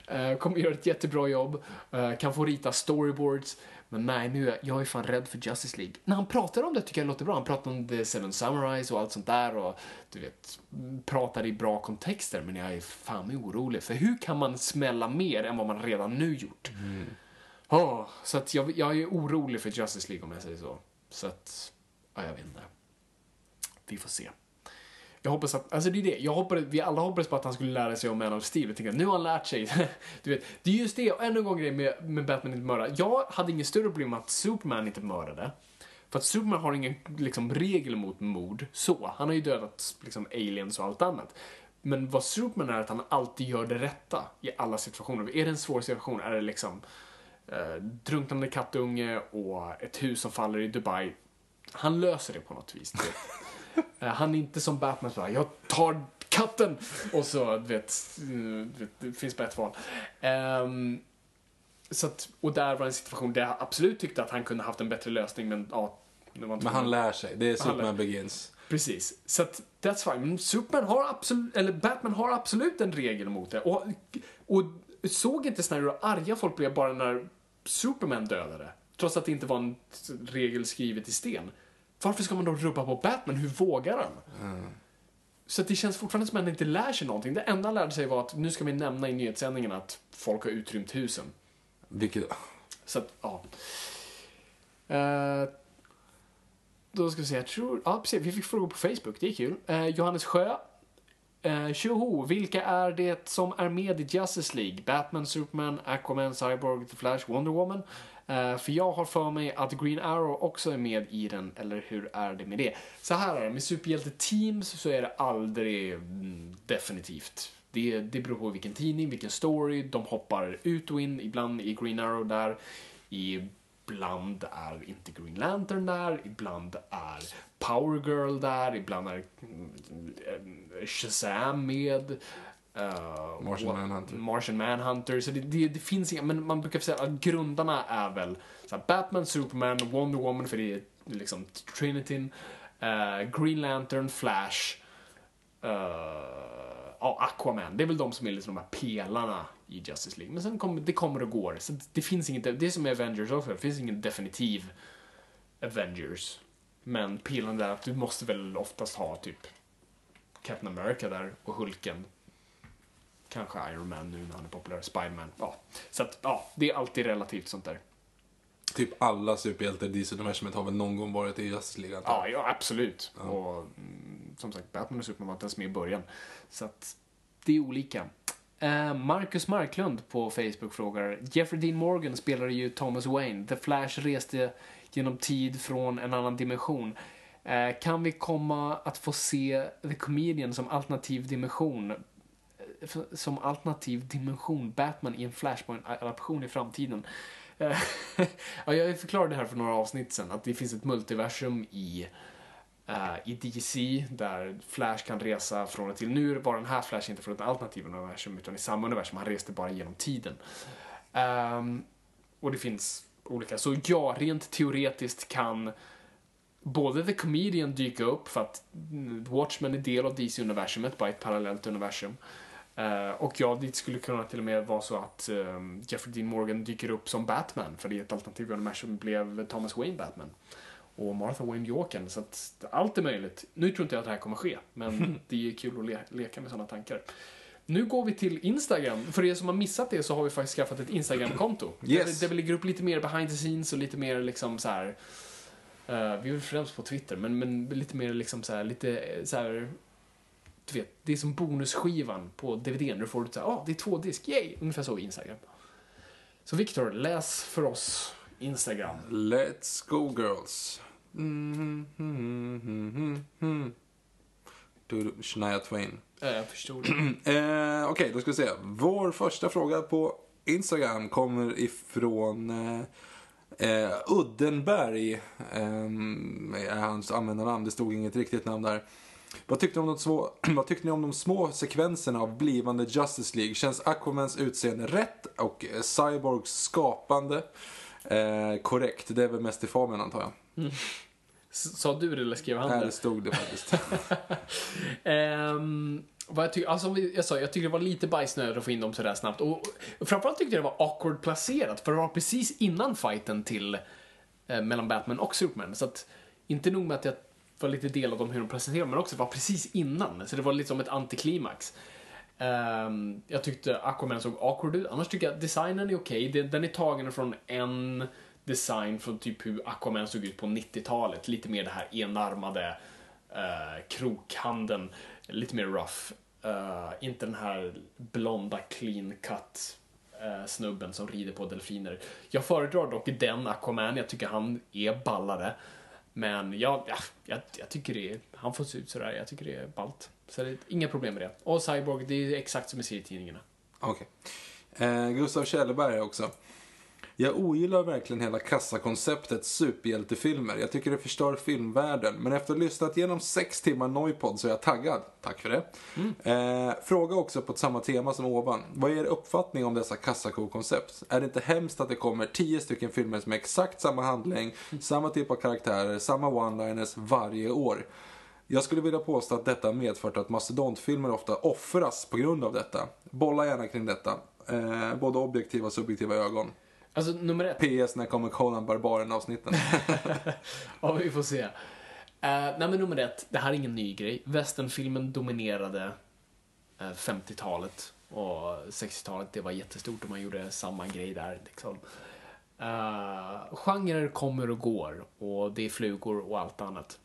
Eh, kommer göra ett jättebra jobb. eh, kan få rita storyboards. Men nej, nu är jag är fan rädd för Justice League. När han pratar om det tycker jag det låter bra. Han pratar om The Seven Samurais och allt sånt där och du vet, pratar i bra kontexter. Men jag är fan mig orolig. För hur kan man smälla mer än vad man redan nu gjort? Åh, så att jag, jag är orolig för Justice League om jag säger så. Så att, ja, jag vet inte. Vi får se. Jag hoppas att, alltså det är det, jag hoppades, vi alla hoppades på att han skulle lära sig om Man of Steel. Jag tänkte att nu har han lärt sig. Du vet, det är just det, och ännu en gång grej med, med Batman inte mördar. Jag hade inget större problem med att Superman inte mördade. För att Superman har ingen liksom, regel mot mord, så. Han har ju dödat liksom, aliens och allt annat. Men vad Superman är att han alltid gör det rätta i alla situationer. Är det en svår situation, är det liksom eh, drunknande kattunge och ett hus som faller i Dubai. Han löser det på något vis. Eh, Han är inte som Batman här, jag tar katten och så, du vet, eh, det finns ett val. Ehm, så att, och där var en situation där jag absolut tyckte att han kunde haft en bättre lösning, men ja, Men han lär sig, det är Superman Begins. Precis. Så att, that's fine. Men Superman har absolut, eller Batman har absolut en regel mot det. Och, och såg inte Snyder arga folk blev bara när Superman dödade? Trots att det inte var en regel skrivet i sten. Varför ska man då rubba på Batman? Hur vågar han? Så att det känns fortfarande som att han inte lär sig någonting. Det enda han lärde sig var att nu ska vi nämna i nyhetssändningen att folk har utrymt husen. Vilket... Så att, ja. Eh, då ska vi se, jag tror, ja precis, vi fick frågor på Facebook, det är kul. Eh, Johannes Sjö. Uh, tjoho, vilka är det som är med i Justice League? Batman, Superman, Aquaman, Cyborg, The Flash, Wonder Woman? Eh, för jag har för mig att Green Arrow också är med i den, eller hur är det med det? Så här är det, med superhjälte-teams så är det aldrig mm, definitivt. Det, det beror på vilken tidning, vilken story, de hoppar ut och in, ibland i Green Arrow där, ibland är inte Green Lantern där, ibland är Power Girl där, ibland är eh, Shazam med. eh, Martian Manhunter. Martian Manhunter, så det, det, det finns inga, men man brukar säga att grundarna är väl här, Batman, Superman, Wonder Woman för det är liksom Trinityn, eh, Green Lantern, Flash, ja, Aquaman. Det är väl de som är liksom de här pelarna i Justice League. Men sen kommer det kommer och går, så det finns inget, det är som med Avengers också, det finns ingen definitiv Avengers. Men pelarna där, att du måste väl oftast ha typ Captain America där och Hulken kanske Iron Man nu när han är populär, Spiderman. Ja. Så att, ja, det är alltid relativt sånt där. Typ alla superhjältar i DC-universumet har väl någon gång varit i Justice League. Ja, ja absolut. Och mm, som sagt, Batman och Superman var inte ens med i början. Så att det är olika. Eh, Marcus Marklund på Facebook frågar Jeffrey Dean Morgan spelade ju Thomas Wayne. The Flash reste genom tid från en annan dimension. Eh, kan vi komma att få se The Comedian som alternativ dimension? Eh, som alternativ dimension Batman i en Flashpoint-adaption i framtiden? Ja, jag förklarade det här för några avsnitt sen, att det finns ett multiversum i Eh, i DC där Flash kan resa från och till. Nu var den här Flash inte från ett alternativt universum utan i samma universum. Han reste bara genom tiden. Um, och det finns olika. Så ja, rent teoretiskt kan både The Comedian dyka upp för att Watchmen är del av DC-universumet, bara ett parallellt universum. Uh, och ja, det skulle kunna till och med vara så att um, Jeffrey Dean Morgan dyker upp som Batman, för i ett alternativt universum blev Thomas Wayne Batman. Och Martha Wayne Jokern, så att allt är möjligt. Nu tror inte jag att det här kommer ske, men det är kul att le leka med sådana tankar. Nu går vi till Instagram. För er som har missat det så har vi faktiskt skaffat ett Instagram-konto. Yes. Där, vi- där vi lägger upp lite mer behind the scenes och lite mer liksom så här. eh, vi är väl främst på Twitter, men, men lite mer liksom så här, lite eh, så här. Du vet, det är som bonusskivan på DVDn. Du får du så här, ah, det är två disk, yay! Ungefär så i Instagram. Så Viktor, läs för oss Instagram. Let's go girls. Mm, mm, mm, mm, mm. Du, Shania Twain. Eh, jag förstod det. Eh, Okej, då ska vi se. Vår första fråga på Instagram kommer ifrån eh, eh, Uddenberg. Eh, är hans användarnamn. Det stod inget riktigt namn där. Vad tyckte, om de små, vad tyckte ni om de små sekvenserna av blivande Justice League? Känns Aquamans utseende rätt och Cyborgs skapande eh, korrekt? Det är väl mest i Fabian antar jag. Sa du det eller skrev han Nej, det? det stod det faktiskt. Ehm, vad jag, ty- alltså, jag sa, jag tycker det var lite bajsnödigt att få in dem sådär snabbt. Och, och framförallt tyckte jag det var awkward placerat, för det var precis innan fighten till eh, mellan Batman och Superman. Så att, inte nog med att jag var lite del av dem hur de presenterade, men också det var precis innan. Så det var lite som ett antiklimax. Ehm, jag tyckte Aquaman såg awkward ut. Annars tycker jag att designen är okej. Den- Den är tagen från en design från typ hur Aquaman såg ut på 90-talet. Lite mer det här enarmade eh, uh, krokhanden. Lite mer rough. Eh, inte den här blonda clean cut eh, snubben som rider på delfiner. Jag föredrar dock den Aquaman. Jag tycker han är ballare. Men jag, ja, jag, jag tycker det är, han får se ut sådär. Jag tycker det är ballt. Så det är inga problem med det. Och Cyborg, det är exakt som i serietidningarna. Okej. Eh, Gustav Kjellberg också. Jag ogillar verkligen hela kassakonceptet superhjältefilmer. Jag tycker det förstör filmvärlden. Men efter att ha lyssnat igenom sex timmar Noipod så är jag taggad. Tack för det. Eh, fråga också på ett samma tema som ovan. Vad är er uppfattning om dessa kassakokoncept? Är det inte hemskt att det kommer tio stycken filmer som är exakt samma handling, samma typ av karaktärer, samma one-liners varje år? Jag skulle vilja påstå att detta medfört att mastodontfilmer ofta offras på grund av detta. Bolla gärna kring detta. Eh, både objektiva och subjektiva ögon. Alltså, nummer ett. PS när kommer Conan Barbaren avsnitten. Ja, vi får se. Uh, nej, men nummer ett. Det här är ingen ny grej. Westernfilmen dominerade eh, 50-talet och 60-talet. Det var jättestort och man gjorde samma grej där. Liksom. Uh, genrer kommer och går och det är flugor och allt annat.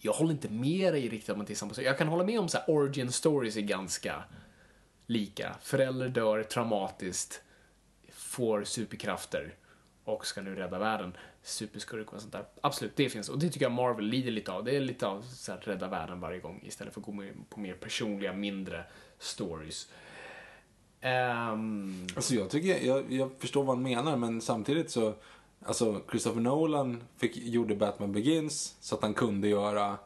Jag håller inte med dig riktigt om att det är samma sak. Jag kan hålla med om så här, origin stories är ganska lika. Förälder dör traumatiskt, får superkrafter och ska nu rädda världen. Superskurk och sånt där. Absolut, det finns. Och det tycker jag Marvel lider lite av. Det är lite av så här, rädda världen varje gång istället för att gå på mer personliga, mindre stories. Ehm, alltså jag, tycker, jag, jag förstår vad han menar men samtidigt så Alltså Christopher Nolan fick, gjorde Batman Begins så att han kunde göra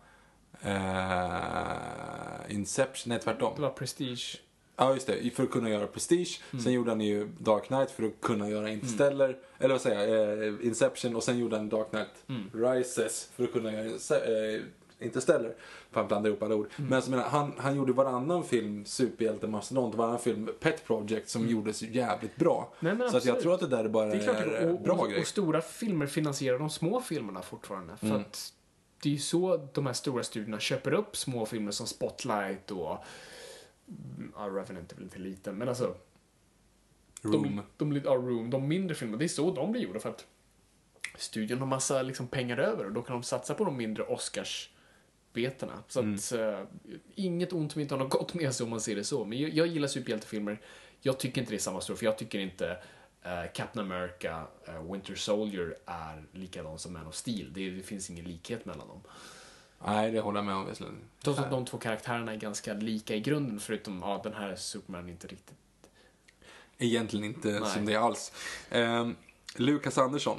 eh, Inception, nej tvärtom. det var Prestige. Ja, just det. För att kunna göra Prestige. Mm. Sen gjorde han ju Dark Knight för att kunna göra Interstellar. Eller vad säger jag? Eh, Inception. Och sen gjorde han Dark Knight Mm. Rises för att kunna göra eh, Interstellar. För han blandar ihop alla ord. Mm. Men alltså, menar, han, han gjorde varannan film superhjälte mastodont. Varannan film Pet Project som gjordes jävligt bra. Nej, så att jag tror att det där bara Det är klart, är och, bra och, grej. och stora filmer finansierar de små filmerna fortfarande. För Mm. att det är ju så de här stora studierna köper upp små filmer som Spotlight och mm, ja, Revenant är väl inte liten, men alltså Room. De, de, ja, Room, de mindre filmerna, det är så de blir gjorda för att studion har massa liksom, pengar över och då kan de satsa på de mindre Oscarsbetena. Så att, eh, inget ont som inte har något gott med sig om man ser det så. Men jag, jag gillar superhjältefilmer. Jag tycker inte det är samma story, för jag tycker inte eh, Captain America, eh, Winter Soldier är likadan som Man of Steel. Det, det finns ingen likhet mellan dem. Nej, det håller jag med om visserligen. Trots att de två karaktärerna är ganska lika i grunden, förutom ja, den här Superman inte riktigt Egentligen inte Nej. som det är alls. Eh, Lukas Andersson.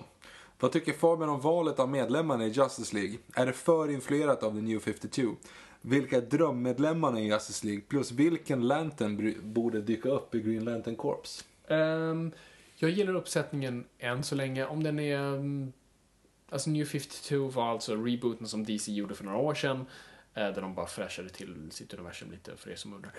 Vad tycker Fabian om valet av medlemmarna i Justice League? Är det för influerat av The New 52? Vilka är drömmedlemmarna i Justice League? Plus vilken Lantern borde dyka upp i Green Lantern Corps? Ehm, jag gillar uppsättningen än så länge. Om den är... mm, Alltså New 52 var alltså rebooten som DC gjorde för några år sedan. Eh, där de bara fräschade till sitt universum lite för er som undrar.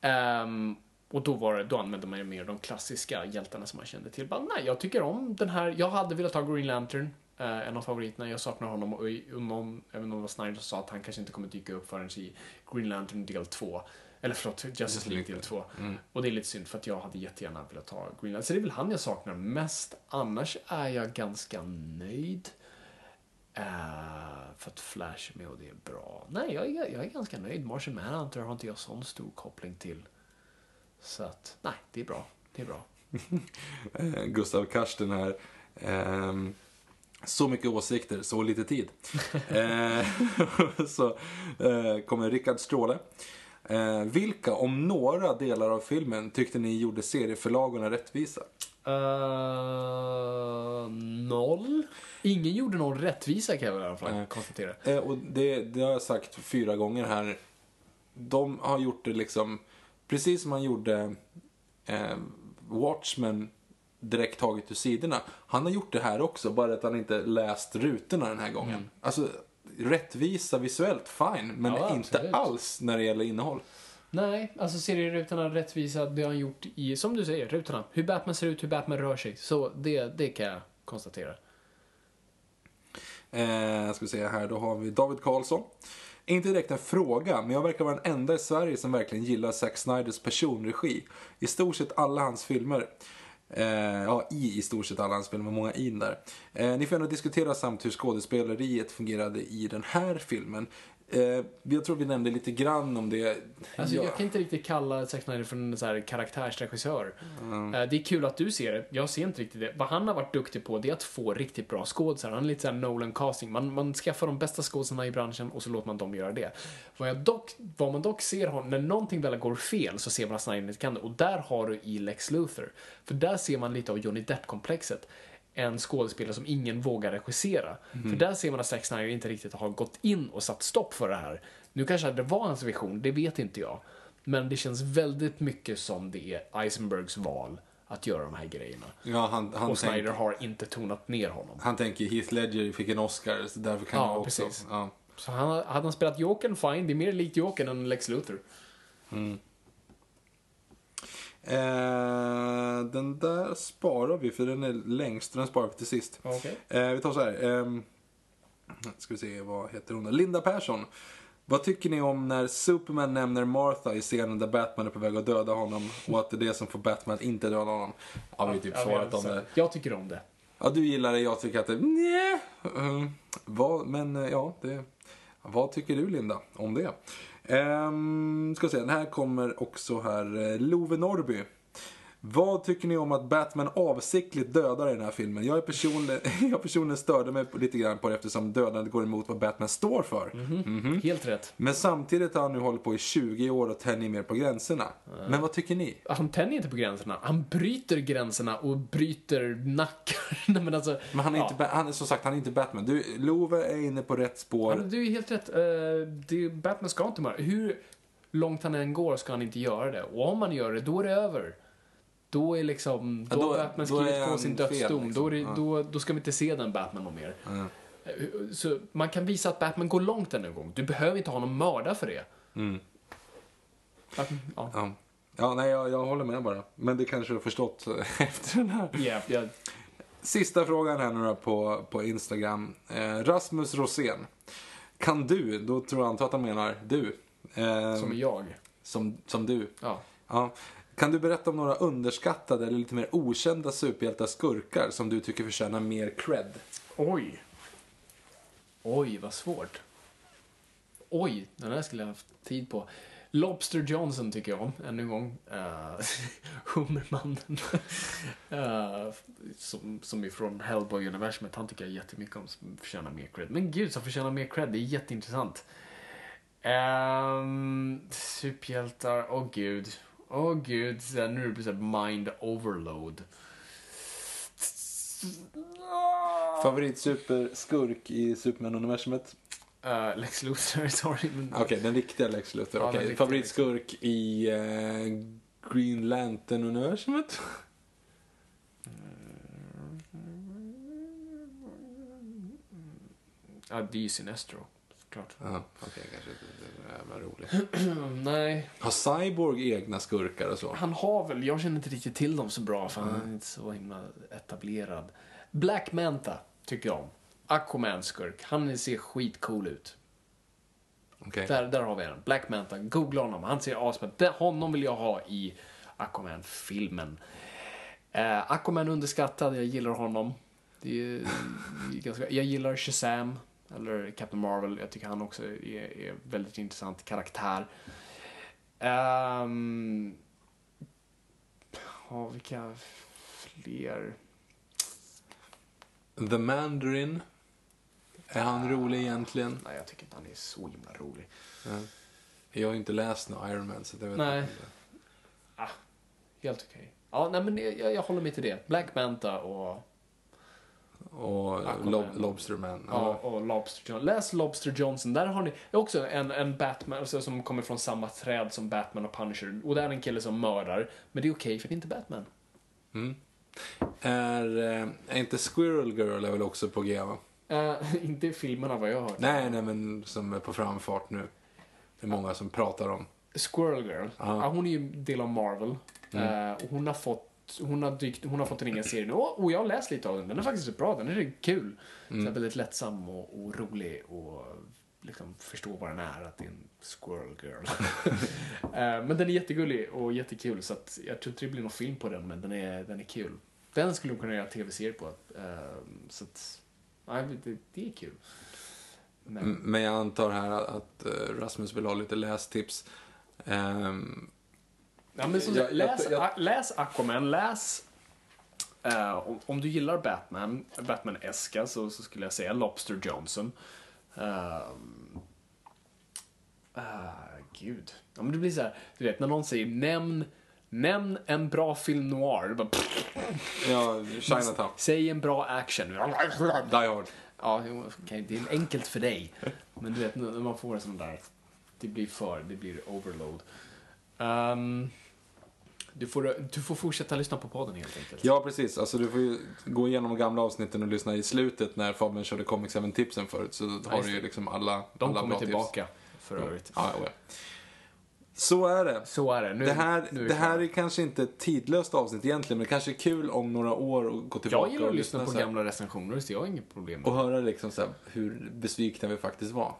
Ehm, och då, var det, då använde man ju mer de klassiska hjältarna som man kände till. Bara, nej, jag tycker om den här. Jag hade velat ha Green Lantern. eh, en av favoriterna. Jag saknar honom och och någon, även om det var Snyder som sa att han kanske inte kommer dyka upp förrän i Green Lantern del 2. Eller förlåt, Justice League del 2. Och det är lite synd för att jag hade jättegärna velat ha Green Lantern. Så det är väl han jag saknar mest. Annars är jag ganska nöjd. Eh, för att Flash med och det är bra. Nej, jag är, jag är ganska nöjd. Martian Manhunter har inte jag sån stor koppling till. Så att, nej, det är bra. Det är bra. Eh, Gustav Karsten här. Ehm, så mycket åsikter, så lite tid. eh, så eh, kommer Rickard Stråle. Eh, vilka, om några delar av filmen, tyckte ni gjorde serieförlagorna rättvisa? Uh, noll. Ingen gjorde någon rättvisa kan jag väl i alla fall Nej. konstatera. Eh, och det, det har jag sagt fyra gånger här. De har gjort det liksom precis som han gjorde eh, Watchmen direkt taget ur sidorna. Han har gjort det här också, bara att han inte läst rutorna den här gången. Alltså, rättvisa visuellt, fine, men Ja, inte absolut. alls när det gäller innehåll. Nej, alltså serierutorna rättvisa, det har han gjort i, som du säger, rutorna. Hur Batman ser ut, hur Batman rör sig. Så det, det kan jag konstatera. Eh, ska vi se här, då har vi David Karlsson. Inte direkt en fråga, men jag verkar vara den enda i Sverige som verkligen gillar Zack Snyders personregi. I stort sett alla hans filmer. Eh, ja, i i stort sett alla hans filmer, många in där. Eh, ni får gärna diskutera samt hur skådespeleriet fungerade i den här filmen. Eh, jag tror vi nämnde lite grann om det. Alltså, Ja. Jag kan inte riktigt kalla Zack Snyder för en så här karaktärsregissör. Mm. Eh, Det är kul att du ser det. Jag ser inte riktigt det. Vad han har varit duktig på, det är att få riktigt bra skådisar. Han är lite såhär Nolan-casting. Man, man skaffar de bästa skådisarna i branschen och så låter man dem göra det. Vad, jag dock, vad man dock ser, har, när någonting väl går fel så ser man att Snyder inte kan det. Och där har du i Lex Luthor. För där ser man lite av Johnny Depp-komplexet. En skådespelare som ingen vågar regissera. För där ser man att Zack Snyder inte riktigt har gått in och satt stopp för det här. Nu kanske det var hans vision, det vet inte jag. Men det känns väldigt mycket som det är Eisenbergs val att göra de här grejerna. Ja, han, han, Och Snyder har inte tonat ner honom. han tänker Heath Ledger fick en Oscar, så därför kan Ja, jag också. precis. Ja. Så han, hade han spelat Jokern, fine. Det är mer likt Jokern än Lex Luthor. Eh, den där sparar vi för den är längst, den sparar vi till sist. Okej. Eh, vi tar så här. ehm, ska vi se, vad heter hon? Linda Persson. Vad tycker ni om när Superman nämner Martha i scenen där Batman är på väg att döda honom och att det är det som får Batman att inte döda honom? Ja, vi har typ Ja, svarat om det. Jag tycker om det. Ja, du gillar det, jag tycker att det... Nja. Mm. vad, men eh, ja, det... Vad tycker du Linda om det? Ehm, ska se, den här kommer också här. Eh, Love Norby. Vad tycker ni om att Batman avsiktligt dödar i den här filmen? Jag, är personligen, jag personligen störde mig lite grann på det eftersom dödandet går emot vad Batman står för. Mhm. Helt rätt. Men samtidigt har han nu hållit på i 20 år och tänjer mer på gränserna. Men vad tycker ni? Han tänjer inte på gränserna. Han bryter gränserna och bryter nackar. Men alltså, Men han är, ja. inte, han är som sagt, han är inte Batman. Du, Love är inne på rätt spår. Ja, du är helt rätt. Eh, det, Batman ska inte mörda. Hur långt han än går ska han inte göra det. Och om han gör det, då är det över. Då är liksom, då, Ja, då- Batman skrivit på sin dödsdom. liksom. Då, det, Ja. då, då ska vi inte se den Batman någon mer. Eh, Så man kan visa att Batman går långt en gång. Du behöver inte ha någon mörda för det. Batman, ja. Ja, ja nej, jag, jag håller med bara. Men det kanske du har förstått efter den här. Yeah, yeah. Sista frågan här nu på, på Instagram. Eh, Rasmus Rosén. Kan du, då tror jag antar att han menar du. Eh, Som jag. som, som du. Ja. Ja. Kan du berätta om några underskattade eller lite mer okända superhjältar skurkar som du tycker förtjänar mer cred? Oj. Oj, vad svårt. Oj, den här skulle jag haft tid på. Lobster Johnson tycker jag om, ännu en gång. Uh, Hummermannen. uh, som, som är från Hellboy-universumet. Han tycker jag jättemycket om, som förtjänar mer cred. Men gud, som förtjänar mer cred. Det är jätteintressant. Um, superhjältar, åh gud. Åh gud, så nu är det så här mind overload. Favoritsuperskurk i Superman-universumet? Uh, Lex Luthor, sorry. Men... Okej, den riktiga Lex Luthor. Ja, riktiga Favoritskurk i eh, Green Lantern-universumet? Ja, det är ju Sinestro. Såklart. Ja, okej, kanske inte jävla roligt. Nej, Har Cyborg egna skurkar och så? han har väl, jag känner inte riktigt till dem så bra för han är inte så himla etablerad. Black Manta tycker jag om. Aquaman skurk. Han ser skitcool ut. Okej. Där, där har vi en. Black Manta. Googla honom. Han ser ut. Honom vill jag ha i Aquaman-filmen. Eh, Aquaman underskattad. Jag gillar honom. Det är, det är ganska, jag gillar Shazam. Eller Captain Marvel. Jag tycker han också är, är väldigt intressant karaktär. Um, ja, vilka fler? The Mandarin. Är han rolig egentligen? Nej, jag tycker inte han är så himla rolig. Jag har ju inte läst någon Iron Man så jag vet Nej. inte. Ah, helt okej. Ja, nej men jag, jag håller mig till det. Black Manta och, Och Aquaman. Lob Lobster Man. ja. och Lobster Johnson. Läs Lobster Johnson. Där har ni också en, en Batman alltså, som kommer från samma träd som Batman och Punisher. Och det är en kille som mördar. Men det är okej för det är inte Batman. Är, eh, är inte Squirrel Girl är väl också på G va? Eh, inte i filmerna vad jag har hört. Nej, nej men som är på framfart nu. Det är många som pratar om. Squirrel Girl. Ja. hon är ju del av Marvel. Mm. Eh, och hon har fått hon har, dykt, hon har fått en egen serie nu. Och, jag har läst lite av den. Den är faktiskt bra. Den är kul. Mm. Så väldigt lättsam och, och rolig. Och liksom förstå vad den är. Att det är en squirrel girl. Eh, men den är jättegullig och jättekul. Så att jag tror inte det blir någon film på den. Men den är, den är kul. Den skulle de kunna göra tv-serie på. Eh, så att, nej, det, det är kul. Men, Men jag antar här att, eh, Rasmus vill ha lite lästips. Ehm, Ja, men som Jag- läs, jag- A- läs Aquaman, läs... eh, om, om du gillar Batman, Batman-eska, så, så skulle jag säga Lobster Johnson. Uh, gud. Ja, men det blir så här, du vet, när någon säger nämn, nämn en bra film noir. Bara, ja, Chinatown. säg en bra action. Die Hard. Ja, okej, det är enkelt för dig. Men du vet, när när man får en sån där, det blir för, det blir overload. Um, du, får, du får fortsätta lyssna på podden helt enkelt. Ja, precis. Alltså, du får ju gå igenom de gamla avsnitten och lyssna i slutet när Fabian körde Comics 7-tipsen förut. Så har ja, du ju liksom alla De alla kommer tillbaka tips. för övrigt. Ja, ja, så är det. Så är det. Nu, det här, nu är, det här är kanske inte ett tidlöst avsnitt egentligen, men det kanske är kul om några år att gå tillbaka och lyssna. Jag gillar att lyssna på gamla recensioner, så jag har inget problem med Och höra liksom så hur besvikna vi faktiskt var.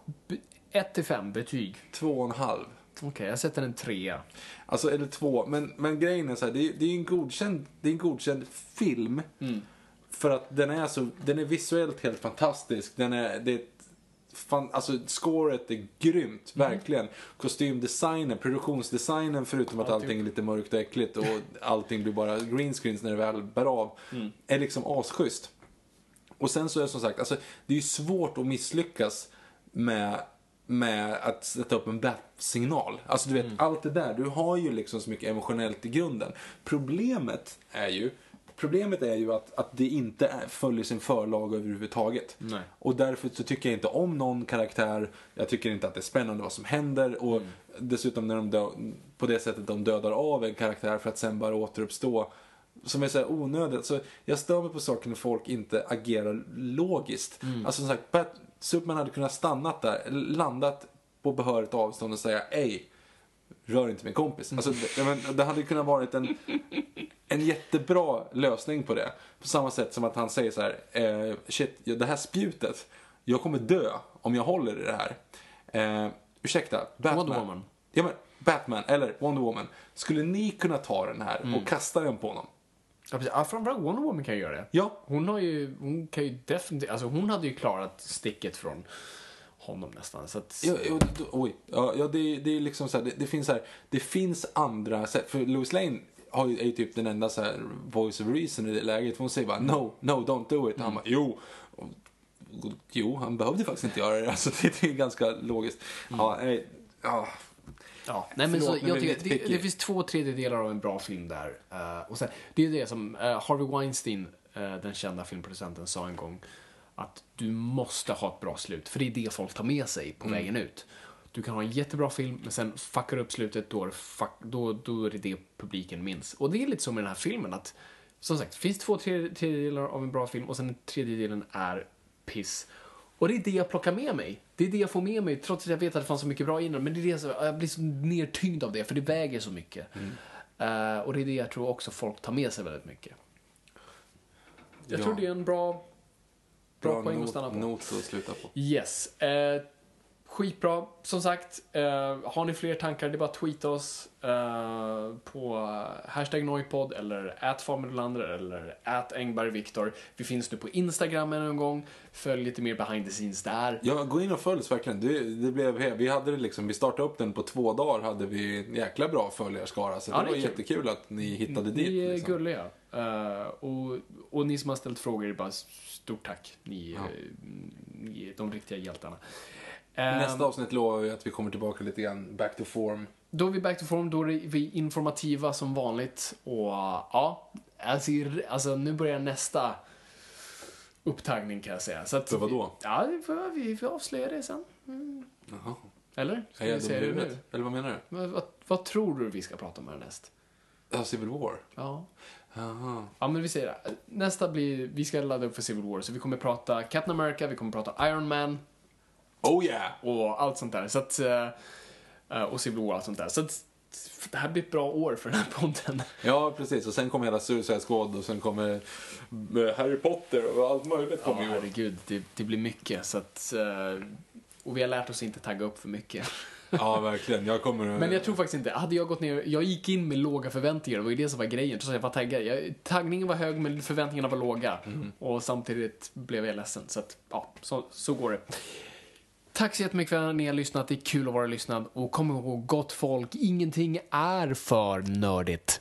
1-5 betyg. 2,5. Okej, okay, jag sätter en trea. Alltså, eller två. Men, men grejen är så här, det är, det är en godkänd, det är en godkänd film. Mm. För att den är, alltså, den är visuellt helt fantastisk. Den är, det är fan, alltså scoret är grymt, mm. verkligen. Kostymdesignen, produktionsdesignen förutom att allting typ. är lite mörkt och äckligt och allting blir bara greenscreens när det väl bär av. Mm. Är liksom asschysst. Och sen så är det som sagt, alltså, det är ju svårt att misslyckas med med att sätta upp en bat-signal. Alltså du vet, Mm. allt det där. Du har ju liksom så mycket emotionellt i grunden. Problemet är ju Problemet är ju att, att det inte är, följer sin förlag överhuvudtaget. Nej. Och därför så tycker jag inte om någon karaktär. Jag tycker inte att det är spännande vad som händer. Och dessutom när de dö, på det sättet de dödar av en karaktär för att sen bara återuppstå. Som är så onödigt. Så jag stör mig på saker när folk inte agerar logiskt. Alltså som sagt, Bat- Superman hade kunnat stannat där, landat på behörigt avstånd och säga ej, rör inte min kompis. Alltså, det, men, det hade kunnat varit en, en jättebra lösning på det. På samma sätt som att han säger så här, eh, shit, det här spjutet, jag kommer dö om jag håller i det här. Eh, ursäkta, Batman. Wonder Woman. Ja, men Batman eller Wonder Woman. Skulle ni kunna ta den här och kasta den på honom? Ja, precis. Ja, framförallt Wonder Woman kan göra det. Ja. Hon har ju, hon kan ju definitivt, alltså hon hade ju klarat sticket från honom nästan. Så att, Ja, ja, oj. Ja, ja det, det är liksom så här, det, det finns så här, det finns andra. För Louis Lane har ju, är ju typ den enda så här voice of reason i det läget. Hon säger bara no, no, don't do it. Och han bara jo. Och, jo, han behövde faktiskt inte göra det. Alltså, det, det är ganska logiskt. Ja, nej, ja. Ja, nej men så, Förlåt, är jag tycker, det, det finns två tredjedelar av en bra film där. Eh, och sen, det är det som eh, Harvey Weinstein, eh, den kända filmproducenten, sa en gång. Att du måste ha ett bra slut, för det är det folk tar med sig på Mm. vägen ut. Du kan ha en jättebra film, men sen fuckar du upp slutet, då är, det fuck, då, då är det det publiken minns. Och det är lite så med den här filmen, att som sagt, det finns två tredje- tredjedelar av en bra film och sen tredjedelen är piss. Och det är det jag plockar med mig. Det är det jag får med mig, trots att jag vet att det fanns så mycket bra innan. Men det är det som, jag blir så nertyngd av det, för det väger så mycket. Eh, och det är det jag tror också folk tar med sig väldigt mycket. Jag Ja. tror det är en bra, bra, Bra poäng att not, stanna på. not att sluta på. Yes. Eh, skitbra. Som sagt, eh, har ni fler tankar, det är bara att tweeta oss eh, på hashtag Noipod eller @farmedolander eller @engbergviktor. Vi finns nu på Instagram än en gång. Följ lite mer behind the scenes där. Ja, gå in och följs verkligen. Det, det blev, vi hade liksom, vi startade upp den på två dagar hade vi en jäkla bra följarskara. Så Ja, det det är var kul. jättekul att ni hittade dit. Ni är liksom. gulliga. Eh, och, och ni som har ställt frågor, bara stort tack. Ni, Ja. eh, ni är de riktiga hjältarna. Nästa avsnitt lovar vi att vi kommer tillbaka lite grann back to form. Då är vi back to form, då är vi informativa som vanligt. Och ja, alltså, alltså nu börjar nästa upptagning kan jag säga. Så att, För vadå? Ja, vi får, vi får avslöja det sen. Jaha. Eller? Ska vi jag dum säga det nu? Eller vad menar du? Vad, vad, vad tror du vi ska prata om härnäst? Ja, Civil War. Ja. Jaha. Ja, men vi säger det. Nästa blir, vi ska ladda upp för Civil War, så vi kommer prata Captain America, vi kommer prata Iron Man Oh yeah! och allt sånt där. Så att, eh, eh, och Civil War och allt sånt där. Så att, det här blir ett bra år för den här podden. Ja, precis. Och sen kommer hela Suicide Squad och sen kommer eh, Harry Potter och allt möjligt Ja, kommer ju. herregud, det, det blir mycket. Så att, och vi har lärt oss inte tagga upp för mycket. Ja, verkligen. Jag kommer... Men jag tror faktiskt inte, hade jag gått ner, jag gick in med låga förväntningar, det var ju det som var grejen, att jag var taggad. Jag, taggningen var hög men förväntningarna var låga. Och samtidigt blev jag ledsen. Så att, ja, så, så går det. Tack så jättemycket för att ni har lyssnat, det är kul att vara lyssnad. Och kom ihåg, gott folk, ingenting är för nördigt.